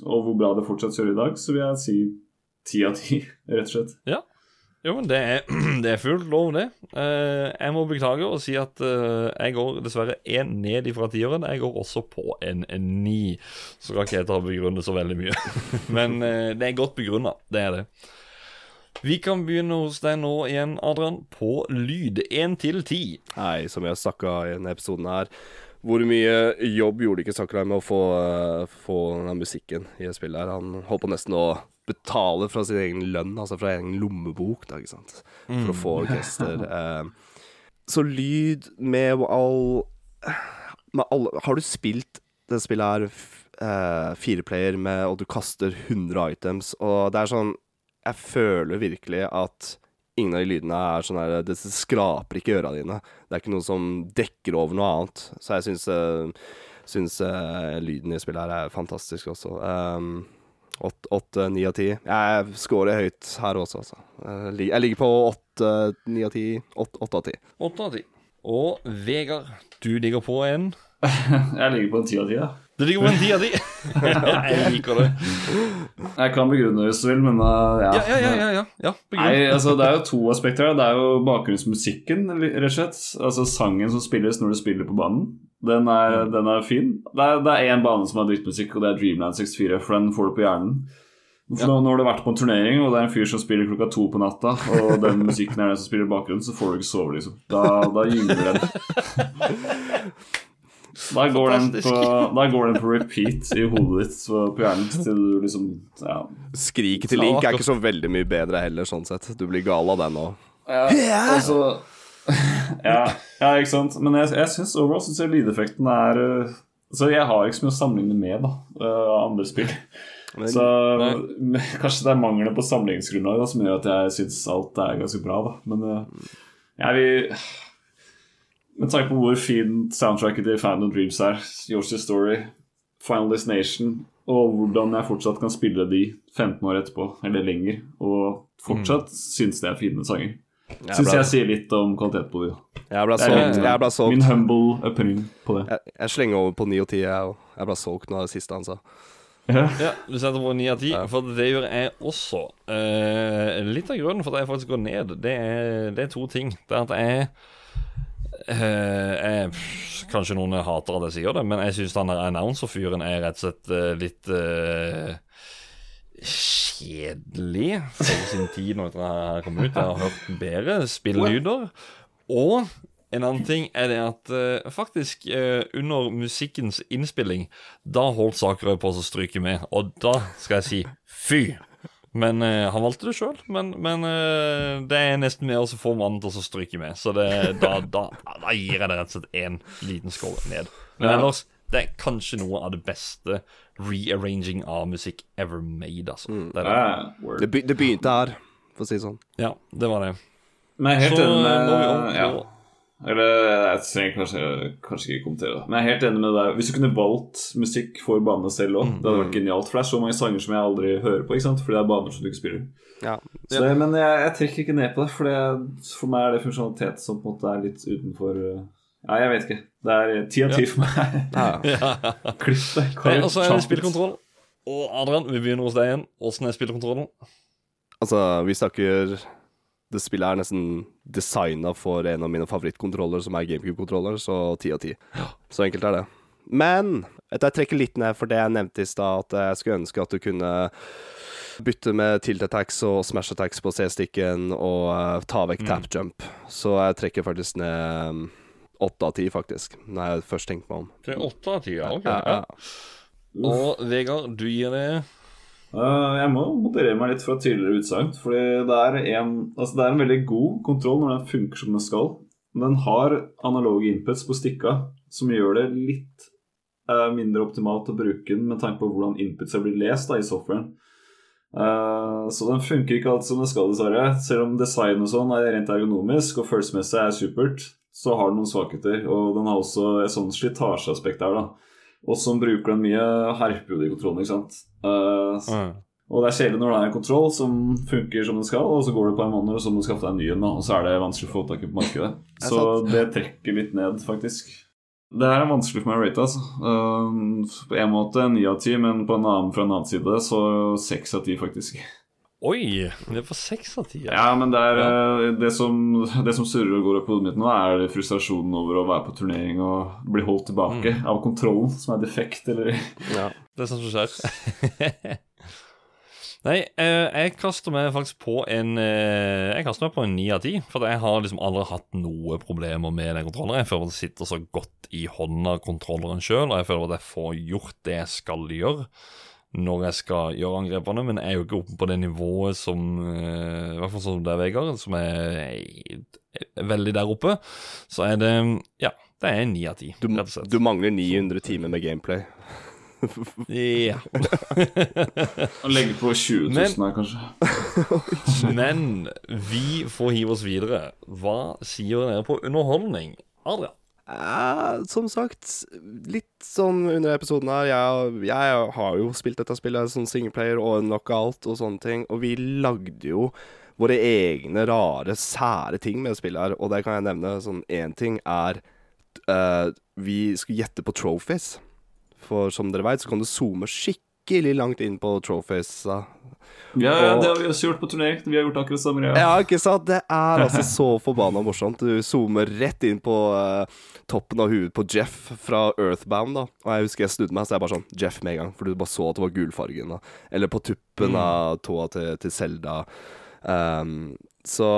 og hvor bra det fortsatt gjør i dag, så vil jeg si ti av ti, rett og slett. Jo, men det er, det er fullt lov, det. Eh, jeg må beklage og si at eh, jeg går dessverre én ned ifra tieren. Jeg går også på en, ni. Så skal ikke jeg ta begrunne så veldig mye. men eh, det er godt begrunna. Det er det. Vi kan begynne hos deg nå igjen, Adrian, på lyd. Én til ti. Nei, som jeg snakka i denne episoden her Hvor mye jobb gjorde ikke Sakurai med å få, få den musikken i spillet her? Han holdt på nesten å betale fra sin egen lønn, altså fra egen lommebok, da, ikke sant, for å få orkester. Eh, så lyd med all med alle Har du spilt det spillet her eh, fireplayer med, og du kaster 100 items, og det er sånn Jeg føler virkelig at ingen av de lydene er sånn her Det skraper ikke øra dine. Det er ikke noe som dekker over noe annet. Så jeg syns, uh, syns eh, lyden i spillet her er fantastisk også. Um, åtte- ni av ti. Jeg scorer høyt her også, altså. Jeg ligger på åtte, ni av ti. Åtte av ti. Åtte av ti. Og Vegard, du ligger på en Jeg ligger på en ti av ti, ja. Ligger på en ti av ti. jeg liker det. Jeg kan begrunne det hvis du vil, men uh, ja. Ja, ja, ja. ja, ja. ja. Nei, altså Det er jo to aspekter her. Det er jo bakgrunnsmusikken, rett og slett. Altså sangen som spilles når du spiller på banen. Den er, den er fin. Det er, det én bane som har drittmusikk, og det er Dreamland 64, for den får du på hjernen. For nå, når du har vært på en turnering, og det er en fyr som spiller klokka to på natta, og den musikken er den som spiller i bakgrunnen, så får du ikke sove, liksom. Da, da gynger den. Da går, den på, da går den på repeat i hodet ditt på, på hjernen til du liksom Ja. Skriket til Link er ikke så veldig mye bedre heller, sånn sett. Du blir gal av den òg. Ja, altså ja, ja, ikke sant. Men jeg, jeg syns overall synes jeg lydeffekten er uh, Så jeg har ikke så mye å sammenligne med da av andre spill. Men- Så nei. kanskje det er mangelen på sammenligningsgrunnlag som gjør at jeg syns alt er ganske bra. da Men uh, jeg vil Med tanke på hvor fint soundtracket til Phantom Dreams er, Yours Story Final Destination, og hvordan jeg fortsatt kan spille de 15 år etterpå, eller lenger, og fortsatt synes det er fine sanger. Jeg Syns ble, jeg sier litt om kvalitet på det. jeg ble solgt. min- Jeg ble Min humble opinion på det. Jeg, jeg slenger over på 9 og 10, jeg òg. Jeg ble solgt nå det siste han sa. Ja. Ja, du setter på 9 av 10, for det gjør jeg også. Eh, litt av grunnen for at jeg faktisk går ned, det er, det er to ting. Det er at jeg eh, jeg, Kanskje noen hater at jeg sier det, men jeg syns han der announcer-fyren er rett og slett eh, litt eh, kjedelig for sin tid når dette her kom ut. Jeg har hørt bedre spillelyder. Og en annen ting er det at eh, faktisk eh, under musikkens innspilling, da holdt Sakerøy på å stryke med, og da skal jeg si fy. Men eh, Han valgte det sjøl, men, men eh, det er nesten med å få mannen til å stryke med. Så det, da, da, da gir jeg det rett og slett én liten score ned. Men Ja. ellers, det er kanskje noe av det beste rearranging av musikk ever made, altså. Det er det. Ja. Det, be, det begynte her, for å si det sånn. Ja, det var det. Men helt Så enig må vi med over ja. Eller jeg trenger kanskje, kanskje ikke kommentere det. Men jeg er helt enig med deg. Hvis du kunne valgt musikk for banene selv òg, det hadde vært genialt. For det er så mange sanger som jeg aldri hører på, ikke sant? fordi det er baner som du ikke spiller. Ja. Så det, men jeg, jeg trekker ikke ned på det, for det, for meg er det funksjonalitet som på en måte er litt utenfor Ja, jeg vet ikke. Det er ti av ti for meg. Ja. Klipp det. Og så er det spillkontroll. Og Adrian, vi begynner hos deg igjen. Åssen er spillkontrollen? Altså, vi snakker Det spillet er nesten designa for en av mine favorittkontroller, som er GameCube-kontroller, så ti av ti. Så enkelt er det. Men jeg trekker litt ned for det jeg nevnte i stad, at jeg skulle ønske at du kunne bytte med tilt attacks og smash attacks på C-stikken og uh, ta vekk tap jump. Så jeg trekker faktisk ned åtte av ti, faktisk, når jeg først tenker meg om. Åtte av ti, ja. Ok. Ja, Ja. Og Vegard, du gir det jeg må moderere meg litt fra tidligere utsagn. Fordi det er, en, altså det er en veldig god kontroll når den funker som den skal. Men den har analoge inputs på stikka som gjør det litt uh, mindre optimalt å bruke den med tanke på hvordan inputsa blir lest da, i softwaren. Uh, så den funker ikke alt som den skal, dessverre. Selv om design og sånn er rent ergonomisk og følelsesmessig er supert, så har den noen svakheter. Og den har også et sånt slitasjeaspekt der, da. Og som bruker den mye, herper jo de kontrollene, ikke sant. Uh, Mm. og det er kjedelig når det er en kontroll som funker som den skal, og så går det på en måned, og så må du skaffe deg en ny en, og så er det vanskelig å få tak i på markedet. Så det trekker litt ned, faktisk. Det her er vanskelig for meg å rate, altså. Uh, på en måte ni av ti, men på en annen, fra en annen side så seks av ti, faktisk. Oi! Det er på seks av ti. Ja, men det er eh, det, som, det som surrer og går opp i hodet mitt nå, er frustrasjonen over å være på turnering og bli holdt tilbake av kontrollen som er defekt, eller Ja. Det er sånt som skjer. Nei, eh, jeg kaster meg faktisk på en eh, Jeg kaster meg på en ni av ti. For jeg har liksom aldri hatt noe problemer med den kontrolleren. Jeg føler at det sitter så godt i hånda kontrolleren sjøl, og jeg føler at jeg får gjort det jeg skal gjøre når jeg skal gjøre angrepene, men jeg er jo ikke oppe på det nivået som eh, I hvert fall som det er Vegard, som er, er veldig der oppe. Så er det Ja, det er ni av ti, Du, rett og slett. du mangler 900 timer med gameplay. Ja. Å legge på 20 000 Men- her, kanskje. Men vi får hive oss videre. Hva sier dere på underholdning? Adrian? Ja, som sagt, litt sånn under episoden her Jeg, jeg har jo spilt dette spillet som singleplayer og knockout og sånne ting, og vi lagde jo våre egne rare, sære ting med spillet her, og det kan jeg nevne. Sånn ting er uh, Vi skulle gjette på trophies. For som dere veit, så kan du zoome skikkelig langt inn på trophies. Ja, ja, det har vi også gjort på turné. Vi har gjort akkurat samme greia. Ja, ikke sant? Det er altså så forbanna morsomt. Du zoomer rett inn på uh, toppen av huet på Jeff fra Earthbound, da. Og jeg husker jeg snudde meg, så jeg bare sånn Jeff med en gang, for du bare så at det var gulfargen. da. Eller på tuppen av tåa til, til Zelda. Um, så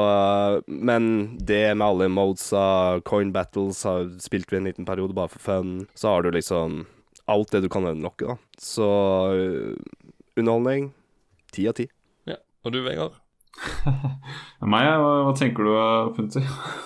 Men det med alle modesa, coin battles, har spilt vi en liten periode bare for fun. Så har du liksom alt det du kan unlocke, da. Så eh, underholdning ti av ti. Ja. Og du, Vegard? Meg, hva, hva tenker du, Punti?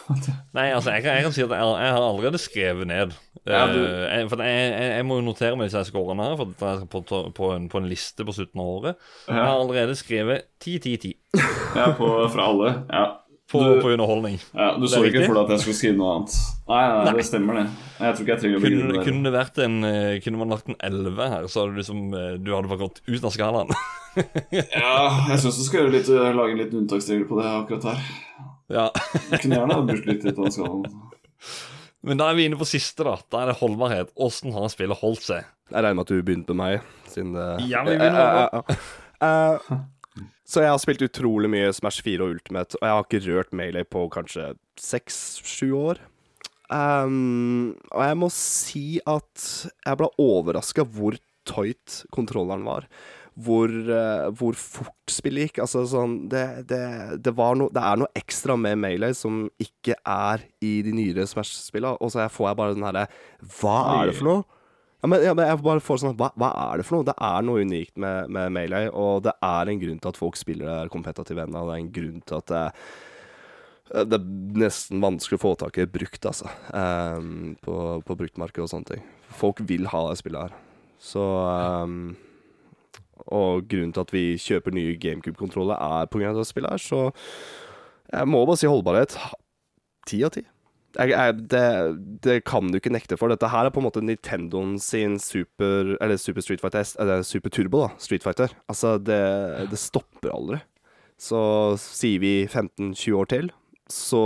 Nei, altså, jeg kan, jeg kan si at jeg, jeg har allerede skrevet ned. Ja, du- Eh, jeg, for jeg, jeg, jeg må jo notere meg disse scorene her, for dette er på, på, en, på en liste på slutten av året. Jeg har allerede skrevet 10-10-10. ja på, fra alle. Ja. På, Du- på underholdning. Ja, Du så ikke for deg at jeg skulle skrive noe annet? Nei, nei, Nei. det stemmer, det. Jeg tror ikke jeg trenger å Kunne, det. kunne det vært en eh, Kunne man lagt en 11 her, så hadde du liksom eh, Du hadde bare gått ut av skalaen. Ja, jeg syns du skal gjøre litt, lage en liten unntaksregel på det akkurat her. ja. Jeg kunne gjerne brukt litt ut av skalaen. Men da er vi inne på siste, da. Da er det holdbarhet. Åssen har spillet holdt seg? Jeg regner med at du begynte med meg, siden det Ja, vi begynner med meg. eh, eh, eh, Så jeg har spilt utrolig mye Smash 4 og Ultimate, og jeg har ikke rørt Melee på kanskje seks-sju år. Um, og jeg må si at jeg ble overraska hvor tight kontrolleren var. Hvor, uh, hvor fort spillet gikk. Altså sånn Det, det, det, no, det er noe ekstra med Melee som ikke er i de nyere Smash-spillene. Og så får jeg bare den herre Hva er det for noe? Ja, men, ja, men jeg bare får sånn hva, hva er det for noe? Det er noe unikt med, med Melee, og det er en grunn til at folk spiller det kompetativt ennå. Det er en grunn til at det, det er nesten vanskelig å få tak i brukt, altså. Um, på, på bruktmarkedet og sånne ting. Folk vil ha det spillet her. Så um, Og grunnen til at vi kjøper nye GameCube-kontroller, er av det spillet her, så jeg må bare si holdbarhet. Ti av ti. Jeg, jeg, det, det kan du ikke nekte for. Dette her er på en måte Nintendoen sin super Eller Super Street Fighter S- Eller Super Turbo, da. Street Fighter. Altså, det, det stopper aldri. Så sier vi 15-20 år til, så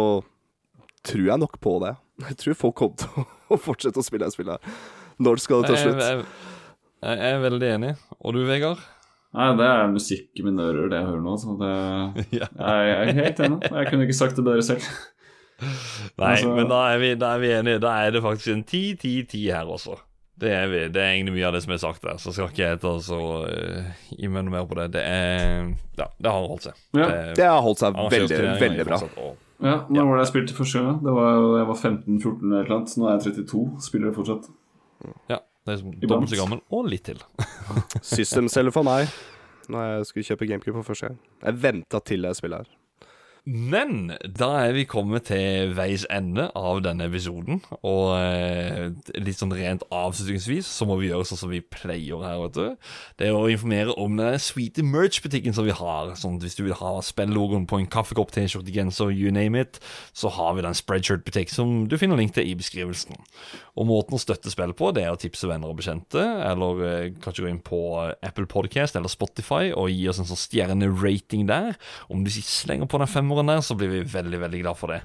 tror jeg nok på det. Jeg tror folk kommer til å fortsette å spille det spillet. Når skal det ta slutt? jeg, jeg, jeg er veldig enig. Og du, Vegard? Nei, det er musikk i mine ører, det jeg hører nå. Så det, jeg, jeg er helt enig. Jeg kunne ikke sagt det bedre selv. Nei, Altså- men da er, vi, da er vi enige. Da er det faktisk en 10-10-10 her også. Det er vi. Det er egentlig mye av det som er sagt der, så skal ikke jeg ta så uh, gi meg noe mer på det. Det er Ja, det har holdt seg. Ja. Det- Det har holdt seg veldig, veldig bra. ja, nå Ja, var det jeg spilte første gang? Det var Jeg var 15-14 eller noe annet. Nå er jeg 32. Spiller det fortsatt. Ja, det er som dobbelt så gammel, og litt til. System-selger for meg når jeg skulle kjøpe GameCube for første gang. Jeg venta til jeg spiller her. Men da er vi kommet til veis ende av denne episoden. Og eh, litt sånn rent avslutningsvis så må vi gjøre sånn som vi pleier her, vet du. Det er å informere om den sweete merch-butikken som vi har. Sånn Hvis du vil ha spillogoen på en kaffekopp, T-skjorte, genser, you name it, så har vi den spreadshirt-butikk som du finner link til i beskrivelsen. Og måten å støtte spill på, det er å tipse venner og bekjente, eller eh, kanskje gå inn på Apple Podcast eller Spotify og gi oss en sånn stjernerating der. Om du slenger på den femmeren der, så blir vi veldig, veldig glad for det.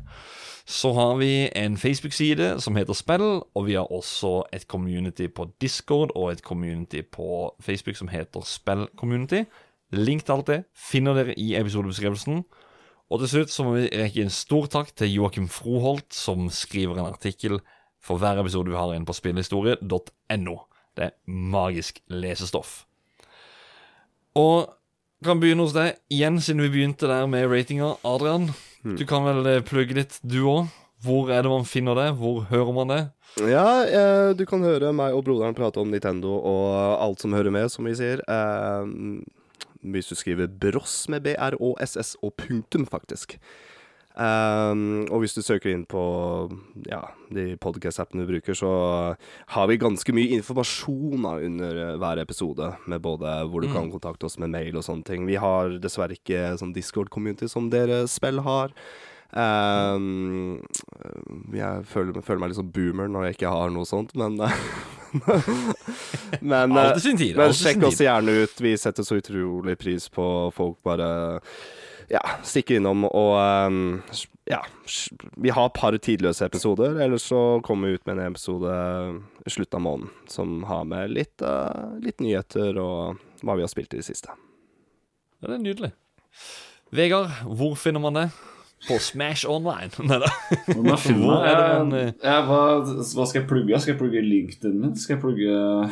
Så har vi en Facebook-side som heter Spill, og vi har også et community på Discord og et community på Facebook som heter Spill Community. Link til alt det finner dere i episodebeskrivelsen. Og til slutt så må vi rekke en stor takk til Joakim Froholt, som skriver en artikkel for hver episode vi har inn på spillhistorie.no. Det er magisk lesestoff. Og kan begynne hos deg igjen, siden vi begynte der med ratinga. Adrian, du kan vel eh, plugge litt, du òg. Hvor er det man finner det? Hvor hører man det? Ja, eh, du kan høre meg og broderen prate om Nintendo og alt som hører med, som vi sier. Eh, hvis du skriver Bross med b-r-o-s-s og punktum, faktisk. Um, og hvis du søker inn på ja, de podcast-appene du bruker, så har vi ganske mye informasjon da, under eh, hver episode, med både hvor du kan kontakte oss med mail og sånne ting. Vi har dessverre ikke sånn Discord-community som dere spill har. Um, jeg føler, føler meg litt sånn boomer når jeg ikke har noe sånt, men Men, eh, men sjekk oss gjerne ut. Vi setter så utrolig pris på folk bare ja, stikke innom og um, ja, vi har et par tidløse episoder, ellers så kommer vi ut med en episode i slutten av måneden som har med litt, uh, litt nyheter og hva vi har spilt i det siste. Ja, det er nydelig. Vegard, hvor finner man det? På Smash Online? Nei da. Hvor er det eh, Ja, hva, hva skal jeg plugge? Skal jeg plugge LinkedIn min? Skal jeg plugge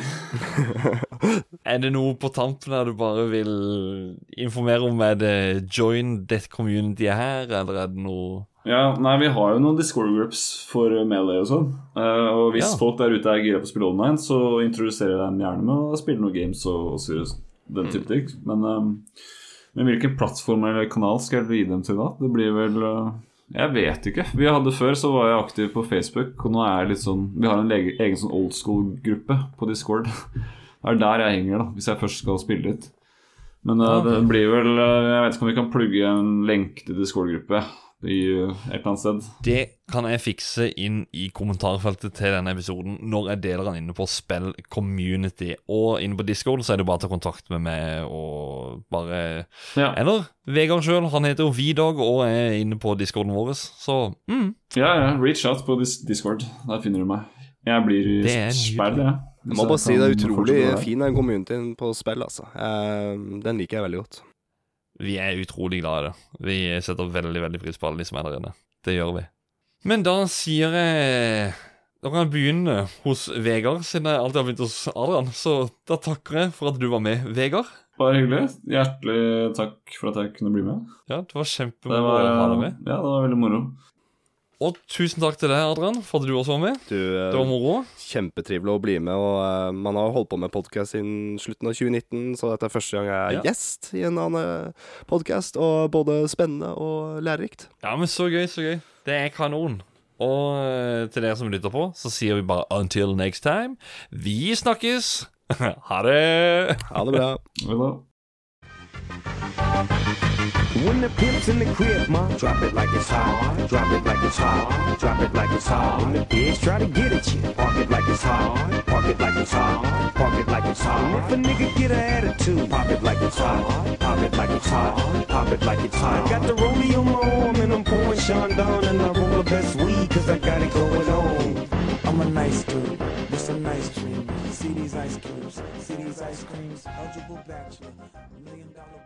Er det noe på tampen der du bare vil informere om? Er det join det communityet her, eller er det noe Ja, nei, vi har jo noen Discord groups for Melee og sånn. Uh, og hvis Ja. folk der ute er gira på å spille online, så introduserer jeg dem gjerne med å spille noen games og, og seriøst den type ting. Men, eh, men hvilken plattform eller kanal skal jeg gi dem til da? Det blir vel eh, Jeg vet ikke. Vi hadde Før så var jeg aktiv på Facebook, og nå er jeg litt sånn Vi har en lege, egen sånn old school-gruppe på Discord. Det er der jeg henger, da, hvis jeg først skal spille litt. Men eh, det blir vel eh, Jeg vet ikke om vi kan plugge en lenke til Discord-gruppe. I uh, et eller annet sted. Det kan jeg fikse inn i kommentarfeltet til denne episoden når jeg deler den inne på Spill Community. Og inne på Discord så er det bare å ta kontakt med meg og bare Ja, Eller Vegard sjøl. Han heter jo Vidog og er inne på discorden vår. Så mm, ja, ja reach out på dis Discord. Der finner du meg. Jeg blir sperret, er jeg. Jeg må bare si det er utrolig fin den communityen på spill, altså. Eh, den liker jeg veldig godt. Vi er utrolig glad i det. Vi setter veldig veldig pris på alle de som er der inne. Det gjør vi. Men da sier jeg Da kan jeg begynne hos Vegard, siden jeg alltid har begynt hos Adrian. Så da takker jeg for at du var med, Vegard. Bare hyggelig. Hjertelig takk for at jeg kunne bli med. Ja, Det var kjempemoro å ha deg med. ja, det var veldig moro. Og tusen takk til deg, Adrian, for at du også var med. Du, eh, Det var moro. Kjempetrivelig å bli med. Og uh, Man har holdt på med podkast siden slutten av 2019, så dette er første gang jeg er Ja. gjest i en annen podkast. Og både spennende og lærerikt. Ja, men så gøy, så gøy. Det er kanon. Og eh, til dere som lytter på, så sier vi bare 'until next time'. Vi snakkes! ha det! Ha det bra. Vel da. When the pimp's in the crib, ma, drop it like it's hot. Drop it like it's hot. Drop it like it's hot. When the pigs try to get at you, park it like it's hot. Park it like it's hot. Park it like it's hot. If a nigga get an attitude, pop it like it's hot. Pop it like it's hot. Pop it like it's hot. I got the rollie on my arm and I'm pouring Sean down and I roll the best weed cause I got it going on. I'm a nice dude with a nice dreams. See these ice cubes, see these ice creams. Eligible bachelor, million dollar.